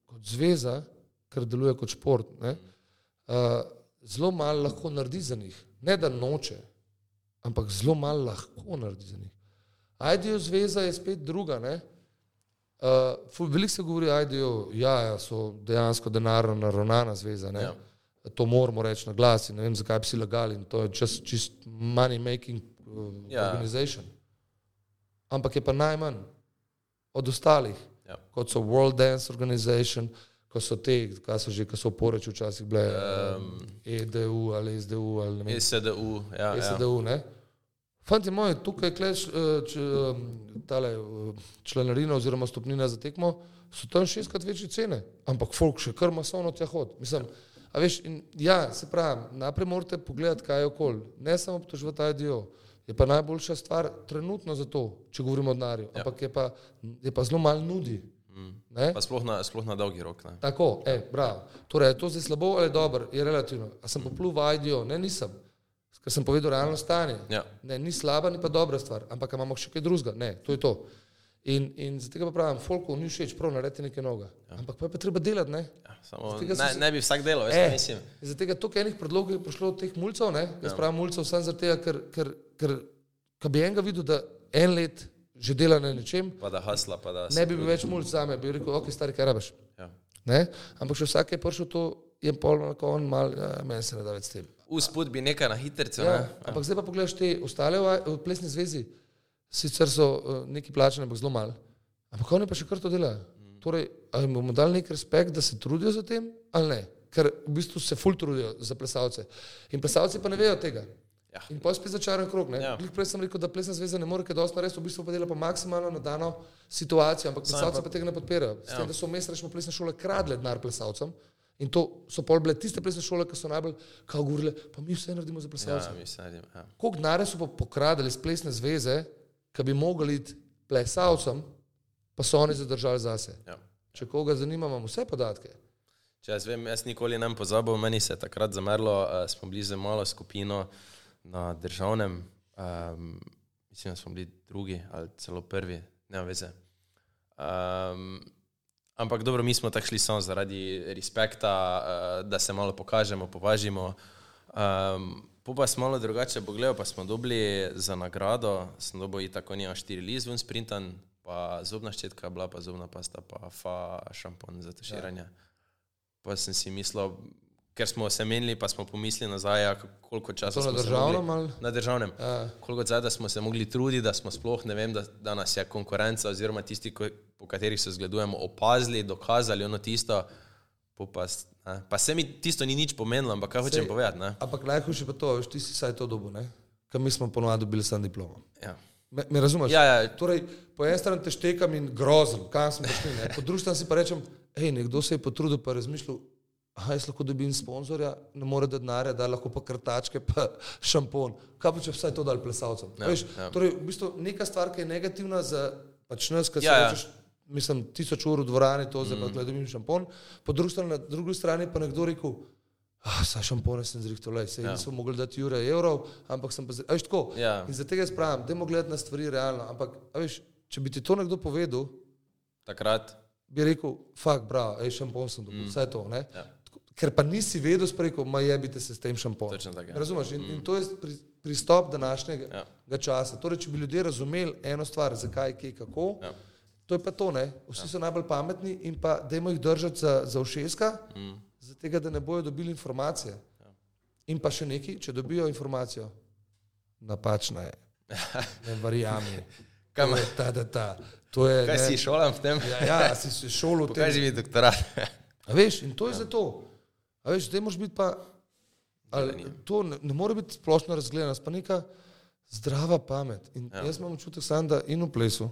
kot zveza, ker deluje kot šport, ne, uh, zelo malo lahko naredi za njih. Ne da noče, ampak zelo malo lahko naredi za njih. Ajdijo zveza je spet druga. Ne? Uh, Veliko se govori, da ja, ja, so dejansko denarno naravnana zveza. Ja. Ja. To moramo reči na glas in ne vem, zakaj bi si lagali. in To je čist, čist money making uh, Ja. ja. organization. Ampak je pa najmanj od ostalih, Ja. kot so World Dance Organization, ko so te, kaj so že, ko so poreč včasih bile, um, EDU ali SDU ali ne vem. SDU, ja, ja. SDU, ne? Fanti moji, tukaj kleš, č, tale, eh, članarina oziroma stopnina za tekmo, so tam šestkrat večje cene, ampak folk še kar masovno tja hod. Mislim, a veš, in, ja, se pravi, najprej morate pogledati, kaj je okol, ne samo obtoževati IDO, je pa najboljša stvar trenutno za to, če govorimo o denarju, Ja. ampak je pa, je pa zelo malo nudi. Ne? Pa sploh na, sploh na dolgi rok. Ne. Tako, e, bravo. Torej, je to zdaj slabo ali dobro, je relativno. A sem poplul v IDO? Ne, nisem. Ker sem povedal realno stanje. Ja. Ne, ni slaba, ni pa dobra stvar, ampak imamo še kaj drugega. Ne, to je to. In, in zato pa pravim, folku ni všeč, prav narediti nekaj novega. Ja. Ampak pa je pa treba delati, ne? Ja, samo, ne, se- ne bi vsak delal, veš, E, mislim. Zaradi tega toliko enih predlogov je prišlo od teh mulcev, ne? Jaz ja. pravim mulcev samo tega, ker, ker, ker, ker bi enega videl, da en let že dela na nečem, Pa da hasla, pa da ne bi bil več mulc zame, bi rekel, ok, stari, kaj rabiš. Ja. Ne? Ampak če vsak je prišel to, je pol na kon mal, ja, meni se ne da več s tem. Usput bi nekaj na hitrico. Ja, ne. ampak zdaj pa pogledaš te ostale v, plesni zvezi, sicer so uh, neki plačani, ampak zelo malo. Ampak oni pa še kar to delajo. Torej, ali bomo dali nek respekt, da se trudijo za tem ali ne? Ker v bistvu se ful trudijo za plesalce. In plesalci pa ne vejo tega. Ja. In pa je spet začaran krog. Ja. Ja. Prej sem rekel, da plesna zveza ne more kaj dosti narediti, v bistvu pa dela pa maksimalno na dano situacijo, ampak plesalci pa tega ne podpirajo. S Ja. tem, da so vmes rečemo plesne šole kradle denar plesalcem. In to so pol bile tiste plesne šole, ki so najbolj kao govorile, pa mi vse naredimo za plesalce. Ja, mislim, ja. Koliko denarja so pa pokradili iz plesne zveze, ki bi mogli iti plesalcem, pa so oni zadržali zase. Ja. Če koga zanima, imam vse podatke. Če jaz vem, jaz nikoli ne pozabil, meni se je takrat zamerlo, uh, smo bili z malo skupino na državnem, um, mislim, da smo bili drugi ali celo prvi, ne veze. Um, ampak dobro, mi smo tako šli samo zaradi respekta, uh, da se malo pokažemo, považimo. Um, pa smo malo drugače pogledali, pa smo dobili za nagrado, sem dobil i tako nija štiri liz ven sprintan, pa zobna ščetka je bila, pa zobna pasta, pa fa šampon za tuširanje. Ja. Pa sem si mislil, ker smo se menili, pa smo pomislili nazaj, ja, koliko časa To na smo državnem mogli, ali? na državnem. Ja. Koliko zdaj, da smo se mogli truditi, da smo sploh, ne vem, da, da nas je konkurenca oziroma tisti, ko, po katerih se zgledujemo, opazili, dokazali ono tisto. Pa, ne. pa se mi tisto ni nič pomenilo, ampak kaj hočem Sej- povedati. Ne? Ampak najhujše pa to, veš, ti si saj to dobo? Ker mi smo ponovadi dobili sam diplomo. Ja. Me, me razumeš? Ja, ja. Torej, po eni strani te štekam in grozim, kam smo prišli. Po drugi strani si pa rečem, hej, nekdo se je potrudil, pa razmišljal, aha, jaz lahko dobim sponzorja, ne more da denarja, da lahko pa krtačke, pa šampon. Kaj pa če vsaj to dal plesalcem? Ja, Ja, Veš, ja. ja. Torej, v bistvu neka stvar, ki je negativna za pač nas, ki se Ja, ja, ja. rečeš, mislim, tisoč ur v dvorani, to zdaj pa mm. dobim šampon, po drugi strani, na drugi strani pa nekdo rekel, ah, saj šampone sem zrihtel, sej Ja. ja. nisem mogel dati jure evrov, ampak sem pa zdaj, a veš tako. Ja. In zato jaz pravim, dajmo gledati na stvari realno, ampak, veš, če bi ti to nekdo povedal, Takrat, bi rekel, fakt, bravo, ej, šampon sem dobil, mm. vse to, ne? Ja. Ker pa nisi vedel, spreko, ma jebite se s tem šamponom. Tako, ja. Razumeš? In, mm. in to je pri, pristop današnjega Ja. časa. Torej, če bi ljudje razumeli eno stvar, zakaj, kje, kako, Ja. to je pa to, ne? Vsi ja. so najbolj pametni in pa dajmo jih držati za, za ušeska, mm. zato da ne bojo dobili informacije. Ja. In pa še neki, če dobijo informacijo, napačna je. Ne verjami. Kaj To ma- je ta, ta, ta. To je, kaj ne, si šolam v tem? Ja, ja, si šolo v tem. Pokaži mi doktorat. A veš, in to je ja. zato. A veš, zdaj moraš biti pa. Ali, to ne, ne more biti splošna razgledanost, pa neka zdrava pamet. In ja. jaz imam občutek, sam, da in v plesu,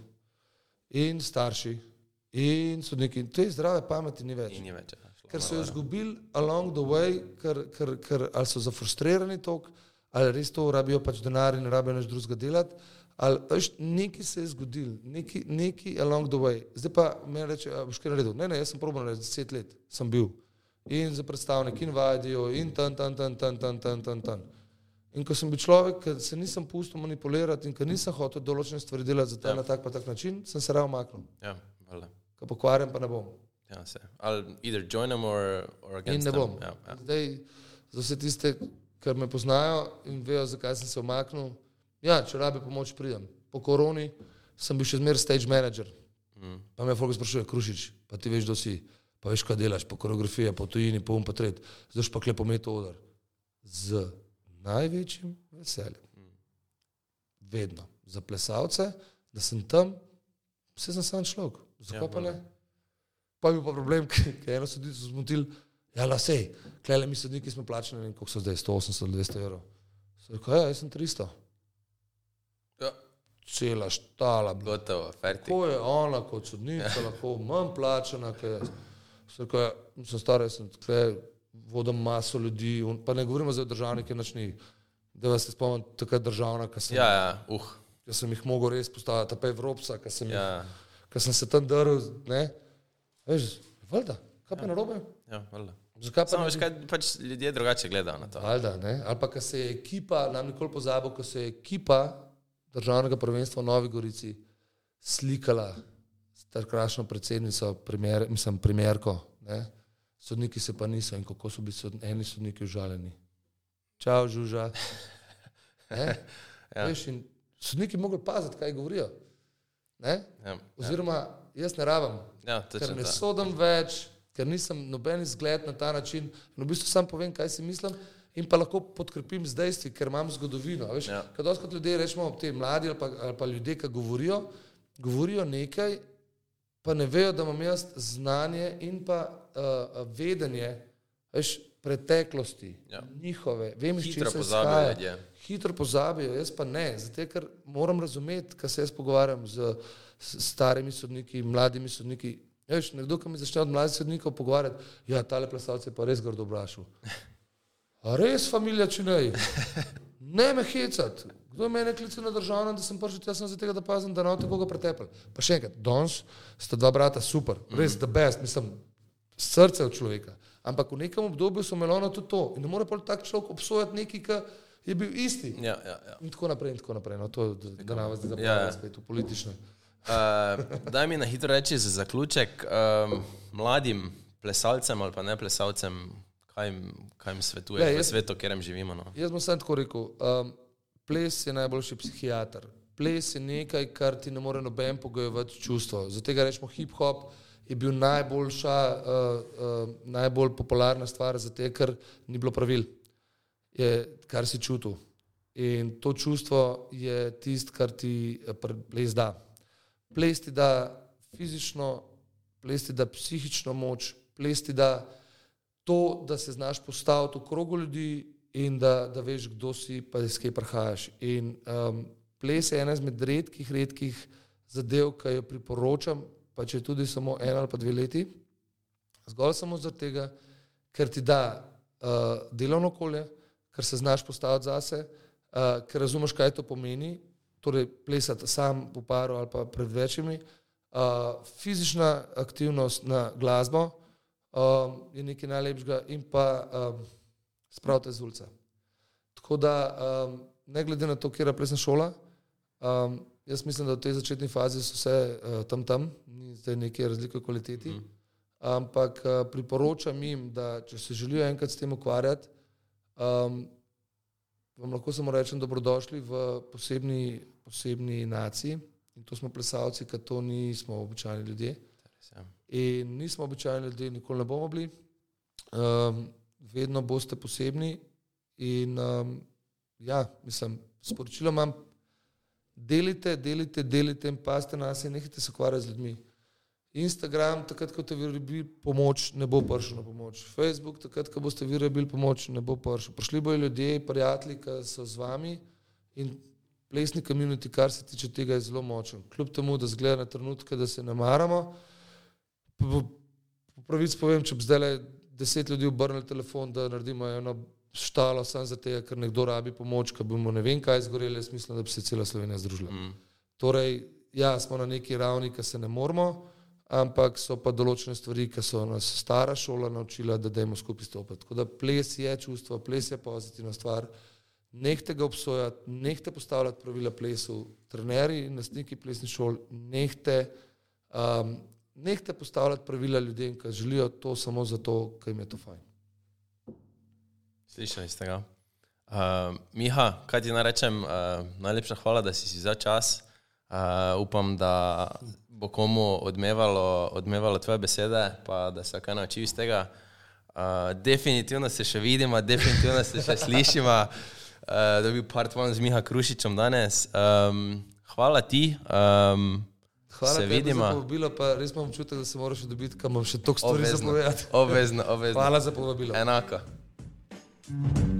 in starši, in sodniki, in te zdrave pameti ni več. Ni več. ja, Ker so jo izgubili along the way, ker, ker, ker ali so zafrustrirani tok, ali res to rabijo pač denar in rabijo nič drugega delati. Ali veš, nekaj se je zgodilo, nekaj, nekaj along the way. Zdaj pa me reče, boš kaj naredil? Ne, ne, jaz sem probil narediti, deset let sem bil. In za predstavnik, in vadijo, in tan, tan, tan, tan, tan, tan, tan, tan. In ko sem bil človek, ki se nisem pustil manipulirati in ki nisem hotel določene stvari delati za ta Ja. na tak pa tak način, sem se raje omaknil. Ja, valjda. Ko pokvarjam, pa ne bom. Ja, se. Ali either join them or, or In against ne them. bom. Ja, ja. Zdaj, za vse tiste, ki me poznajo in vejo, zakaj sem se omaknil, ja, če rabi pomoč, pridem. Po koroni sem bil še zmeraj stage manager. Mm. Pa me folk sprašuje, Krušič, pa ti veš, kdo si, pa veš, kaj delaš, po koreografiji, po tujini, po um, pa tret, zdaj pa klepo meto odar. Z največjim veseljem. Vedno. Za plesalce, da sem tam, vse sem sam človek. Zakaj Ja, pa je bil pa problem, ker eno sodišče zmotil, ja, la sej, klele mi sodniki smo plačani, ne vem, koliko so zdaj, 180 ali 200 evrov. So rekel, ja, jaz sem 300. Ja, Cela štala, gotovo, fertik. Kako je ona kot sodnica, ja. lahko manj plačana, ker jaz. So rekel, ja, sem star, sem tukaj, vodim maso ljudi, un- pa ne govorimo zdaj o državnih, ki nač ni. Da vas spomnim, takrat državna, ki sem, Ja, ja. uh, sem jih mogel res postaviti, pa Evropska, ki sem, ja. ki sem se tam drl, ne. Veš, valjda, kaj pa ja. narobe? ja, valjda. Zakaj pa Samo veš, kaj pač ljudje drugače gledajo na to. Valjda, ne? Ali pa, ko se je ekipa, nam nikoli pozabil, ko se je ekipa državnega prvenstva v Novi Gorici slikala s takrašno predsednico, primer, mislim, primerko, ne? sodniki se pa niso in kako so bili sod, eni sodniki užaljeni. Čau, žuža. Ja. Veš, in sodniki mogli paziti, kaj govorijo. Ne? Ja, Oziroma, jaz ne rabim, ja, ker ne to. sodim več, ker nisem noben izgled na ta način. In v bistvu sam povem, kaj si mislim, in pa lahko podkrepim z dejstvi, ker imam zgodovino. Veš, Ja. ja. Kad doskrat ljudje rečemo, ti mladi ali pa, ali pa ljudje, ki govorijo, govorijo nekaj, pa ne vejo, da imam jaz znanje in pa uh, vedenje veš, preteklosti, Ja. njihove, vem, iz Hitro česa pozabijo izhaja. ljudje. Hitro pozabijo, jaz pa ne, zato ker moram razumeti, kaj se jaz pogovarjam z, s starimi sodniki, mladimi sodniki. Ja, Veš, nekdo, ki mi začne od mladih sodnikov pogovarjati, ja, tale plesalce je pa res grdo obrašal. A res, familija, če ne? Ne me hecati. Kdo je mene klical na državno, da sem prišel, jaz sem za tega, da pazim, da ne bo tako pretepel. Pa še enkrat, danes sta dva brata super, res the best, mislim, srce od človeka. Ampak v nekem obdobju so melona tudi to. In ne more pa tak človek obsojati neki, ki je bil isti. Ja, ja, ja. In tako naprej, in tako naprej. No, to, da, da nam zdaj Ja, zapravljamo ja. spet v politično. Uh, daj mi na hitro reči za zaključek um, mladim plesalcem ali pa ne plesalcem, kaj jim, kaj jim svetuješ Glej, v jaz- svetu, v katerem živimo. No? Jaz bom samo tako rekel. Um, ples je najboljši psihiater. Ples je nekaj, kar ti ne more noben pogojevati čustvo. Zato ga rečemo hip-hop. Je bil najboljša, uh, uh, najbolj popularna stvar, zato ker ni bilo pravil, je, kar si čutil. In to čustvo je tisto, kar ti eh, ples da. Ples ti da fizično, ples ti da psihično moč, ples ti da to, da se znaš postaviti v krogu ljudi in da, da veš, kdo si, pa iz kje prihajaš. In um, ples je ena izmed redkih, redkih zadev, ki jo priporočam, pa če tudi samo eno ali pa dve leti, zgolj samo zaradi tega, ker ti da uh, delovno okolje, ker se znaš postaviti zase, uh, ker razumeš, kaj to pomeni, torej plesati sam v paru ali pa pred večjimi. Uh, fizična aktivnost na glasbo um, je nekaj najlepšega in pa um, spravite z ulice. Tako da, um, ne glede na to, kje je plesna šola, um, jaz mislim, da v tej začetni fazi so vse uh, tam tam, ni zdaj neke razlike v kvaliteti. Mm. Ampak uh, priporočam jim, da če se želijo enkrat s tem ukvarjati, um, vam lahko samo rečem, dobrodošli v posebni, posebni naciji. In to smo plesalci, ker to nismo običajni ljudje. In nismo običajni ljudje, nikoli ne bomo bili. Um, vedno boste posebni. In um, ja, mislim, sporočilo imam, delite, delite, delite in paste nas in nehajte se ukvarjati z ljudmi. Instagram, takrat, ko ste vi rabili pomoč, ne bo prišel na pomoč. Facebook, takrat, ko boste vi rabili pomoč, ne bo prišel. Prišli bojo ljudje, prijatelji, ki so z vami in plesni community, kar se tiče tega, je zelo močen. Kljub temu, da zgleda na trenutke, da se ne maramo. Po, po pravici povem, če bi zdaj le deset ljudi obrnili telefon, da naredimo eno štalo samo zato, ker nekdo rabi pomoč, ker bomo ne vem kaj izgoreli, jaz mislim, da bi se cela Slovenija združila. Mm. Torej, ja, smo na neki ravni, ki se ne moramo ampak so pa določene stvari, ki so nas stara šola naučila, da dajmo skupaj stopiti. Tako da ples je čustvo, ples je pozitivna stvar. Nehte ga obsojati, nehte postavljati pravila plesu, trenerji in nastniki plesnih šol, nehte, um, nehte postavljati pravila ljudem, ki želijo to samo zato, ker jim je to fajn. Slišali ste ga. Uh, Miha, kaj ti naj rečem, uh, najlepša hvala, da si si za čas. Uh, upam, da bo komu odmevalo, odmevalo tvoje besede, pa da se kaj nauči iz tega. Uh, definitivno se še vidimo, definitivno se še slišimo, uh, da bi bil part one z Miha Krušičem danes. Um, hvala ti. Um, Hvala, se vidimo. Povabilo, pa res imam občutek, da se moraš dobiti, kam imam še toliko stvari za povedati. Obvezno, obvezno. Hvala za povabilo. Enako. thank you